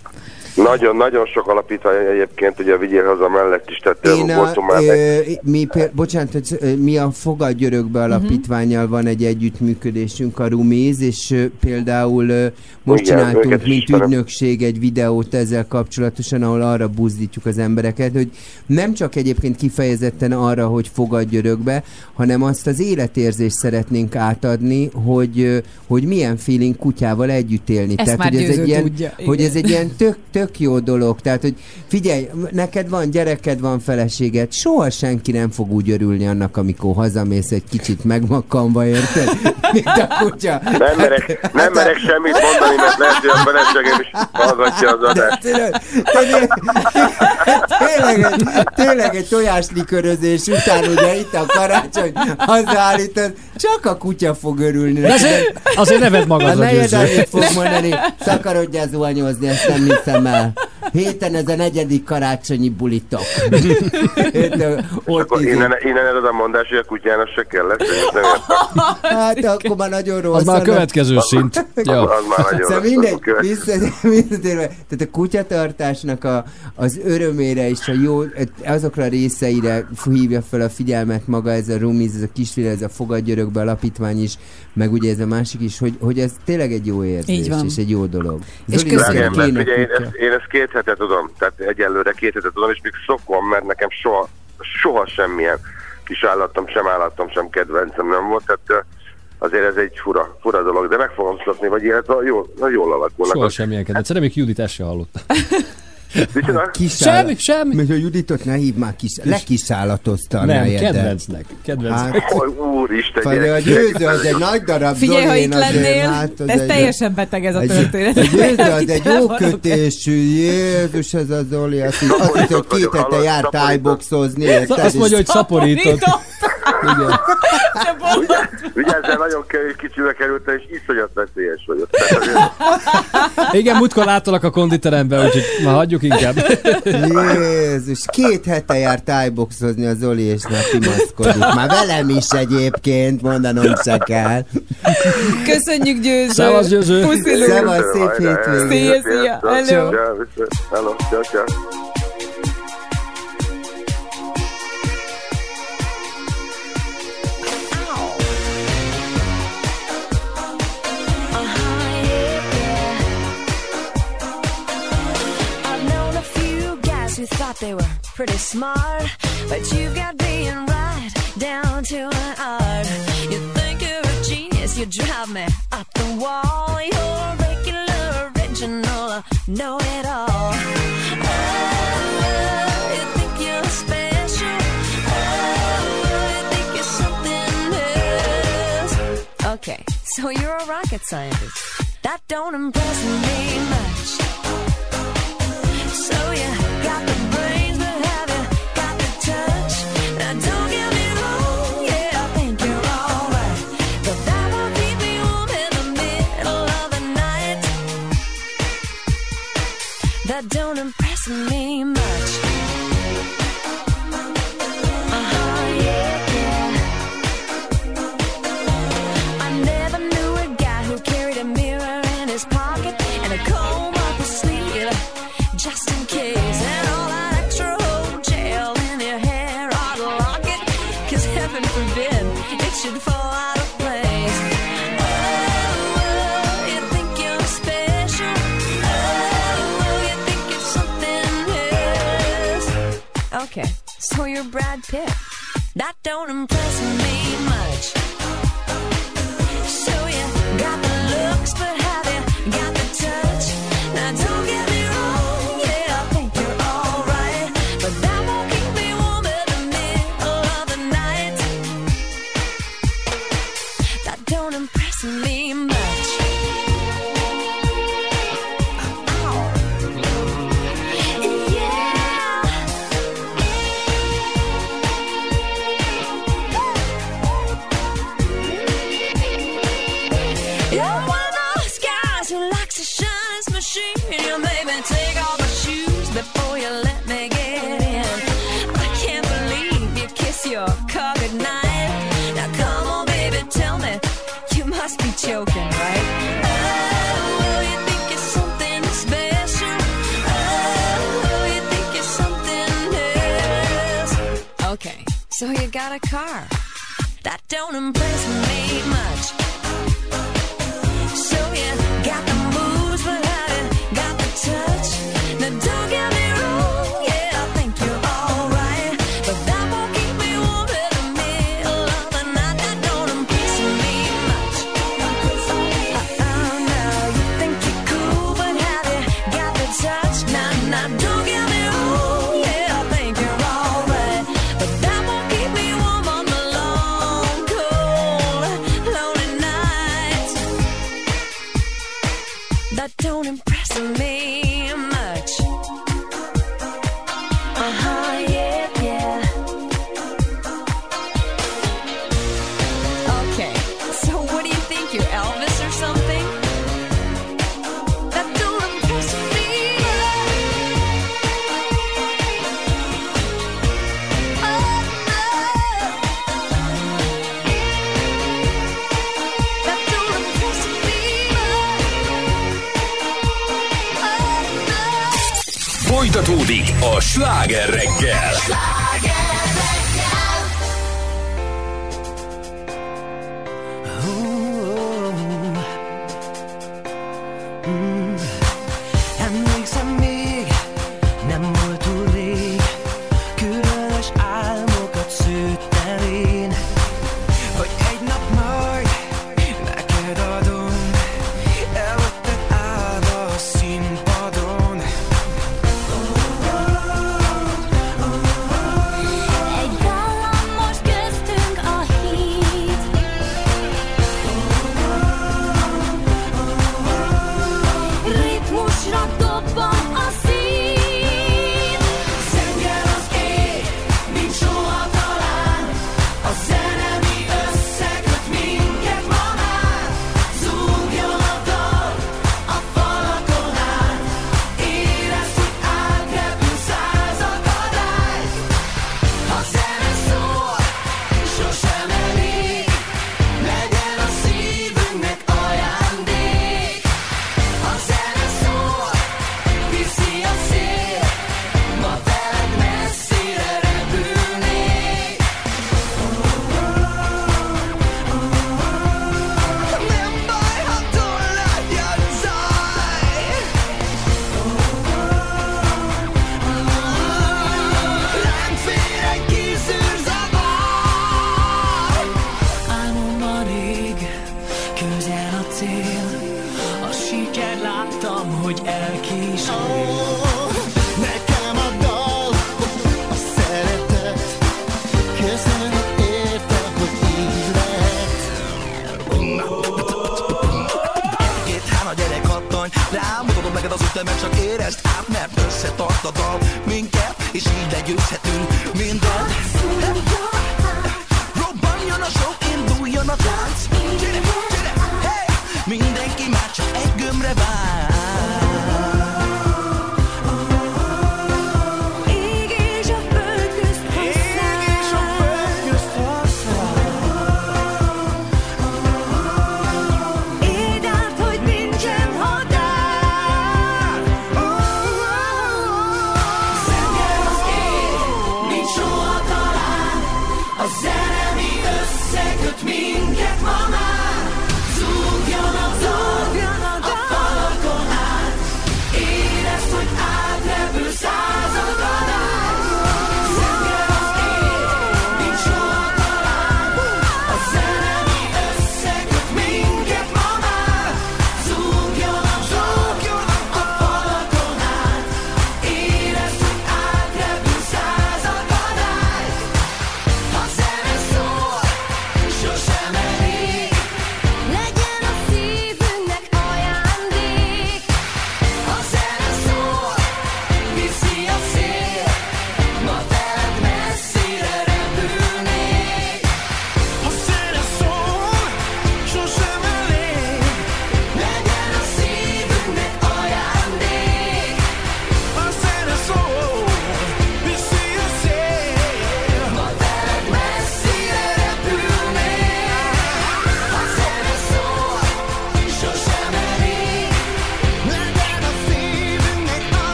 Nagyon-nagyon sok alapítvány egyébként, ugye a Vigyél haza mellett is tette, Én a, voltunk már ö, mi, pér, bocsánat, hogy, mi a Fogadj Örökbe alapítványjal van egy együttműködésünk, a Ruméz, és ö, például ö, most Igen, csináltunk, mint ügynökség egy videót ezzel kapcsolatosan, ahol arra buzdítjuk az embereket, hogy nem csak egyébként kifejezetten arra, hogy fogadj örökbe, hanem azt az életérzést szeretnénk átadni, hogy, hogy milyen feeling kutyával együtt élni. Ezt már hogy ez egy ilyen, tudja, hogy igen. ez egy ilyen tök, tök jó dolog. Tehát, hogy figyelj, neked van gyereked, van feleséged, soha senki nem fog úgy örülni annak, amikor hazamész egy kicsit megmakkanva, érted? [LAUGHS] Mint a kutya. Nem merek, nem merek semmit mondani, mert lehet, hogy a feleségem is hallgatja az adást. Tényleg, tényleg, tényleg, egy, tényleg egy tojáslikörözés után ugye itt a karácsony hazaállítod, csak a kutya fog örülni. De azért- azért ne vedd magadra, A nejed annyit fog mondani, szakarodjál zuhanyozni, ezt nem hiszem el. Héten ez a negyedik karácsonyi bulitok. [LAUGHS] Ott Akkor innen, innen ered a mondás, hogy a kutyának se kell lesz, én ezt nem értem. Hát akkor már nagyon rossz. Az már a következő szint. Ja. Az már nagyon Szóval rossz, mindegy, visszatérve, tehát a kutyatartásnak a, az örömére és a jó, azokra a részeire hívja fel a figyelmet maga ez a Rumiz, ez a kisféle, ez a Fogadj Örökbe alapítvány is, meg ugye ez a másik is, hogy, hogy ez tényleg egy jó érzés, és egy jó dolog. És Zoli, kéne ugye én kutya. ezt, én ezt két hete tudom, tehát egyelőre két hete tudom, és még szokom, mert nekem soha, soha semmilyen kis állatom, sem állatom, sem kedvencem nem volt, tehát azért ez egy fura, fura dolog, de meg fogom szokni, vagy illetve jól, jól alakulnak. Soha semmilyen kedvenc. Reméljük Judit ezt se hallotta. [LAUGHS] Micsoda? Semmi, semmi. Mert a Juditot ne hív már kis, lekisállatozta a Nem, kedvencnek. Kedvencnek. Hát, Oj, úristen, Vagy a győző az egy nagy darab Figyelj, ha Zoli, itt én azért, lennél, hát, ez egy- teljesen beteg ez a történet. Egy győző az egy [LAUGHS] Itt jó kötésű, Jézus ez a Zoli, azt, hisz- azt hiszem, hogy két hete jár tájboxozni? Azt mondja, hogy szaporított. Igen. Vigyázzál, nagyon kevés kicsibe kerültem, és iszonyat veszélyes vagyok. Igen, múltkor láttalak a konditeremben, úgyhogy már hagyjuk inkább. Jézus, két hete jár tájboxozni a Zoli, és már kimaszkodik. Már velem is egyébként, mondanom se kell. Köszönjük, Győző. Szevasz, Győző. Puszilunk. Szevasz, szép hétvégét. Szia, szia. Hello. Hello, ciao, ciao. Who thought they were pretty smart, but you've got being right down to an art. You think you're a genius, you drive me up the wall. You're a regular, original, know it all. Oh, you think you're special? Oh, you think you're something else? Okay, so you're a rocket scientist. That don't impress me much. So you That don't impress me much. Okay, so you're Brad Pitt. That don't impress me much. So you got a car. That don't impress me much.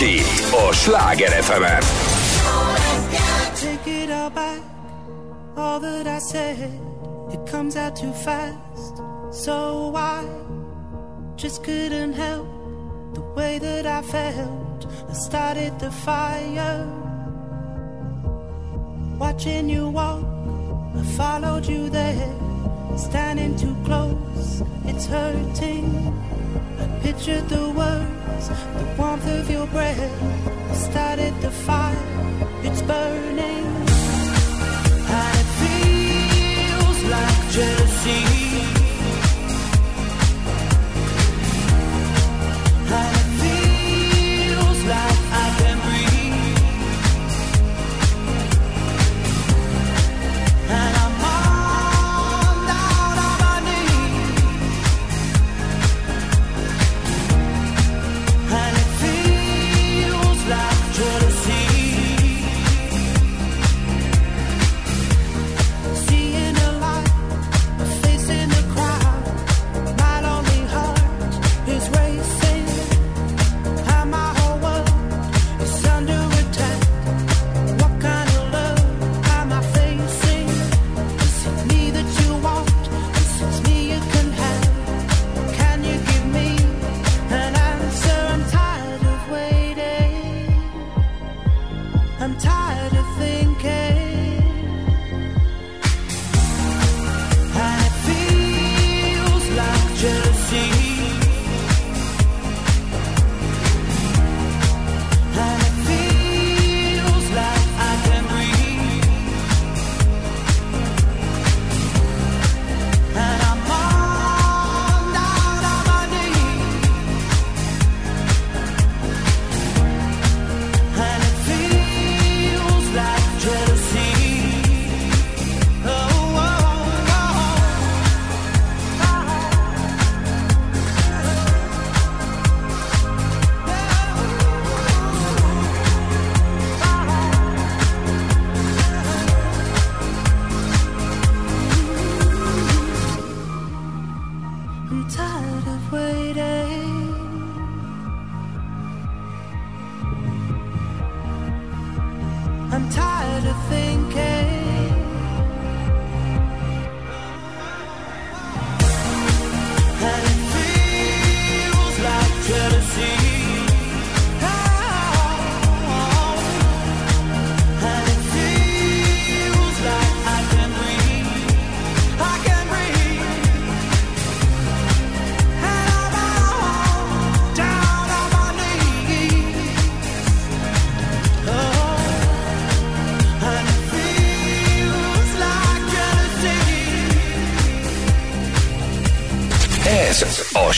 Itt a Sláger fm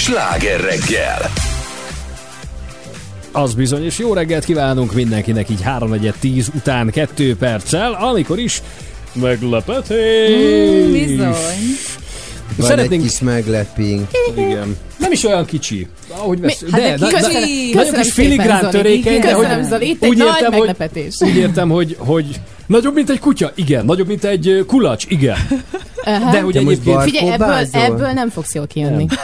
sláger reggel. Az bizony, és jó reggelt kívánunk mindenkinek így 3-10 után 2 perccel, amikor is meglepetés! Mm, bizony. Van Szeretnénk- egy kis megleping. Igen. Nem is olyan kicsi. Ahogy vesz... Mi? Hát de na- ki- na- nagyon kis filigrán Zoli. törékeny, de hogy Zoli. Itt egy nagy meglepetés. Hogy, úgy értem, hogy, hogy nagyobb, mint egy kutya? Igen. Nagyobb, mint egy kulacs? Igen. Aha. De hogy egyébként... Figyelj, ebből, ebből nem fogsz jól kijönni. [LAUGHS]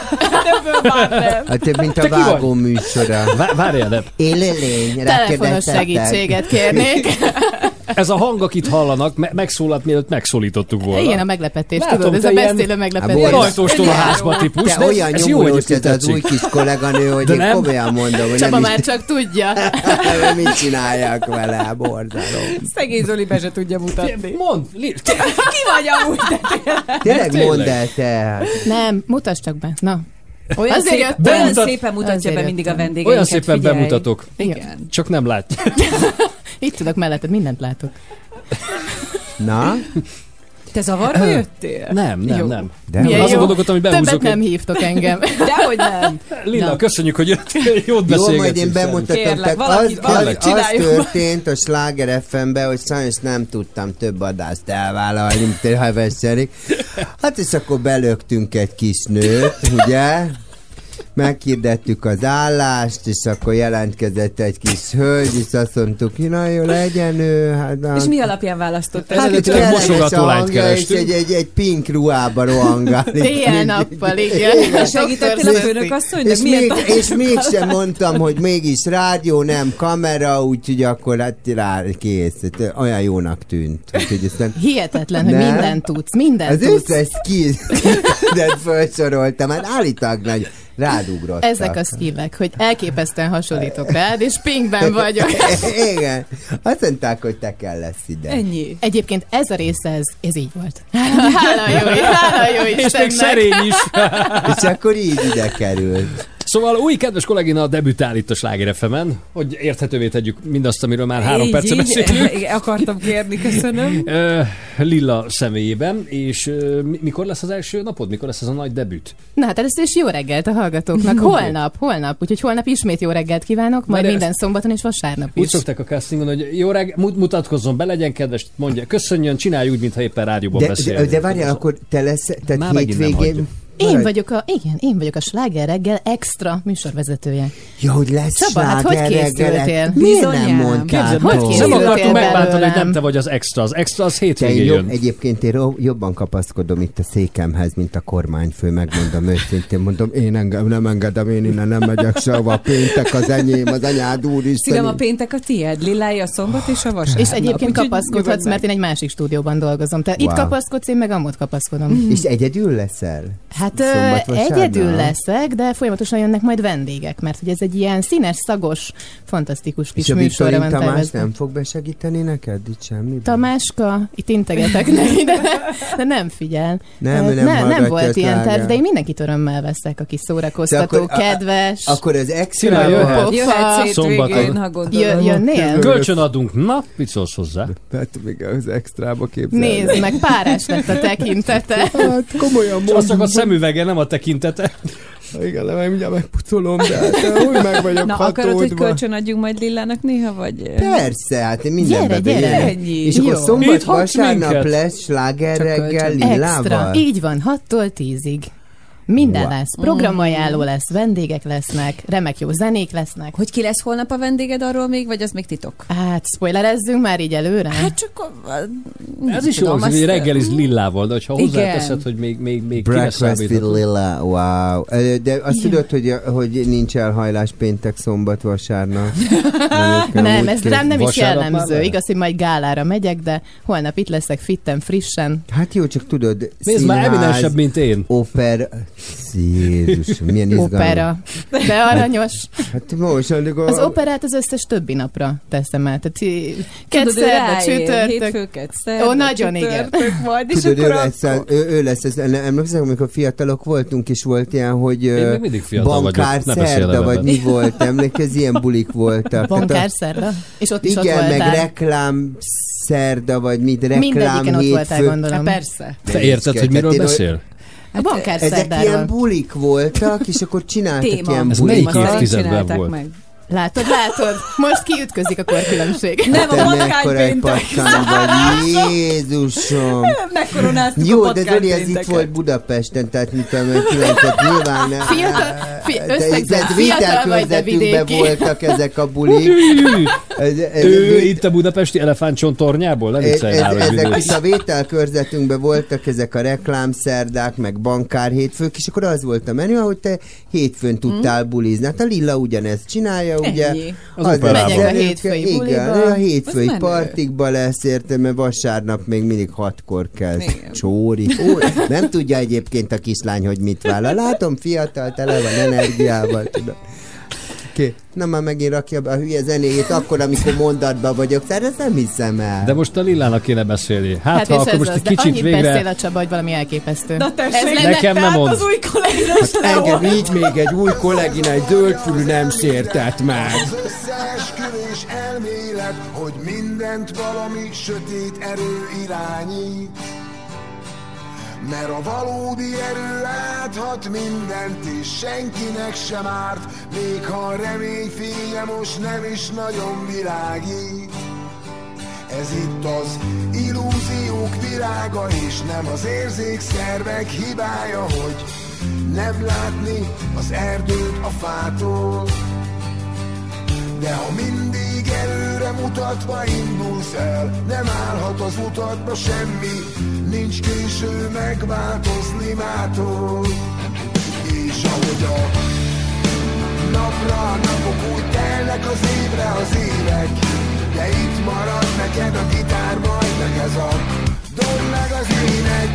Hát több, mint a vágó műsora. Vá- Várjál, de Élőlény, Telefonos segítséget kérnék. ez a hang, akit hallanak, me- megszólalt, mielőtt megszólítottuk volna. Igen, a meglepetés, Látom, tudod, ez a beszélő meglepetés. Ilyen ajtóstól a házba típus. Te olyan ez jó nyomulós ez az új kis kolléganő, hogy De én nem? komolyan mondom, hogy Csaba nem már is csak tudja. [LAUGHS] mit csinálják vele, borzalom. Szegény Zoli be se tudja mutatni. Mond, li- te- Ki vagy amúgy, Tényleg. mondd el te. Nem, mutasd csak be. Na. Olyan, Azért szép, jöttem. olyan Bemutat- szépen mutatja Azért be mindig a jöttem. vendégeinket. Olyan szépen figyelj. bemutatok. Igen. Csak nem látja. [LAUGHS] Itt tudok melletted, mindent látok. Na? Te zavarba jöttél? Nem, nem, Jó. nem. De Milyen Azon jó. gondolkodtam, hogy behúzok Többet nem egy- hívtok engem. [LAUGHS] Dehogy nem. Lilla, Na. köszönjük, hogy jöttél, jót Jó, beszélgetünk. majd én bemutatom. Kérlek, Tehát valaki- az, valaki az, az történt a Sláger FM-ben, hogy sajnos nem tudtam több adást elvállalni, mint ha veszelik. Hát és akkor belöktünk egy kis nőt, ugye? Meghirdettük az állást, és akkor jelentkezett egy kis hölgy, és azt mondtuk, hogy na jó, legyen ő. Hát, És mi alapján választottál? Hát kellemes mosogató lányt kerestünk. egy, egy, egy pink ruhába rohangálik. [LAUGHS] Éjjel-nappal, igen. Segítettél a főnökasszonynak? És, még, és mégsem mondtam, hogy mégis rádió, nem kamera, úgyhogy akkor hát rá kész. Hát Olyan jónak tűnt. Úgyhogy aztán Hihetetlen, hogy Nem? mindent tudsz, mindent az tudsz. összes skillet [LAUGHS] felsoroltam, hát állítólag nagy rádugrottak. Ezek a skillek, hogy elképesztően hasonlítok rád, és pinkben [LAUGHS] vagyok. Igen. Azt mondták, hogy te kell lesz ide. Ennyi. Egyébként ez a része, ez, ez így volt. [LAUGHS] Hála jó, hála jó És még Istennek. szerény is. És akkor így ide került. Szóval új kedves kollégina debütál itt a Sláger fm hogy érthetővé tegyük mindazt, amiről már három Így, perce így. beszélünk. [LAUGHS] Igen, Akartam kérni, köszönöm. [LAUGHS] Lilla személyében, és mikor lesz az első napod? Mikor lesz ez a nagy debüt? Na hát először is jó reggelt a hallgatóknak. Holnap, holnap. Úgyhogy holnap ismét jó reggelt kívánok, majd de minden ezt- szombaton és vasárnap Úgy is. szokták a castingon, hogy jó reg, mut- mutatkozzon be, legyen kedves, mondja, köszönjön, csinálj úgy, mintha éppen rádióban De, beszél. de, de várjál, akkor te lesz, tehát Már hétvégén... Én Maradj. vagyok a, igen, én vagyok a Sláger reggel extra műsorvezetője. Ja, hogy lesz Csaba, hát hogy készültél? Miért nem mondtál? Hogy nem készültél akartunk megbántani, hogy nem te vagy az extra. Az extra az hétvégén jobb, jön. egyébként én jobban kapaszkodom itt a székemhez, mint a kormányfő, megmondom őszintén, mondom, én engem nem engedem, én innen nem megyek sehova, péntek az enyém, az anyád úristen. Szívem a péntek a tiéd, Lilája a szombat és a vasárnap. És egyébként kapaszkodhatsz, mert én egy másik stúdióban dolgozom. Te itt kapaszkodsz, én meg amott kapaszkodom. És egyedül leszel? Hát vasárnap? egyedül leszek, de folyamatosan jönnek majd vendégek, mert hogy ez egy ilyen színes, szagos, fantasztikus kis És a műsorra van Tamás tervezve. nem fog besegíteni neked itt semmi? Tamáska, itt integetek [LAUGHS] neki, de, de nem figyel. Nem, Hát nem nem, nem volt a ilyen terv, de én mindenkit örömmel veszek, aki szórakoztató, akkor- a- kedves. Akkor az extra jöhet. Jöhetsz Szombaton. ha gondolod. Jö, jönnél? Kölcsön adunk. Na, mit szólsz hozzá? Hát még az extrába képzelni. Nézd meg, párás lett a tekintete. Hát komolyan Csak az csak a mondom. Szemüvege, nem a tekintete. Igen, de mindjárt megpucolom, de hát úgy meg vagyok Na, akarod, hogy hatódva. kölcsön adjunk majd Lillának néha, vagy... Persze, hát én mindenbe Gyere, gyere. Ennyi. És akkor Jó. szombat, Itt vasárnap minket. lesz sláger reggel kölcsön. Extra, Lillával. így van, 6-tól 10-ig. Minden Wow. lesz, programajánló lesz, vendégek lesznek, remek jó zenék lesznek. Hogy ki lesz holnap a vendéged arról még, vagy az még titok? Hát, spoilerezzünk már így előre? Hát csak a... a Ez is jó, tudom, hogy azt- reggeliz Lillával, de ha Igen. hozzáteszed, hogy még, még, még Breakfast with. Lilla, wow. De azt tudod, hogy, hogy nincs elhajlás péntek, szombat, vasárnap? [LAUGHS] Nem, ez rám nem is már jellemző. Igaz, hogy majd gálára megyek, de holnap itt leszek fitten, frissen. Hát jó, csak tudod, Nézd már, színház, eminensebb, mint én. Opera... Jézus, milyen izgalmas. Opera. De aranyos. Hát most, amikor... Az operát az összes többi napra teszem el. Tehát ő ráér, csütörtök. Ó, nagyon igen. majd, és Tudod, ő akkor lesz, akkor... ő, ő lesz, ez, emlékszem, amikor fiatalok voltunk, és volt ilyen, hogy vagyok, bankár beszélj szerda, vagy mi volt, emlékezz, ilyen bulik voltak. Bankár szerda? És ott is ott Igen, meg voltál. reklám szerda, vagy mit, reklám Mindegyiken ott voltál, hétfő. gondolom. Hát persze. Te érted, hogy miről Tehát beszél? A bankár Ezek ilyen bulik voltak, és akkor csináltak Téma. ilyen Ez bulikat. melyik évtizedben volt? meg. Látod, látod? Most kiütközik a korkülönbség. Nem a patkány egy péntek. patkány vagy, Jézusom! Megkoronáztuk Jó, a de Zoli, ez itt volt Budapesten, tehát mit tudom, én, kilencet nyilván nem. [LAUGHS] Fiatal, fi, De összegzett, ez fiatal vagy, de vidéki. voltak ezek a bulik. Ez, ez, Ő itt a budapesti elefántcsontornyából? Nem ez, viccelj már, hogy ezek itt a vételkörzetünkben voltak ezek a reklámszerdák, meg bankár hétfők, és akkor az volt a menü, hogy te hétfőn tudtál bulizni. Hát a Lilla ugyanezt csinálja, ugye? Ennyi. Az operában. Megyek a hétfői Igen, buliba. a hétfői Az partikba lesz, értem, mert vasárnap még mindig hatkor kezd Igen. csóri. Ó, nem tudja egyébként a kislány, hogy mit vállal. Látom, fiatal, tele van energiával, tudom. Oké, na már megint rakja be a hülye zenéjét, akkor, amikor mondatban vagyok, tehát ezt nem hiszem el. De most a Lillának kéne beszélni. Hát, Hát ha akkor most az, egy kicsit annyit végre... beszél a Csaba, hogy valami elképesztő. Na tessék, Ez Nekem nem mond. az új kollégás Engem így még egy új kollégina, egy zöldfülű nem sértett meg. Az összeesküvés elmélet, hogy mindent valami sötét erő irányít. Mert a valódi erő áthat mindent, és senkinek sem árt, még ha a remény fénye most nem is nagyon világít. Ez itt az illúziók világa, és nem az érzékszervek hibája, hogy Nem látni az erdőt a fától De ha mindig előre mutatva indulsz el Nem állhat az utatba semmi. Nincs késő megváltozni mától. És ahogy a napra a napok úgy telnek az évre az évek. De itt marad neked a gitár, majd meg ez a dob meg az ének.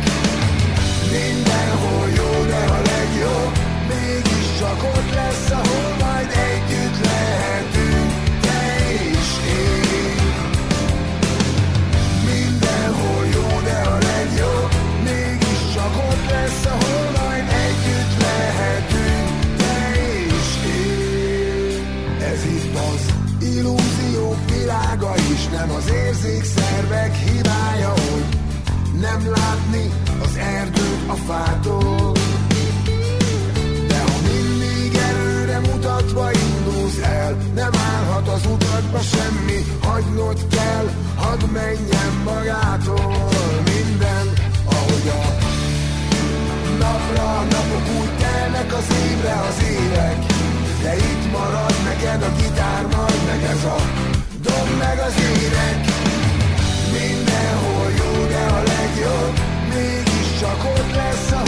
Mindenhol jó, de a legjobb Mégiscsak ott lesz, ahol majd együtt Nem az érzékszervek hibája, hogy nem látni az erdőt a fától. De ha mindig előre mutatva indulsz el Nem állhat az utatba semmi Hagynod kell, hadd menjen magától. Minden, ahogy a napra napok úgy telnek az évre az évek. De itt marad neked a gitár, majd meg ez a dob meg az ének Mindenhol jó, de a legjobb. Mégiscsak ott lesz, ahol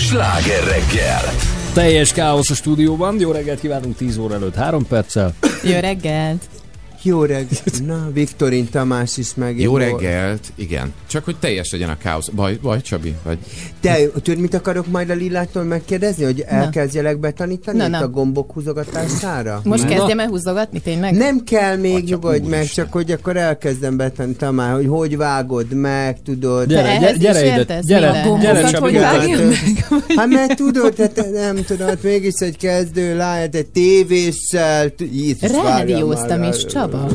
sláger reggel. Teljes káosz a stúdióban. Jó reggelt kívánunk 10 óra előtt 3 perccel. Jó reggelt! Jó reggelt. Na, Viktorin Tamás is meg. Jó reggelt, igen. Csak hogy teljes legyen a káosz. Baj, baj Csabi? Vagy... Te, tudod, mit akarok majd a Lillától megkérdezni? Hogy elkezdjelek betanítani Na, itt na. a gombok húzogatására? Most Na. kezdjem el húzogatni, tényleg? Nem kell még, nyugodj meg, csak hogy akkor elkezdem betanítani már, hogy hogy vágod meg, tudod. Gyere, gyere is ide, gyere, gyere, Hát, Csabi, hogy gyere. meg? [LAUGHS] Hát mert tudod, hát nem tudod, mégis egy kezdő láját, egy tévéssel, Rádióztam is, Csaba.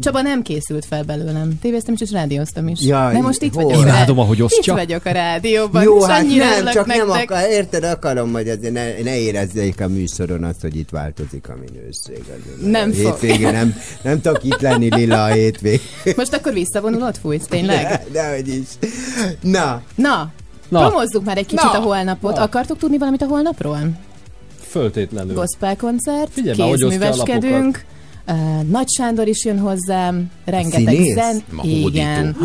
Csaba nem készült fel belőlem. Tévéztem is, és rádióztam is. Jaj, De most itt hol? vagyok. Imádom, ahogy osztja. Itt vagyok a rádióban, Jó, hát annyira nem, csak nem nektek. akar, érted, akarom, hogy azért ne, ne érezzék a műsoron azt, hogy itt változik a minőség. Azért Nem a fog. Hétvégén nem, nem tudok itt lenni Lila a hétvég. Most akkor visszavonulod, fújsz, tényleg? Dehogy is. Na. Na, Na. promozzuk már egy kicsit Na. a holnapot. Na. Akartok tudni valamit a holnapról? Föltétlenül. Gospel koncert, Figyelj kézműveskedünk. Uh, Nagy Sándor is jön hozzám, rengeteg zen... Igen.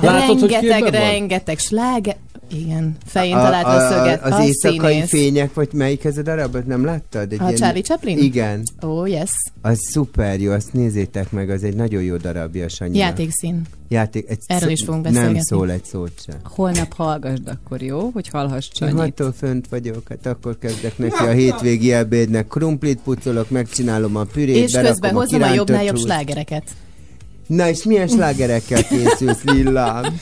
Látod, rengeteg, rengeteg sláger... Igen, fején A- talált a, szöget. Az a éjszakai színész. fények, vagy melyik ez a darabot nem láttad? Egy A Charlie Chaplin? Igen. Ó, oh, yes. Az szuper jó, azt nézzétek meg, az egy nagyon jó darabja a Sanyinak. Játékszín. Játék, egy Erről szó- is fogunk Nem beszélgetni. szól egy szót sem. Holnap hallgassd akkor, jó? Hogy hallhass Én Csanyit. attól fönt vagyok, hát akkor kezdek neki a hétvégi ebédnek, krumplit pucolok, megcsinálom a pürét, És közben a hozom a kirántott jobbnál jobb slágereket. Na és milyen slágerekkel készülsz, Lillám? [LAUGHS]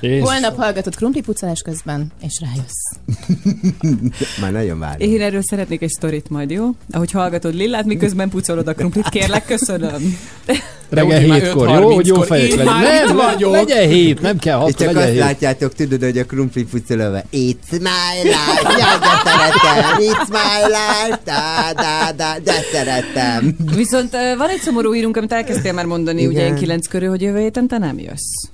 Holnap hallgatod krumplipucolás közben, és rájössz. [LAUGHS] Már nagyon várom. Én erről szeretnék egy sztorit majd, jó? Ahogy hallgatod Lillát, miközben pucolod a krumplit, kérlek, köszönöm. [LAUGHS] Reggel hétkor, jó, hogy jó 5.30-kor. fejek legyen. Nem, vagyok. legyen hét, nem kell És hat, csak legyen azt hét. látjátok, tudod, hogy a krumpli pucolóva It's my life, jaj, de szeretem, It's my life, da, da, da, de szeretem. Viszont van egy szomorú hírunk, amit elkezdtél már mondani, Igen. ugye én kilenc körül, hogy jövő héten te nem jössz.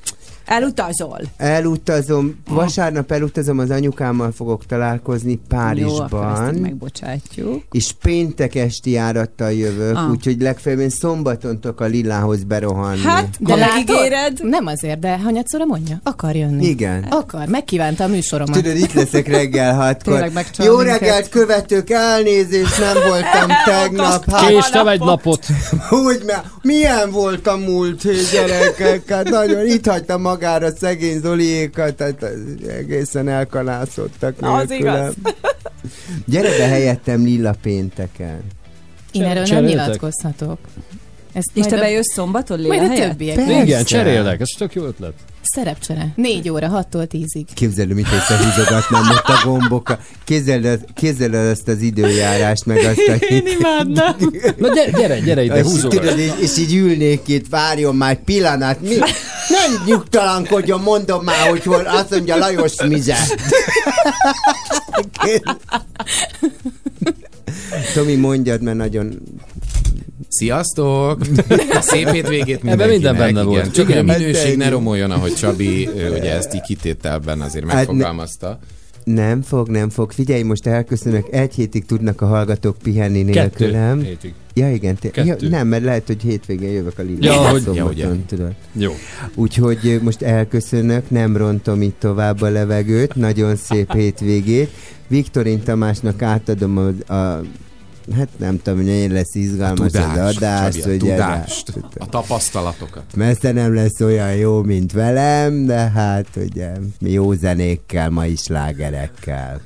Elutazol. Elutazom, vasárnap elutazom, az anyukámmal fogok találkozni Jó, akkor ezt így Párizsban. megbocsátjuk. És péntek esti járattal jövök, Ah. úgyhogy legfeljebb én szombaton tudok a Lillához berohanni. Hát, de megígéred? Nem azért, de hanyatszora mondja? Akar jönni. Igen. Akar, megkívánta a műsoromat. Tudod, itt leszek reggel hatkor. Jó minket. reggelt, követők, elnézést, nem voltam [LAUGHS] tegnap. Hát, Késtem egy napot. Úgy, mert milyen volt a múlt hét gyerekek? Hát nagyon itt hagyta magára szegény Zoliékat, tehát egészen elkalászottak Na, az igaz. [LAUGHS] Gyere be helyettem Lilla pénteken. Én erről nem nyilatkozhatok. Ezt És te a- bejössz szombaton Lilla Majd a többiek. Persze. Igen, cserélek, ez tök jó ötlet. Szerepcsere. Négy óra, 6-tól 10-ig. Képzeld, mint összehúzogatnám ott a gombokat. Képzeld, el- képzeld el ezt az időjárást, meg azt a... Én imádnám. Na gyere, gyere, gyere ide, tudod, és, és így ülnék itt, várjon már egy pillanat. Mi? Nem nyugtalankodjon, mondom már, hogy hol, azt mondja Lajos Mize. Tomi, mondjad, mert nagyon... Sziasztok! [LAUGHS] Szép hétvégét Ebben minden mindenkinek. benne igen. volt. Csak Igen. a minőség ne romoljon, ahogy Csabi ugye ezt így kitételben azért Hát megfogalmazta. Nem fog, nem fog. Figyelj, most elköszönök. Egy hétig tudnak a hallgatók pihenni Kettő nélkülem. hétig. Ja, igen. Te, ja, Kettő. nem, mert lehet, hogy hétvégén jövök a Lilla. Ja, hogy- Ja, ugye. tudod. Jó. Úgyhogy most elköszönök, nem rontom itt tovább a levegőt. Nagyon szép [LAUGHS] hétvégét. Viktorin Tamásnak átadom a, a hát nem tudom, hogy mennyire lesz A izgalmas az adás. Csabi, a ugye, tudást, a tapasztalatokat. Messze nem lesz olyan jó, mint velem, de hát ugye jó zenékkel, ma is lágerekkel.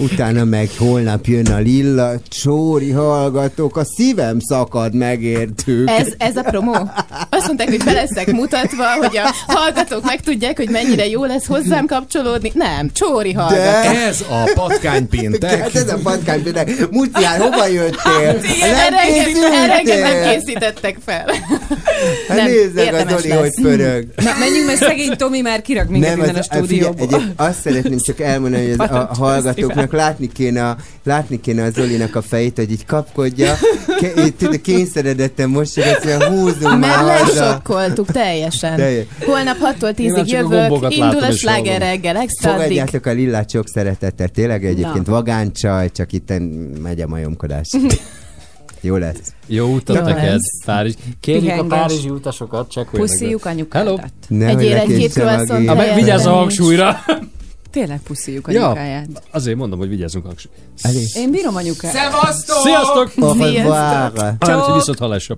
Utána meg holnap jön a Lilla, Csóri hallgatók, a szívem szakad megértük. Ez, ez a promó? Azt mondták, hogy be leszek mutatva, hogy a hallgatók megtudják, hogy mennyire jó lesz hozzám kapcsolódni. Nem, Csóri hallgató. De- Ez a patkánypéntek. Hát ez a patkány péntek. Mucián, hova jöttél? Erre Nem engem nem készültél? készítettek fel. Hát Nem, nézzek a Zoli, lesz. hogy pörög. Na, menjünk, mert szegény Tomi már kirak minket Nem, innen a az, stúdióba. figyelj, egyéb, azt szeretném csak elmondani, hogy az, a hallgatóknak szívem. látni kéne, a, látni kéne a Zolinak a fejét, hogy így kapkodja, tudod, kényszeredetten mosogat, hogy húzunk már Mert lesokkoltuk teljesen. Teljes. Holnap 6-tól Én már 10-ig csak a jövök, indul a sláger reggel, extra. Fogadjátok a lillát sok szeretettel, tényleg egyébként Na. vagáncsaj, csak itt megy a majomkodás. [LAUGHS] Jó lesz. Jó utat neked. Párizs. Kérjük a Pihenges. párizsi utasokat, csekkolj Puszíjuk Hello. anyukádat. Nehogy Egyél egy-két a croissant vigyázz a hangsúlyra. [LAUGHS] Tényleg puszíjuk Ja, anyukáját. azért mondom, hogy vigyázzunk. Elég. Én bírom anyukáját. Szevasztok! Sziasztok! Au Sziasztok! revoir. Mármint, hogy viszont hallásra.